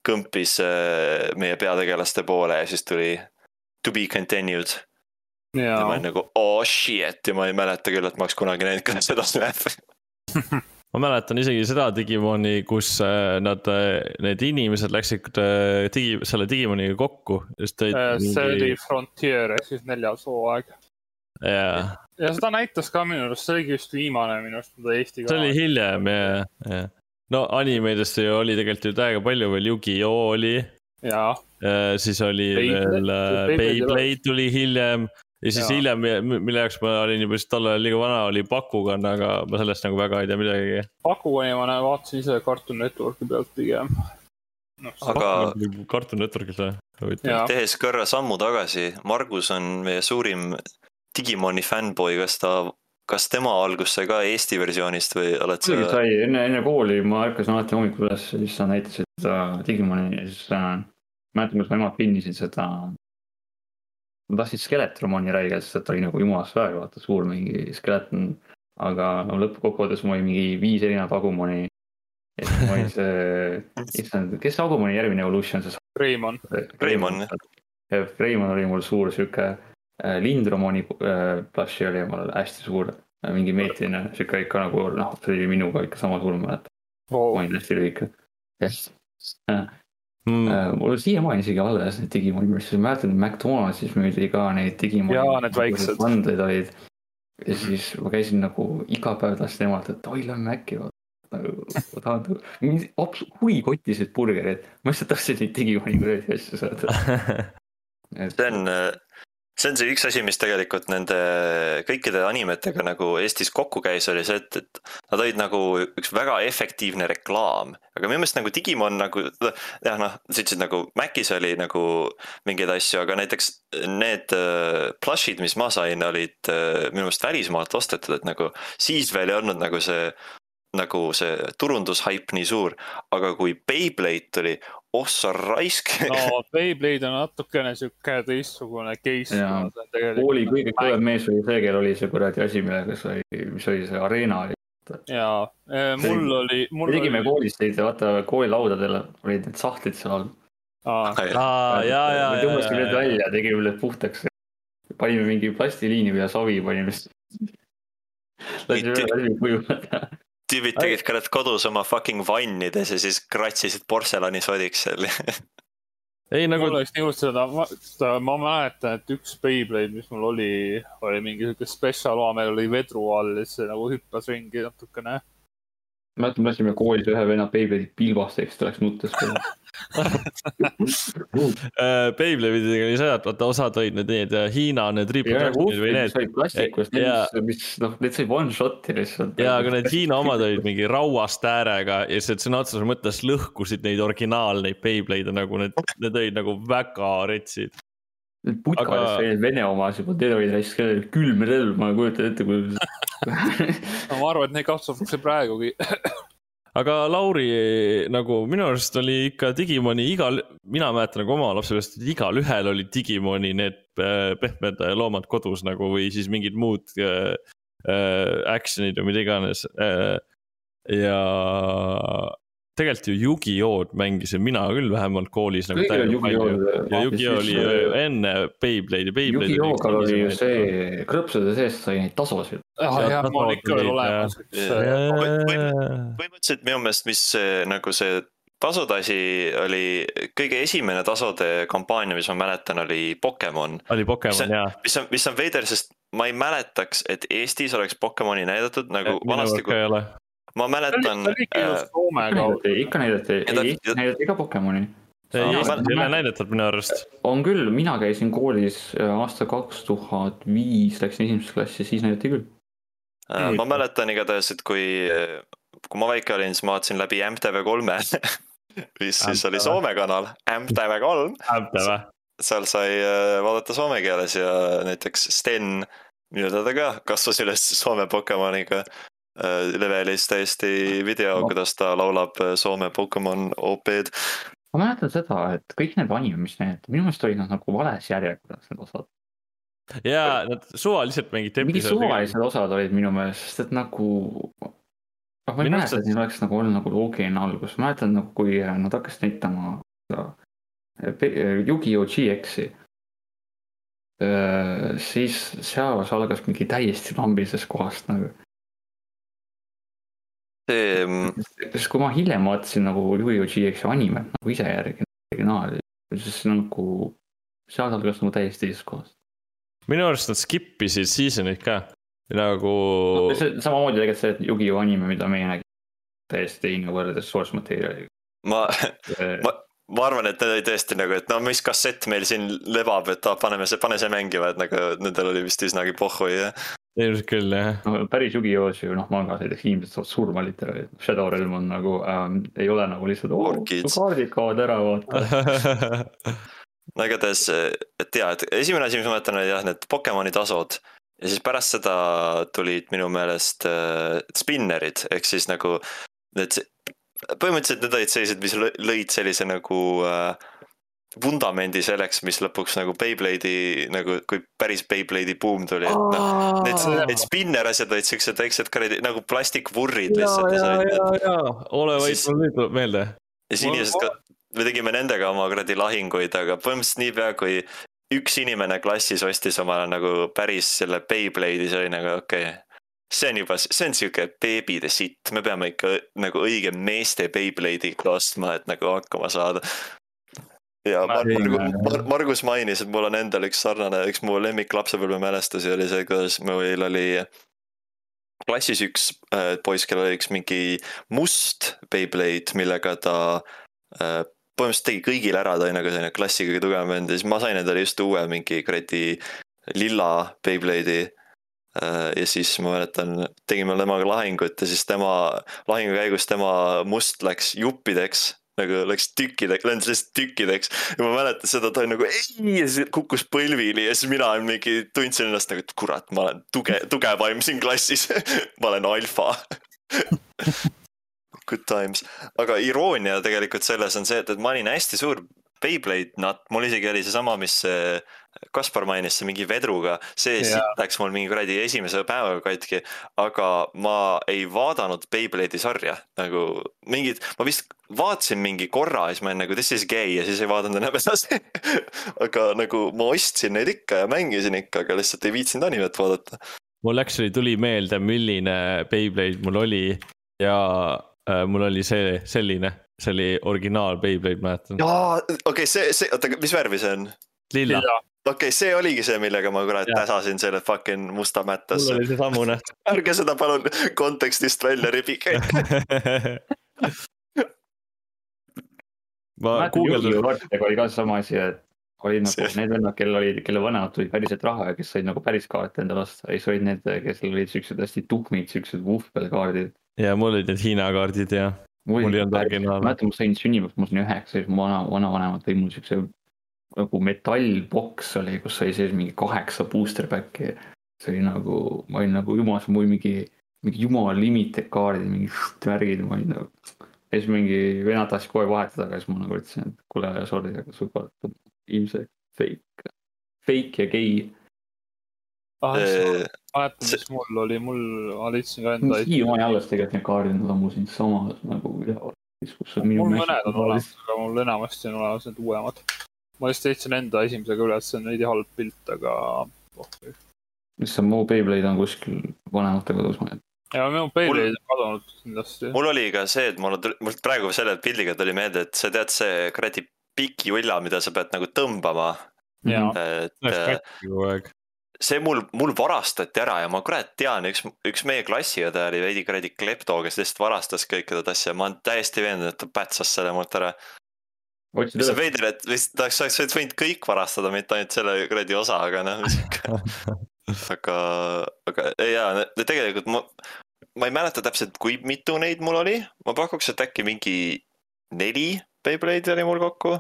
kõmpis äh, meie peategelaste poole ja siis tuli to be continued. ja ma olin nagu oh shit ja ma ei mäleta küll, et ma oleks kunagi näinud, kuidas edasi läheb. ma mäletan isegi seda Digimoni, kus äh, nad, need inimesed läksid äh, digi, selle Digimoniga kokku. see oli Frontier ehk siis neljas hooaeg. jaa, ja seda näitas ka minu arust, see oligi just viimane minu arust, mida Eesti see oli hiljem ja, ja. no animeidest ju oli tegelikult ju täiega palju veel, Yu-Gi-Oh oli, ja, siis oli Beyblade- veel äh, Beyblade tuli hiljem ja siis Jaa. hiljem, mille jaoks ma olin juba vist tol ajal liiga vana, oli Bakugan, aga ma sellest nagu väga ei tea midagi. Pakugani ma näen- vaatasin ise Cartoon Networki pealt pigem. noh, Aga- Cartoon Networkis või? tehes korra sammu tagasi, Margus on meie suurim Digimoni fännboi, kas ta, kas tema algus sai ka Eesti versioonist või oled sa muidugi? sai, enne, enne kooli ma ärkasin alati hommikul üles ja siis sa näitasid seda Digimoni ja siis äh, mäletan, kuidas mu emad pinnisid seda. Ma tahtsin Skeletromoni räigelt, sest et ta oli nagu jumalast väe, vaata suur mingi skeleton. aga no lõppkokkuvõttes mul oli mingi viis erinevat Agumoni. siis mul oli see, issand, kes see Agumoni järgmine evolution siis? Reimon, Reimon, jah. jah. Reimon oli mul suur sihuke, Lindromoni äh, plussi oli mul hästi suur, mingi meetrine, sihuke ikka nagu noh, see oli minuga ikka sama suur, ma mäletan. ma olin hästi lühike. jah, Mm, mul on siiamaani isegi alles need Digimoni, ma mäletan, et McDonaldsis müüdi ka neid Digimoni. Jaa, need väiksed. vandeid olid. ja siis ma käisin nagu iga päev tahtsin emalt, et oi, lähme äkki. nagu ma tahan mind abs- huvikotisid burgerid, ma lihtsalt tahtsin neid Digimoni kuradi asju saada. see on, see on see üks asi, mis tegelikult nende kõikide animetega nagu Eestis kokku käis, oli see, et, et nad olid nagu üks väga efektiivne reklaam. aga minu meelest nagu Digimon nagu, jah noh, sa ütlesid nagu Macis oli nagu mingeid asju, aga näiteks need uh, plush'id, mis ma sain, olid uh, minu meelest välismaalt ostetud, et nagu siis veel ei olnud nagu see nagu see turundushaip nii suur, aga kui Beyblade tuli, oh sa raisk no Beyblade on natukene sihuke teistsugune case. kooli kõige kõvem mees oli see, kellel oli see kuradi asi, millega sai, mis oli see areena oli. ja, eh, mul oli. me tegime oli... koolis neid, vaata koolilaudadel olid need sahtlid seal all. aa, ja, ja, ja. me tõmbasime need välja, tegime need puhtaks. panime mingi plastiliini peale savi panime. lasime kujuneda tüübid tegid kurat kodus oma fucking vannides ja siis kratsisid portsellanisodiks seal ei nagu. mul oleks nii hullult seda, seda, ma mäletan, et üks Beyblade, mis mul oli, oli mingi sihuke spetsial oma, meil oli vedru all ja siis see nagu hüppas ringi natukene mäletan, me lasime koolis ühe venna Beyblade'i pilbasteks, ta läks nuttes Beyblade'idega oli see, et vaata osad olid need, need äh, Hiina need reproduction'id või need. said plastikust, mis noh, need sai one shot'i lihtsalt. ja, aga need Hiina omad olid mingi rauast äärega ja siis sõna otseses mõttes lõhkusid neid originaalneid Beyblade'e nagu need, need olid nagu väga retsid Need putkades aga... olid Vene omas juba, need olid hästi külm relv, ma kujutan ette, kui no ma arvan, et neid kasutatakse praegugi aga Lauri, nagu minu arust oli ikka Digimoni igal, mina mäletan nagu oma lapsepõlvest, et igalühel oli Digimoni need äh, pehmed loomad kodus nagu või siis mingid muud äh, äh, action'id või mida iganes äh,. ja tegelikult ju Yugi-Oh-d mängisin mina küll vähemalt koolis nagu. on Yugi-Oh. ja Yugi-Oh oli äh, enne Beyblade'i, Beyblade'i. Yugi-Oh-gal oli ju see, krõpsude seest sai neid olemas. põhimõtteliselt minu meelest, mis nagu see tasude asi oli, kõige esimene tasude kampaania, mis ma mäletan, oli Pokemon. oli Pokemon, jaa. mis on, mis on veider, sest ma ei mäletaks, et Eestis oleks Pokemoni näidatud nagu vanasti. Ma mäletan. Äh, ikka näidati, ei, näidati ka Pokemoni. Eestis ei ole näidatud minu arust. on küll, mina käisin koolis äh, aasta kaks tuhat viis, läksin esimesesse klassi, siis näidati küll. Äh, ma mäletan igatahes, et kui, kui ma väike olin, siis ma vaatasin läbi MTV3-e mis siis oli Soome kanal, MTV3. seal sai vaadata soome keeles ja näiteks Sten minu teada ka kasvas üles Soome Pokemoniga Äh, levelis täiesti video, kuidas ta laulab äh, Soome Pokemon OP-d. ma mäletan seda, et kõik need anime, mis näidati, minu meelest olid nad nagu vales järjekorras need osad. ja nad suvaliselt mingid. mingid suvalised osad olid minu meelest, sest et nagu. noh, ma ei mäleta, et neil oleks nagu olnud nagu loogiline algus, ma mäletan nagu, kui nad hakkasid näitama Yugi-Oh GX-i siis seal algas mingi täiesti lambises kohast nagu see. Mm, sest kui ma hiljem vaatasin nagu Yu-Gi-Oh GX animet nagu ise järgi, originaali, siis nagu seal algas nagu täiesti teisest kohast. minu arust nad skip isid season'id ka, nagu no,. samamoodi tegelikult see Yu-Gi-Oh anime, mida meie nägime, täiesti teine võrreldes source material'iga. ma ma, ma arvan, et need olid tõesti nagu, et no mis kassett meil siin lebab, et ah, paneme see, pane see mängima, et nagu nendel oli vist üsnagi pohhu ja ilmselt küll jah no,. päris Yugi-Oh's ju noh, mangas näiteks inimesed saavad surma literaali, Shadow Realm on nagu ähm,, ei ole nagu lihtsalt oo kaardid kaovad ära, vaata no igatahes, et jaa, et esimene asi, mis ma mõtlen, oli jah, need Pokemoni tasod. ja siis pärast seda tulid minu meelest äh, spinnerid, ehk siis nagu need, põhimõtteliselt need olid sellised, mis lõid sellise nagu äh, vundamendi selleks, mis lõpuks nagu Beyblade'i nagu, kui päris Beyblade'i buum tuli, et noh. Need, need spinner asjad olid siuksed väiksed kuradi nagu plastikvurrid lihtsalt. ja, ja, ja, ja, ole vaid, mul nüüd tuleb meelde. ja siis inimesed ka, me tegime nendega oma kuradi lahinguid, aga põhimõtteliselt niipea kui üks inimene klassis ostis omale nagu päris selle Beyblade'i, siis oli nagu okei okay see on juba, see on sihuke beebide sitt, me peame ikka nagu õige meeste Beyblade'iga ostma, et nagu hakkama saada ja Mar Mar Margus mainis, et mul on endal üks sarnane, üks mu lemmik lapsepõlvemälestusi oli see, kuidas meil oli klassis üks äh, poiss, kellel oli üks mingi must Beyblade, millega ta äh, põhimõtteliselt tegi kõigil ära, ta oli nagu selline klassi kõige tugevam vend ja siis ma sain endale just uue mingi kuradi lilla Beyblade'i äh, ja siis ma mäletan, tegime temaga lahingut ja siis tema, lahingu käigus tema must läks juppideks nagu läks tükkideks, lendas lihtsalt tükkideks. Ja ma mäletan seda, ta oli nagu ei ja siis kukkus põlvili ja siis mina mingi tundsin ennast nagu, et kurat, ma olen tuge-, tugevaim siin klassis. Ma olen alfa. Good times, aga iroonia tegelikult selles on see, et, et ma olin hästi suur Beyblade nut, mul isegi oli seesama, mis Kaspar mainis, see mingi vedruga, see Jaa. siit läks mul mingi kuradi esimese päevaga katki, aga ma ei vaadanud Beyblade'i sarja nagu mingid, ma vist vaatasin mingi korra ja siis ma olin nagu this is gay ja siis ei vaadanud enam edasi aga nagu ma ostsin neid ikka ja mängisin ikka, aga lihtsalt ei viitsinud animet vaadata. mul actually tuli meelde, milline Beyblade mul oli ja äh, mul oli see selline, see oli originaal Beyblade, mäletan. jaa, okei okay,, see, see, oota, mis värvi see on? lilla, okei okay,, see oligi see, millega ma kurat täsasin selle fucking musta mul mättasse. oli seesamune ärge seda palun kontekstist välja rebige ma mäletan guugeldasin kaartidega oli ka sama asi, et olid nagu See- need vennad, kellel oli, kelle vanemad tulid päriselt raha ja kes said nagu päris kaarte endale osta ja siis olid need, kellel olid siuksed hästi tuhmid, siuksed vuhvelkaardid. ja mul olid need Hiina kaardid ja Mul ei olnud originaale. mäletan, ma sain sünnipäevaks, ma olin üheksa, siis mu vana, vanavanemad tõid mulle siukse nagu metallboks oli, kus oli sees mingi kaheksa booster back'i. see oli nagu, ma olin nagu jumal, mul mingi, mingi jumala limited kaardid, mingi värgid, ma olin nagu. ja siis mingi vennad tahtsid aeg vahetada, aga siis ma nagu ütlesin, et kuule, sorry, aga super, ilmselt fake, fake ja gei. mäletan, mis mul oli, mul, ma leidsin ka enda. siiamaani alles tegelikult need kaardid on lammusin samas nagu üleval. kus on minu mul mõned on olemas, aga mul enamasti on olemas need uuemad. ma just leidsin enda esimesega üles, see on veidi halb pilt, aga oh,. issand, mu Beyblade on kuskil vanemate kodus, ma ei tea. ja minu Beyblade on kadunud kindlasti. mul oli ka see, et mul, mul praegu selle pildiga tuli meelde, et sa tead see kuradi pikiulla, mida sa pead nagu tõmbama. Jaa. et see mul, mul varastati ära ja ma kurat tean, üks, üks meie klassiõde oli veidi kuradi klepto, kes lihtsalt varastas kõike seda asja, ma olen täiesti veendunud, et ta pätsas selle mult ära. mis on veider, et vist ta oleks, oleks võinud kõik varastada, mitte ainult selle kuradi osa, aga noh, mis ikka. aga, aga jaa, tegelikult ma, ma ei mäleta täpselt, kui mitu neid mul oli, ma pakuks, et äkki mingi neli Beyblade'i oli mul kokku.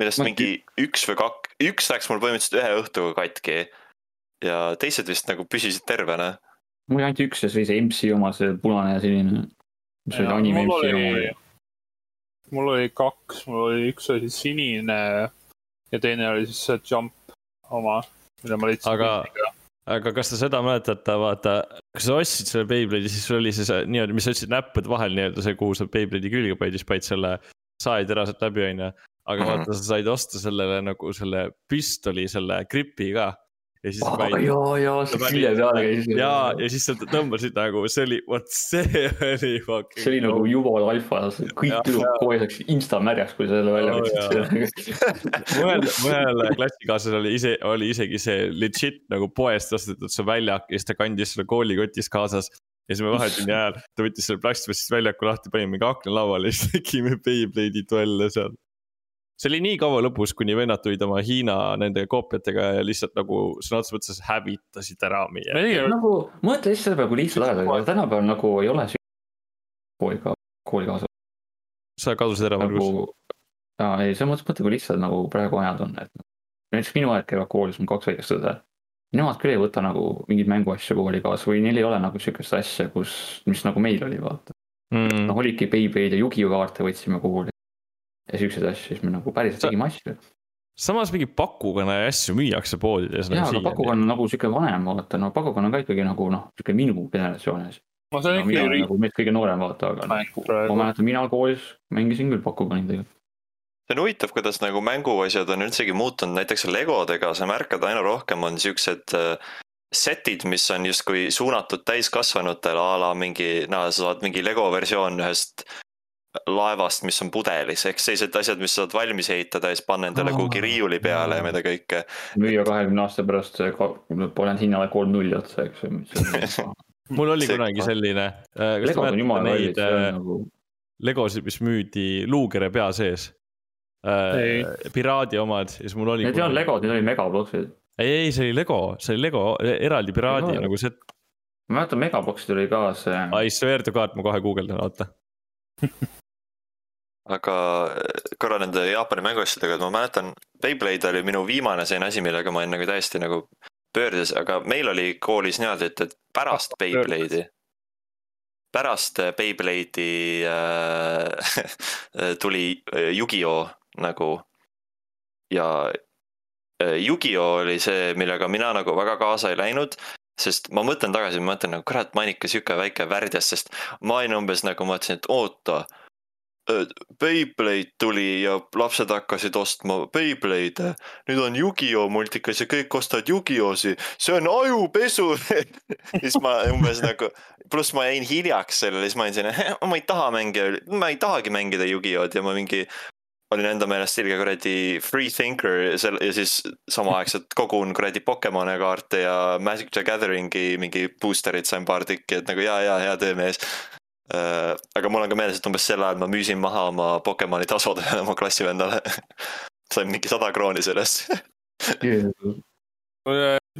millest Ma- mingi üks või kaks, üks läks mul põhimõtteliselt ühe õhtuga katki. Ja teised vist nagu püsisid tervena. mul oli ainult üks ja see oli see MC oma, see punane ja sinine. mis oli anime mul MC oli oma., mul oli kaks, mul oli üks oli siis sinine ja teine oli siis see Jump oma, mille ma leidsin. Aga- aga kas sa seda mäletad, vaata, kui sa ostsid selle Beyblade'i, siis sul oli see, see nii-öelda, mis sa ütlesid näppude vahel nii-öelda see, kuhu sa Beyblade'i külge panid, siis panid selle saetera sealt läbi, onju. aga Mhm. vaata, sa said osta sellele nagu selle püstoli, selle gripi ka. Ja siis panid jaa, jaa, see külje peale käis. ja, ja siis sa tõmbasid nagu, see oli, vot see oli fucking. see oli nagu jumala alfa, kõik tüdrukud kohe läks insta märjaks, kui selle välja Oo, võtsid. mõnel, mõnel klassikaaslasel oli ise, oli isegi see legit nagu poest ostetud see väljak ja siis ta kandis selle koolikotis kaasas. ja siis me vahetunni ajal, ta võttis selle plastmassist väljaku lahti, panime mingi aknalauale ja siis tegime Beyblade'i duelle seal. See oli nii kaua lõpus, kuni vennad tulid oma Hiina nende koopiatega ja lihtsalt nagu sõna otseses mõttes hävitasid ära meie. ei, nagu mõtle lihtsalt selle peale, kui lihtsalt aega oli, aga tänapäeval nagu ei ole see kooliga, koolikaasa sa kadusid ära, Margus nagu. jaa, ei, selles mõttes mõtle, kui lihtsalt nagu praegu ajad on, et näiteks minu ajad käivad koolis, mul kaks väikest õde. Nemad küll ei võta nagu mingeid mänguasju kooli kaasa või neil ei ole nagu sihukest asja, kus, mis nagu meil oli, vaata. mm. noh, olidki Beyblade ja Yu-Gi-Oh kaarte võtsime kooli. Ja siukseid asju, siis me nagu päriselt Sa- tegime asju. samas mingi pakukõne ja asju müüakse poodides. jaa, aga pakukann on nagu sihuke vanem, vaata, no pakukann on ka ikkagi nagu noh, sihuke minu generatsiooni asi. ma saan no, ikkagi olen nagu meist kõige noorem, vaata, aga noh, praegu ma. mäletan, mina koolis mängisin küll pakukannidega. see on huvitav, kuidas nagu mänguasjad on üldsegi muutunud, näiteks legodega sa märkad aina rohkem on siuksed äh, setid, mis on justkui suunatud täiskasvanutele a la mingi, no sa saad mingi lego versioon ühest laevast, mis on pudelis, ehk sellised asjad, mis saad valmis ehitada ja siis panna endale Aa, kuhugi riiuli peale ja mida kõike. müüa kahekümne aasta pärast, panen hinnale kolm nulli otsa, eks ju. mul oli See- kunagi selline. legod on jumala kallid, neid nagu, legosid, mis müüdi luukere pea sees Ei.. Piraadi omad ja siis mul oli. need ei olnud legod, need olid megabloksid. ei, ei, see oli Lego, see oli Lego eraldi piraadi Lego. nagu set. ma mäletan, Megabox tuli ka see. I swear to god, ma kohe guugeldan, oota. aga äh, korra nende Jaapani mänguasjadega, et ma mäletan, Beyblade oli minu viimane selline asi, millega ma nagu täiesti nagu pöördes, aga meil oli koolis niimoodi, et, et pärast Ah, Beyblade'i, pärast äh, Beyblade'i äh, tuli äh, Yu-Gi-Oh! nagu. Ja äh, Yu-Gi-Oh! oli see, millega mina nagu väga kaasa ei läinud sest ma mõtlen tagasi, ma mõtlen nagu kurat, ma olin ikka sihuke väike värdjas, sest ma olin umbes nagu mõtlesin, et oota. Beyblade tuli ja lapsed hakkasid ostma Beyblade'e, nüüd on Yu-Gi-Oh multikas ja kõik ostavad Yu-Gi-Oh-si, see on ajupesu. siis ma umbes nagu, pluss ma jäin hiljaks sellele, siis ma olin selline, ma ei taha mängida, ma ei tahagi mängida Yu-Gi-Oh-d ja ma mingi olin enda meelest ilge kuradi free thinker seal ja siis samaaegselt kogun kuradi Pokemone kaarte ja Magic the Gathering'i mingi booster'id sain paar tükki, et nagu ja, ja hea töömees. Aga mul on ka meeles, et umbes sel ajal ma müüsin maha oma Pokemoni tasud oma klassivendale. sain mingi sada krooni sellest.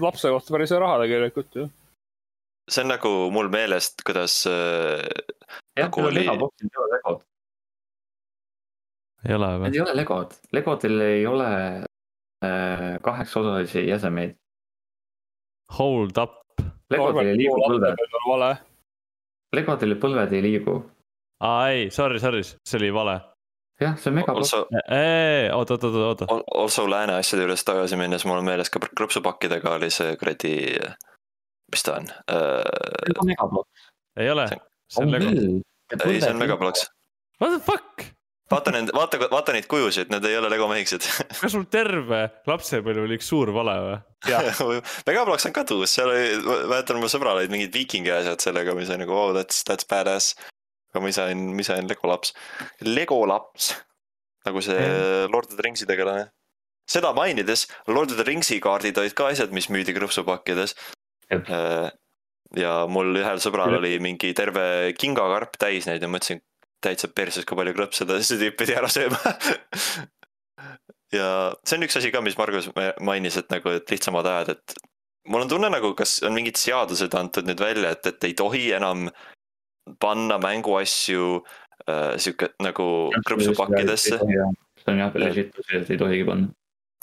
lapse kohta päris hea raha tegelikult ju. see on nagu mul meelest, kuidas äh, jah, Nagu need oli- Megaboxid ei ole Legod, ei ole need või? ei ole Legod, Legodil ei ole äh, kaheksaosalisi jäsemeid. Hold up. Legodil ei liigu põlved, vale. Legodil põlved ei liigu. aa ei, sorry, sorry, see oli vale. jah, see on also, oot, oot, oot, oota. also lääne asjade juures tagasi minnes, mul on meeles ka krõpsupakkidega oli see kuradi, mis ta on äh,? see on Megabox. ei ole, See- see on Lego. ei, see on Megaplex. What the fuck? Vaata nende, vaata, vaata neid kujusid, need ei ole Lego mehikesed. kas sul terve lapsepõlv oli üks suur vale või? Megaplex on ka tuus, seal oli, ma mäletan, mu sõbral olid mingid viikingi asjad sellega, mis on nagu oh, that's, that's badass. aga ma ise olin, ma ise olin Lego laps. Lego laps, nagu see Lord of the Ringsi tegelane. seda mainides, Lord of the Ringsi kaardid olid ka asjad, mis müüdi krõpsupakkides Jep.. ja mul ühel sõbral oli mingi terve kingakarp täis neid ja mõtlesin, täitsa perses, kui palju krõpse ta see tüüp pidi ära sööma. ja see on üks asi ka, mis Margus mainis, et nagu, et lihtsamad ajad, et mul on tunne nagu, kas on mingid seadused antud nüüd välja, et, et ei tohi enam panna mänguasju äh, sihuke nagu krõpsupakkidesse. see on jah, legit, et ei tohigi panna.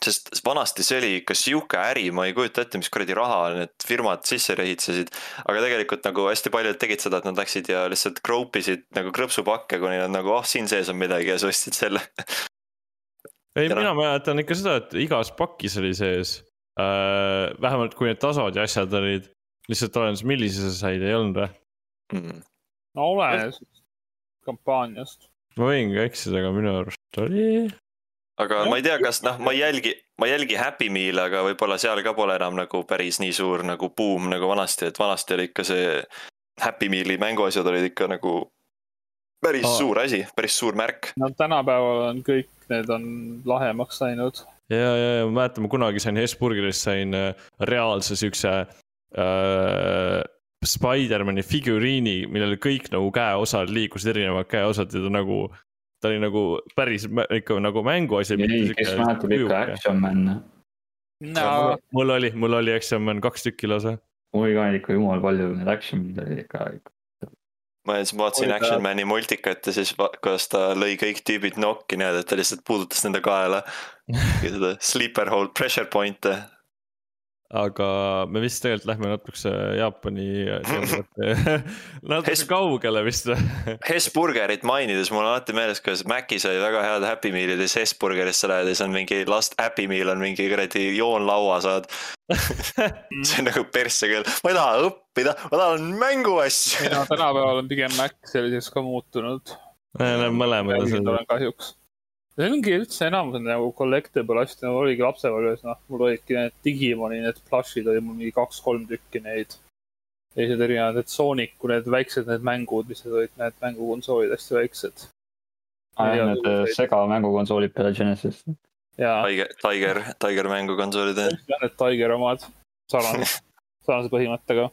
Sest vanasti see oli ikka sihuke äri, ma ei kujuta ette, mis kuradi raha need firmad sisse rehitsesid. aga tegelikult nagu hästi paljud tegid seda, et nad läksid ja lihtsalt grope isid nagu krõpsupakke, kuni nad nagu oh, siin sees on midagi ja siis ostsid selle. ei, noh. mina mäletan ikka seda, et igas pakis oli sees äh,. vähemalt kui need tasod ja asjad olid, lihtsalt olenes, millise sa said, ei olnud või? Mm. no olenes kampaaniast. ma võin ka eksida, aga minu arust oli. Aga Jah. ma ei tea, kas noh, ma ei jälgi, ma ei jälgi Happy Meal'i, aga võib-olla seal ka pole enam nagu päris nii suur nagu buum nagu vanasti, et vanasti oli ikka see Happy Meal'i mänguasjad olid ikka nagu päris oh. suur asi, päris suur märk. no tänapäeval on kõik need on lahemaks läinud. ja, ja, ja ma mäletan, ma kunagi sain Hesburgerist sain äh, reaalse siukse äh, Spider-man'i figuriini, millel kõik nagu käeosad liikusid, erinevad käeosad ja ta nagu, ta oli nagu päris ikka nagu mänguasi. ei, kes mäletab ikka Action Man, no mul oli, mul oli Action Man kaks tükki lausa. oli ka ikka jumal palju neid Action Man'id oli ikka, ikka. ma siis vaatasin Oi, Action ta- Mani multikat ja siis kuidas ta lõi kõik tüübid nokki niimoodi, et ta lihtsalt puudutas nende kaela. ja seda sleeper hold pressure point'e. Aga me vist tegelikult lähme natukese Jaapani natuke Hes- kaugele vist. Hesburgerit mainides mul on alati meeles, kuidas Macis oli väga head Happy Meal'id ja siis Hesburgerisse lähed ja siis on mingi last Happy Meal on mingi kuradi joonlaua saad. see on nagu persse küll, ma ei taha õppida, ma tahan mänguasju ei. no tänapäeval on pigem Mac selliseks ka muutunud. Mõlemad Räägin on olen kahjuks. See ongi üldse enamus on nagu collectible asjad, nagu oligi lapsepõlves, noh, mul olidki need Digimoni need plush'id oli mul mingi kaks-kolm tükki neid. teised erinevad, need Sooniku need väiksed need mängud, mis need olid, need mängukonsoolid hästi väiksed. Need äh, Sega mängukonsoolid peale Genesis. ja Tiger, Tiger, Tiger mängukonsoolid jah. need Tiger omad, sarnase, sarnase põhimõttega.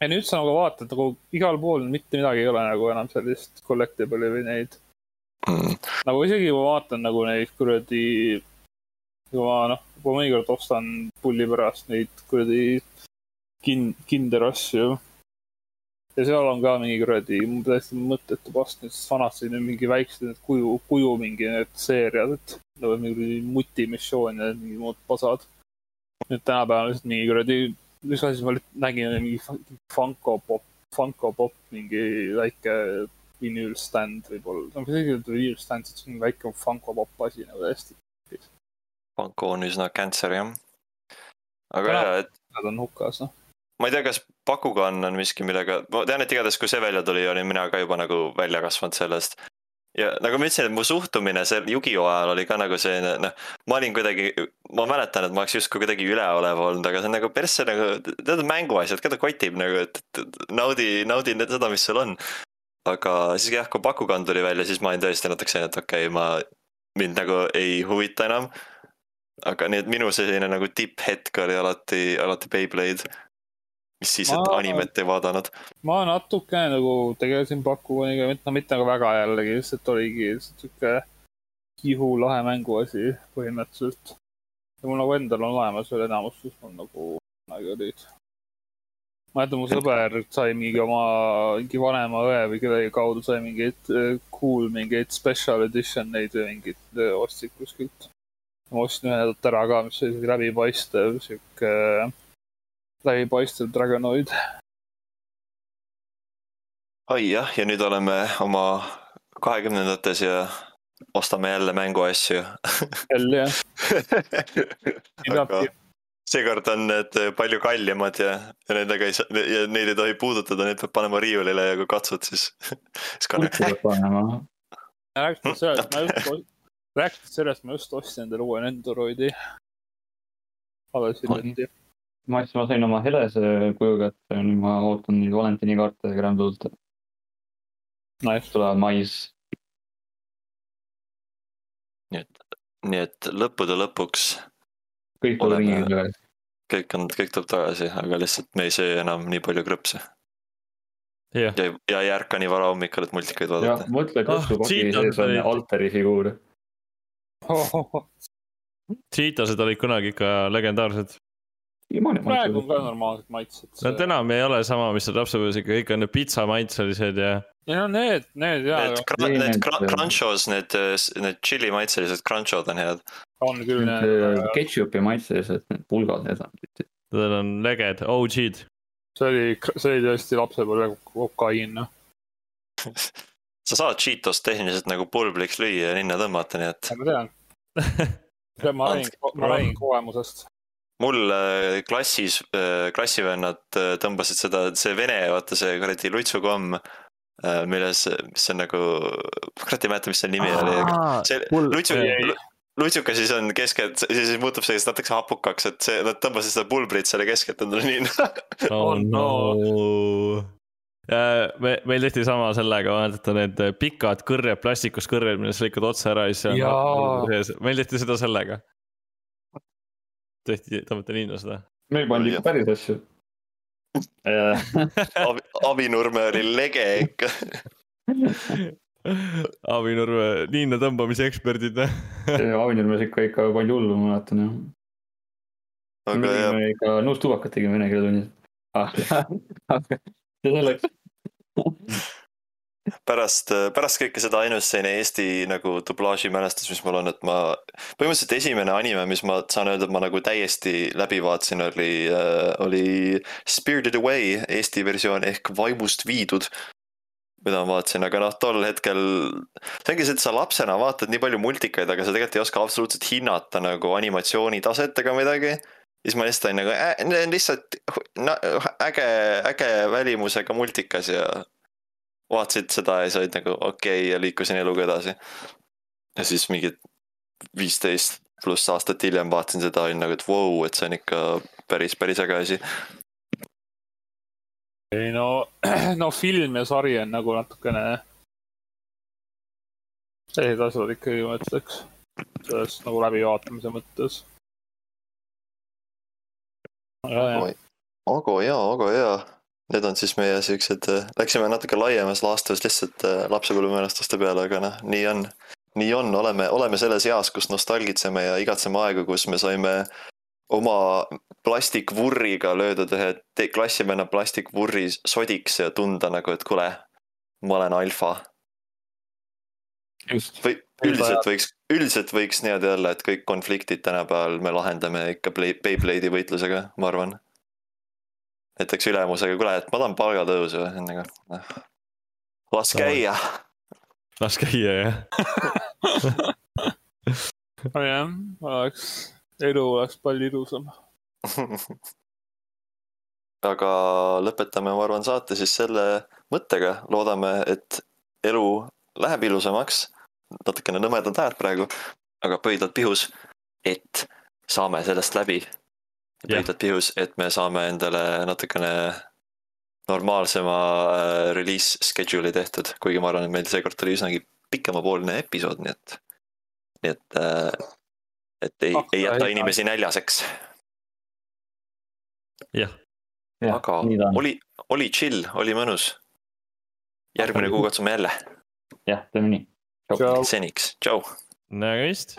ja nüüd sa nagu vaatad nagu igal pool mitte midagi ei ole nagu enam sellist collectible'i või neid Mm. nagu isegi kui ma vaatan nagu neid kuradi kui ma noh, kui mõnikord ostan pulli pärast neid kuradi kin-, kinder asju. ja seal on ka mingi kuradi täiesti mõttetu past, need vanasti olid mingi väiksed need kuju, kuju mingi need seeriad, et nagu mingi mutimissioon ja mingi muud pasad. nüüd tänapäeval lihtsalt mingi kuradi, mis asi ma nägin, mingi Funko Pop, Funko Pop mingi väike vinüülstand võib-olla, no see vinüülstand, see on väike Funko Pop asi nagu täiesti. Panko on üsna cancer jah. aga jaa, et Nad on hukas, noh. ma ei tea, kas Bakugan on miski, millega, ma tean, et igatahes, kui see välja tuli, olin mina ka juba nagu välja kasvanud sellest. ja nagu ma ütlesin, et mu suhtumine seal Yugi ajal oli ka nagu selline, noh, ma olin kuidagi, ma mäletan, et ma oleks justkui kuidagi üleolev olnud, aga see on nagu persse nagu, tead mänguasjad, keda kotib nagu, et naudi, naudi seda, mis sul on. Aga siis jah, kui Bakugan tuli välja, siis ma olin tõesti natuke selline, et okei okay,, ma, mind nagu ei huvita enam. aga nii, et minu selline nagu tipphetk oli alati, alati Beyblade. mis siis, et Ma- animet ei vaadanud. ma natukene nagu tegelesin Bakuganiga, no mitte nagu väga jällegi, lihtsalt oligi lihtsalt sihuke kihu lahe mänguasi põhimõtteliselt. ja mul nagu endal on olemas veel enamus, mis mul nagu kunagi olid. mäletan, mu sõber sai mingi oma, mingi vanema õe või kellegi kaudu sai mingeid cool mingeid special edition neid või mingeid äh, ostsid kuskilt. ma ostsin ühe talt ära ka, mis oli läbipaistev, sihuke äh, läbipaistev Dragonoid. oi jah, ja nüüd oleme oma kahekümnendates ja ostame jälle mänguasju. jälle jah, nii peabki. Seekord on need palju kallimad ja, ja nendega ei saa, ja neid ei tohi puudutada, neid peab panema riiulile ja kui katsud, siis. siis ka putsi peab panema. rääkides sellest, ma just, rääkides sellest, ma just ostsin endale uue Nendoroidi. alles hiljuti. ma ütlesin, ma sain oma helese kuju kätte, nüüd ma ootan neid valentiniikaarte Gramblult, Nice. tulevad mais. nii et, nii et lõppude lõpuks kõik tuleb Oleme-. Kõik on, kõik tuleb tagasi, aga lihtsalt me ei söö enam nii palju krõpse. jah, ja, ja ei ärka nii vara hommikul, et multikaid ja vaadata. mõtle, kus su paki sees on altari figuur. Cheetosed olid kunagi ikka legendaarsed. praegu on ka normaalsed maitsed. Nad enam ei ole sama, mis lapsepõlves ikka, kõik on need pitsamaitselised ja ei no need, need jaa Need, need need- cr- crunchos, need, need tšilli maitselised crunchod on head. On küll Need need. ketšupi maitselised, need pulgad, need on. need on leged, OG-d. see oli, see oli tõesti lapsepõlve kokaiin, noh. sa saad Cheetos tehniliselt nagu pulbriks lüüa ja ninna tõmmata, nii et ma tean, ma räägin, ma räägin kogemusest. mul äh, klassis, klassivennad äh, tõmbasid seda, see vene, vaata see kuradi lutsukomm, milles, mis on nagu, kurat ei mäleta, mis selle nimi oli, see lutsu Ei, ei., lutsuka siis on keskelt, siis muutub selliseks natuke hapukaks, et see, nad tõmbasid seda pulbrit selle keskelt endale ninna. oh Oh no. me, meil tehti sama sellega, vaadata need pikad kõrred, plastikust kõrred, millest lõikad otsa ära ja siis on sees, meil tehti seda sellega. tehti, tõmmati ninna seda. meil pandi ikka päris asju. Avi, Avinurme oli lege ikka. Avinurme ninna tõmbamise eksperdid. Avinurmes ikka, ikka palju hullu, ma mäletan jah. me aga jah, tegime ikka nõustubakat tegime vene keele tunnis. aga see selleks. pärast, pärast kõike seda ainus selline Eesti nagu dublaaži mälestus, mis mul on, et ma. põhimõtteliselt esimene anime, mis ma saan öelda, et ma nagu täiesti läbi vaatasin, oli äh,, oli Spirited Away Eesti versioon ehk Vaimust viidud. Mida ma vaatasin, aga noh, tol hetkel, see ongi see, et sa lapsena vaatad nii palju multikaid, aga sa tegelikult ei oska absoluutselt hinnata nagu animatsiooni taset ega midagi siis ma lihtsalt olin nagu äh,, lihtsalt no, äge, äge välimusega multikas ja vaatasid seda ja sa olid nagu okei okay, ja liikusin eluga edasi. ja siis mingid viisteist pluss aastat hiljem vaatasin seda, olin nagu, et vau wow,, et see on ikka päris, päris äge asi. Ei no, no film ja sari on nagu natukene. sellised asjad ikkagi ma ütleks, selles nagu läbivaatamise mõttes. aga jah, aga jaa. Need on siis meie siuksed, läksime natuke laiemas laastus lihtsalt äh, lapsepõlvemälestuste peale, aga noh, nii on. nii on, oleme, oleme selles eas, kus nostalgitseme ja igatseme aega, kus me saime oma plastikvurriga löödud ühe klassivenna plastikvurri sodiks ja tunda nagu, et kuule, ma olen alfa. või üldiselt võiks, üldiselt võiks niimoodi olla, et kõik konfliktid tänapäeval me lahendame ikka Beyblade'i võitlusega, ma arvan. näiteks ülemusega, kuule, et ma tahan palgatõusu, nagu noh. las käia. las käia jah. jah, oleks, elu oleks palju ilusam. aga lõpetame, ma arvan, saate siis selle mõttega, loodame, et elu läheb ilusamaks. natukene nõmedad ajad praegu, aga pöidlad pihus, et saame sellest läbi. Pöidlad pihus, et me saame endale natukene normaalsema äh, release schedule'i tehtud, kuigi ma arvan, et meil seekord tuli üsnagi pikemapoolne episood, nii et, nii et äh, et ei, ei jäta inimesi näljaseks, jah, aga oli, oli chill, oli mõnus. järgmine kuu katsume jälle, jah, teeme nii. Seniks, tšau. nägemist